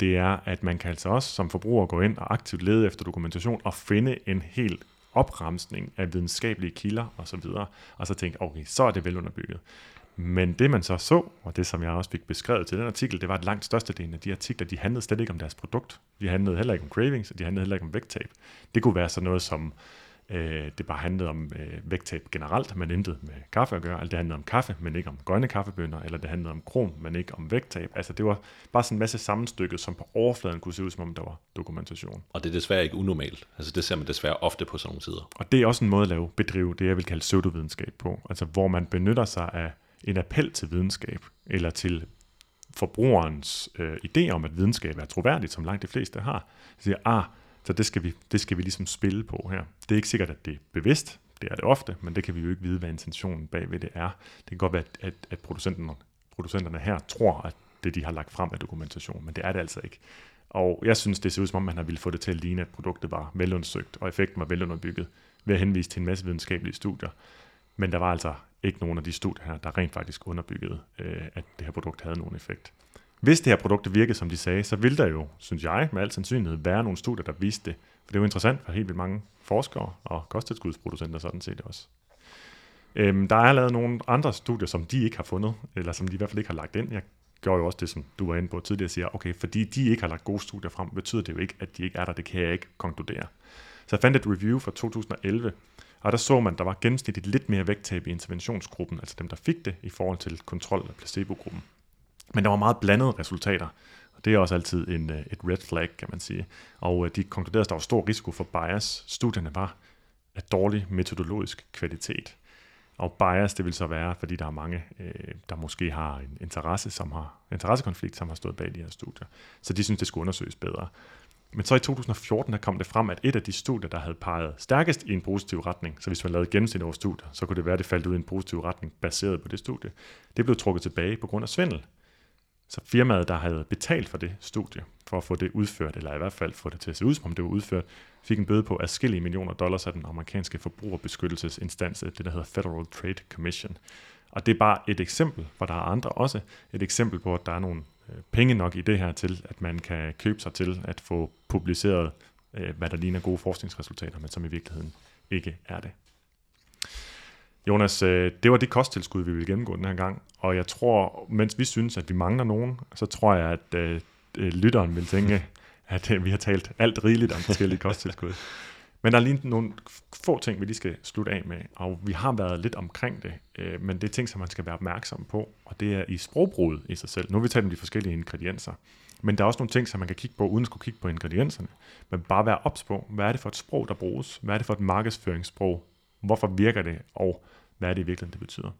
B: det er, at man kan altså også som forbruger gå ind og aktivt lede efter dokumentation og finde en helt opremsning af videnskabelige kilder osv., og, og så tænkte, okay, så er det velunderbygget. Men det man så så, og det som jeg også fik beskrevet til den artikel, det var, at langt størstedelen af de artikler, de handlede slet ikke om deres produkt. De handlede heller ikke om cravings, og de handlede heller ikke om vægttab. Det kunne være sådan noget som, øh, det bare handlede om øh, vægttab generelt, men intet med kaffe at gøre. Eller det handlede om kaffe, men ikke om grønne kaffebønner, eller det handlede om krom, men ikke om vægttab. Altså det var bare sådan en masse sammenstykket, som på overfladen kunne se ud, som om der var dokumentation.
C: Og det er desværre ikke unormalt. Altså det ser man desværre ofte på sådan nogle sider.
B: Og det er også en måde at lave bedrive det, jeg vil kalde pseudovidenskab på. Altså hvor man benytter sig af en appel til videnskab, eller til forbrugerens øh, idé om, at videnskab er troværdigt, som langt de fleste har. Så siger, ah, så det skal, vi, det skal vi ligesom spille på her. Det er ikke sikkert, at det er bevidst. Det er det ofte, men det kan vi jo ikke vide, hvad intentionen bagved det er. Det kan godt være, at, at, at producenterne, producenterne her tror, at det, de har lagt frem, er dokumentation, men det er det altså ikke. Og jeg synes, det ser ud som om, man har ville få det til at ligne, at produktet var velundersøgt, og effekten var velunderbygget, ved at henvise til en masse videnskabelige studier. Men der var altså ikke nogen af de studier her, der rent faktisk underbyggede, øh, at det her produkt havde nogen effekt. Hvis det her produkt virkede, som de sagde, så ville der jo, synes jeg, med al sandsynlighed være nogle studier, der viste det. For det er jo interessant for helt vildt mange forskere og kosttilskudsproducenter sådan set også. Øhm, der er lavet nogle andre studier, som de ikke har fundet, eller som de i hvert fald ikke har lagt ind. Jeg gør jo også det, som du var inde på tidligere, siger, okay, fordi de ikke har lagt gode studier frem, betyder det jo ikke, at de ikke er der. Det kan jeg ikke konkludere. Så jeg fandt et review fra 2011, og der så man, at der var gennemsnitligt lidt mere vægttab i interventionsgruppen, altså dem, der fik det, i forhold til kontrol af placebogruppen. Men der var meget blandede resultater, og det er også altid en, øh, et red flag, kan man sige. Og øh, de konkluderede, at der var stor risiko for bias. Studierne var af dårlig metodologisk kvalitet. Og bias, det vil så være, fordi der er mange, øh, der måske har en interesse, som har, interessekonflikt, som har stået bag de her studier. Så de synes, det skulle undersøges bedre. Men så i 2014 der kom det frem, at et af de studier, der havde peget stærkest i en positiv retning, så hvis man lavede gennemsnit over studier, så kunne det være, at det faldt ud i en positiv retning baseret på det studie. Det blev trukket tilbage på grund af svindel. Så firmaet, der havde betalt for det studie, for at få det udført, eller i hvert fald få det til at se ud, som om det var udført, fik en bøde på adskillige millioner dollars af den amerikanske forbrugerbeskyttelsesinstans, det der hedder Federal Trade Commission. Og det er bare et eksempel, for der er andre også, et eksempel på, at der er nogle øh, penge nok i det her til, at man kan købe sig til at få publiceret, øh, hvad der ligner gode forskningsresultater, men som i virkeligheden ikke er det. Jonas, øh, det var det kosttilskud, vi ville gennemgå den her gang, og jeg tror, mens vi synes, at vi mangler nogen, så tror jeg, at øh, øh lytteren vil tænke, *laughs* at øh, vi har talt alt rigeligt om forskellige *laughs* kosttilskud. Men der er lige nogle få ting, vi lige skal slutte af med, og vi har været lidt omkring det, øh, men det er ting, som man skal være opmærksom på, og det er i sprogbruget i sig selv. Nu har vi talt om de forskellige ingredienser, men der er også nogle ting, som man kan kigge på, uden at skulle kigge på ingredienserne, men bare være ops på, hvad er det for et sprog, der bruges? Hvad er det for et markedsføringssprog? Hvorfor virker det? Og hvad er det i virkeligheden, det betyder?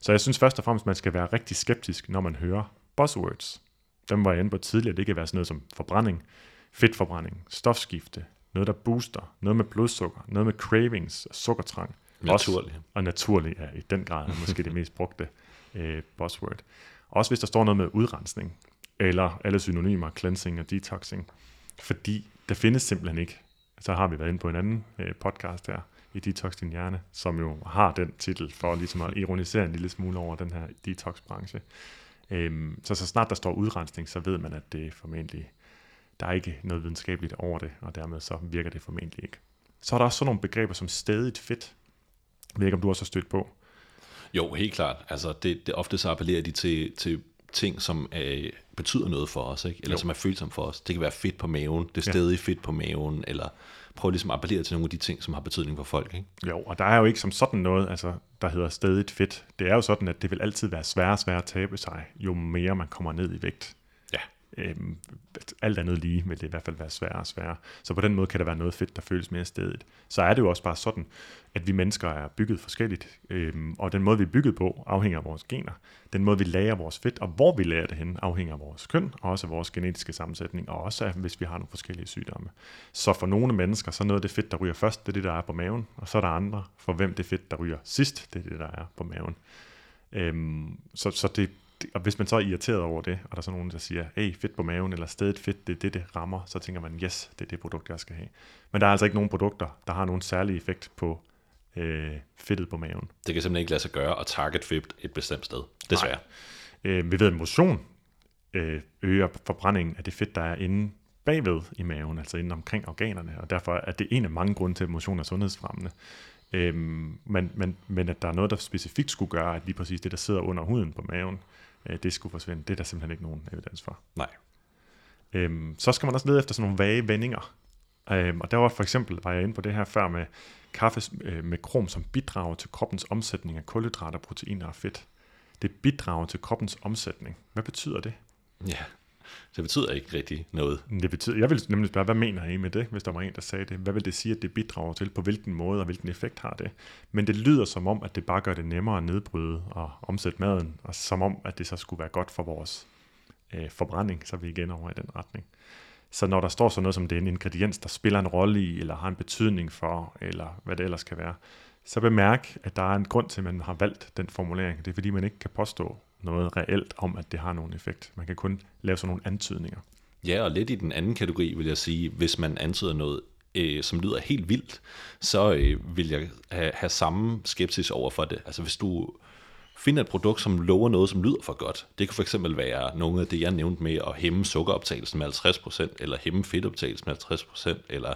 B: Så jeg synes først og fremmest, man skal være rigtig skeptisk, når man hører buzzwords. Dem var jeg inde på tidligere. Det kan være sådan noget som forbrænding, fedtforbrænding, stofskifte, noget, der booster, noget med blodsukker, noget med cravings, sukkertrang.
C: Naturlig.
B: Også, og naturlig er i den grad måske det mest brugte øh, buzzword. Også hvis der står noget med udrensning, eller alle synonymer, cleansing og detoxing. Fordi der findes simpelthen ikke, så har vi været inde på en anden øh, podcast her, i Detox Din Hjerne, som jo har den titel for ligesom at ironisere en lille smule over den her detox-branche. Øhm, så så snart der står udrensning, så ved man, at det formentlig, der er ikke noget videnskabeligt over det, og dermed så virker det formentlig ikke. Så er der også sådan nogle begreber som stadigt fedt. Jeg ved ikke, om du også har stødt på.
C: Jo, helt klart. Altså, det, det ofte så appellerer de til, til ting, som øh, betyder noget for os, ikke? eller jo. som er følsomt for os. Det kan være fedt på maven, det er stadig ja. fedt på maven, eller prøve ligesom at appellere til nogle af de ting, som har betydning for folk. Ikke?
B: Jo, og der er jo ikke som sådan noget, altså, der hedder stadigt fedt. Det er jo sådan, at det vil altid være sværere og sværere at tabe sig, jo mere man kommer ned i vægt. Øhm, alt andet lige vil det i hvert fald være sværere og sværere. Så på den måde kan der være noget fedt, der føles mere stedigt. Så er det jo også bare sådan, at vi mennesker er bygget forskelligt, øhm, og den måde, vi er bygget på, afhænger af vores gener. Den måde, vi lærer vores fedt, og hvor vi lærer det hen, afhænger af vores køn, og også af vores genetiske sammensætning, og også af, hvis vi har nogle forskellige sygdomme. Så for nogle mennesker, så er noget af det fedt, der ryger først, det er det, der er på maven, og så er der andre, for hvem det fedt, der ryger sidst, det er det, der er på maven. Øhm, så, så det, og hvis man så er irriteret over det, og der er så nogen, der siger, hey, fedt på maven, eller stedet fedt, det er det, det rammer, så tænker man, yes, det er det produkt, jeg skal have. Men der er altså ikke nogen produkter, der har nogen særlig effekt på øh, fedtet på maven.
C: Det kan simpelthen ikke lade sig gøre at target fedt et bestemt sted, desværre.
B: Øh, vi ved, at motion øh, øger forbrændingen af det fedt, der er inde bagved i maven, altså inde omkring organerne, og derfor er det en af mange grunde til, at motion er sundhedsfremmende. Øhm, men, men, men at der er noget, der specifikt skulle gøre, at lige præcis det, der sidder under huden på maven, øh, det skulle forsvinde, det er der simpelthen ikke nogen evidens for.
C: Nej.
B: Øhm, så skal man også lede efter sådan nogle vage vendinger. Øhm, og der var for eksempel, var jeg inde på det her før med kaffe øh, med krom, som bidrager til kroppens omsætning af kulhydrater, proteiner og fedt. Det bidrager til kroppens omsætning. Hvad betyder det?
C: Ja, det betyder ikke rigtig noget.
B: Det betyder, jeg vil nemlig spørge, hvad mener I med det, hvis der var en, der sagde det? Hvad vil det sige, at det bidrager til? På hvilken måde og hvilken effekt har det? Men det lyder som om, at det bare gør det nemmere at nedbryde og omsætte maden, og som om, at det så skulle være godt for vores øh, forbrænding, så vi igen over i den retning. Så når der står sådan noget som det er en ingrediens, der spiller en rolle i, eller har en betydning for, eller hvad det ellers kan være, så bemærk, at der er en grund til, at man har valgt den formulering. Det er fordi, man ikke kan påstå noget reelt om, at det har nogen effekt. Man kan kun lave sådan nogle antydninger.
C: Ja, og lidt i den anden kategori vil jeg sige, hvis man antyder noget, øh, som lyder helt vildt, så øh, vil jeg have, have samme skepsis over for det. Altså hvis du finder et produkt, som lover noget, som lyder for godt. Det kan for eksempel være nogle af det, jeg nævnte med at hæmme sukkeroptagelsen med 50%, eller hæmme fedtoptagelsen med 50%, eller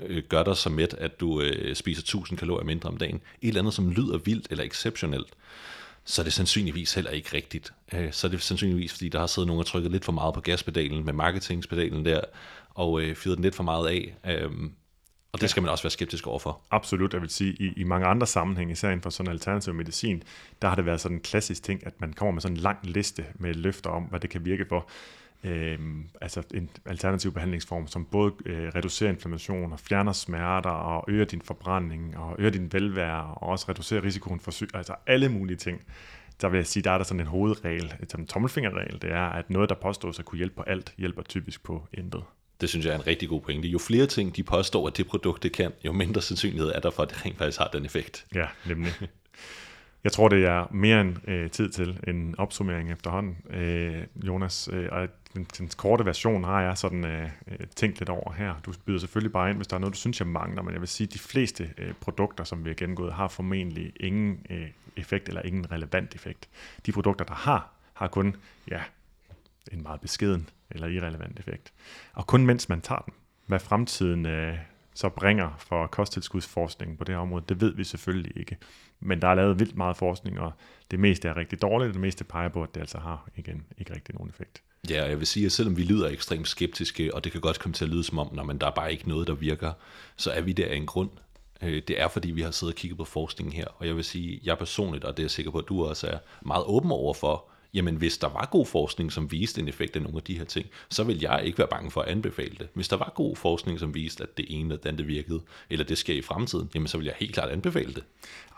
C: øh, gør dig så mæt, at du øh, spiser 1000 kalorier mindre om dagen. Et eller andet, som lyder vildt eller exceptionelt så er det sandsynligvis heller ikke rigtigt. Øh, så er det sandsynligvis, fordi der har siddet nogen og trykket lidt for meget på gaspedalen med marketingspedalen der, og øh, fyret den lidt for meget af. Øh, og det skal man også være skeptisk overfor.
B: Absolut, jeg vil sige, i, i mange andre sammenhænge, især inden for sådan alternativ medicin, der har det været sådan en klassisk ting, at man kommer med sådan en lang liste med løfter om, hvad det kan virke for. Øhm, altså en alternativ behandlingsform, som både øh, reducerer inflammation og fjerner smerter og øger din forbrænding og øger din velvære og også reducerer risikoen for syg, altså alle mulige ting. Der vil jeg sige, der er der sådan en hovedregel, en tommelfingerregel, det er, at noget, der påstås at kunne hjælpe på alt, hjælper typisk på intet.
C: Det synes jeg er en rigtig god pointe. Jo flere ting de påstår, at det produkt det kan, jo mindre sandsynlighed er der for, at det rent faktisk har den effekt.
B: Ja, nemlig. *laughs* Jeg tror, det er mere end øh, tid til en opsummering efterhånden, øh, Jonas. Øh, og den, den korte version har jeg sådan øh, øh tænkt lidt over her. Du byder selvfølgelig bare ind, hvis der er noget, du synes, jeg mangler, men jeg vil sige, at de fleste øh, produkter, som vi har gennemgået, har formentlig ingen øh, effekt eller ingen relevant effekt. De produkter, der har, har kun ja, en meget beskeden eller irrelevant effekt. Og kun mens man tager den. Hvad fremtiden øh, så bringer for kosttilskudsforskningen på det her område, det ved vi selvfølgelig ikke. Men der er lavet vildt meget forskning, og det meste er rigtig dårligt, og det meste peger på, at det altså har igen ikke rigtig nogen effekt.
C: Ja, jeg vil sige, at selvom vi lyder ekstremt skeptiske, og det kan godt komme til at lyde som om, når man der er bare ikke noget, der virker, så er vi der af en grund. Øh, det er, fordi vi har siddet og kigget på forskningen her, og jeg vil sige, jeg personligt, og det er jeg sikker på, at du også er meget åben over for, jamen hvis der var god forskning, som viste en effekt af nogle af de her ting, så vil jeg ikke være bange for at anbefale det. Hvis der var god forskning, som viste, at det ene eller det virkede, eller det sker i fremtiden, jamen så vil jeg helt klart anbefale det.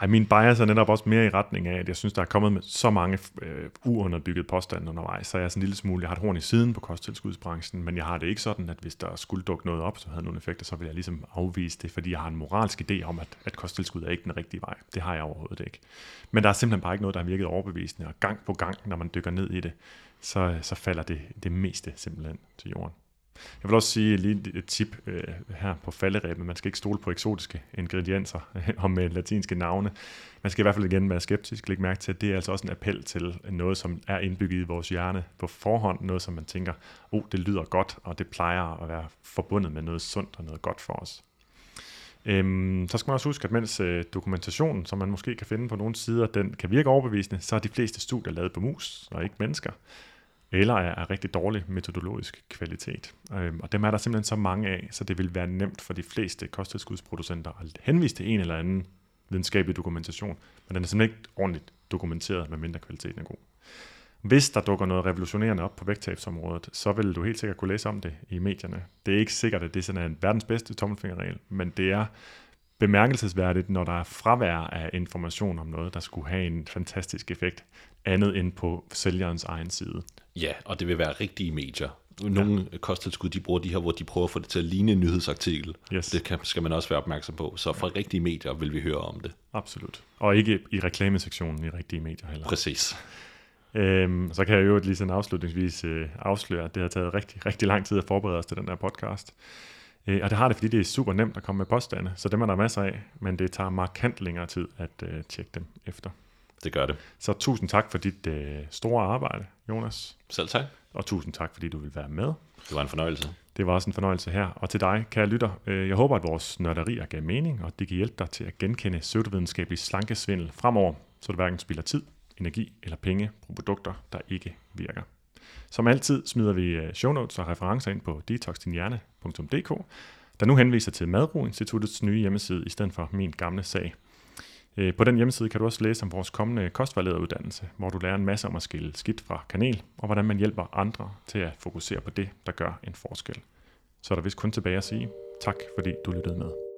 B: Ej, min bias er netop også mere i retning af, at jeg synes, der er kommet med så mange øh, uunderbyggede påstande undervejs, så jeg er sådan en lille smule, jeg har et horn i siden på kosttilskudsbranchen, men jeg har det ikke sådan, at hvis der skulle dukke noget op, som havde nogle effekter, så vil jeg ligesom afvise det, fordi jeg har en moralsk idé om, at, at kosttilskud er ikke den rigtige vej. Det har jeg overhovedet ikke. Men der er simpelthen bare ikke noget, der har virket overbevisende, og gang på gang, når man dykker ned i det, så, så falder det, det meste simpelthen til jorden. Jeg vil også sige lige et tip øh, her på falderæbet. Man skal ikke stole på eksotiske ingredienser øh, og med latinske navne. Man skal i hvert fald igen være skeptisk. Læg mærke til, at det er altså også en appel til noget, som er indbygget i vores hjerne på forhånd. Noget, som man tænker, oh, det lyder godt, og det plejer at være forbundet med noget sundt og noget godt for os. Øhm, så skal man også huske, at mens øh, dokumentationen, som man måske kan finde på nogle sider, den kan virke overbevisende, så er de fleste studier lavet på mus og ikke mennesker, eller er af rigtig dårlig metodologisk kvalitet. Øhm, og dem er der simpelthen så mange af, så det vil være nemt for de fleste kosttilskudsproducenter at henvise til en eller anden videnskabelig dokumentation, men den er simpelthen ikke ordentligt dokumenteret, med mindre kvaliteten er god. Hvis der dukker noget revolutionerende op på vægttabsområdet, så vil du helt sikkert kunne læse om det i medierne. Det er ikke sikkert, at det er sådan en verdens bedste tommelfingerregel, men det er bemærkelsesværdigt, når der er fravær af information om noget, der skulle have en fantastisk effekt, andet end på sælgerens egen side.
C: Ja, og det vil være rigtige medier. Nogle ja. kosttilskud, de bruger de her, hvor de prøver at få det til at ligne en nyhedsartikel. Yes. Det kan, skal man også være opmærksom på. Så fra ja. rigtige medier vil vi høre om det.
B: Absolut. Og ikke i reklamesektionen i rigtige medier heller.
C: Præcis.
B: Øhm, så kan jeg jo lige sådan afslutningsvis øh, afsløre, at det har taget rigtig, rigtig lang tid at forberede os til den der podcast. Øh, og det har det, fordi det er super nemt at komme med påstande, så dem er der masser af, men det tager markant længere tid at øh, tjekke dem efter.
C: Det gør det.
B: Så tusind tak for dit øh, store arbejde, Jonas.
C: Selv tak.
B: Og tusind tak, fordi du vil være med.
C: Det var en fornøjelse.
B: Det var også en fornøjelse her. Og til dig, kære lytter, øh, jeg håber, at vores nørderier gav mening, og det kan hjælpe dig til at genkende pseudovidenskabelig slankesvindel fremover, så du hverken spilder tid, energi eller penge på produkter, der ikke virker. Som altid smider vi øh, show notes og referencer ind på detoxdinhjerne.dk, der nu henviser til Madro Instituttets nye hjemmeside i stedet for min gamle sag. Øh, på den hjemmeside kan du også læse om vores kommende kostvejlederuddannelse, hvor du lærer en masse om at skille skidt fra kanel, og hvordan man hjælper andre til at fokusere på det, der gør en forskel. Så er der vist kun tilbage at sige tak, fordi du lyttede med.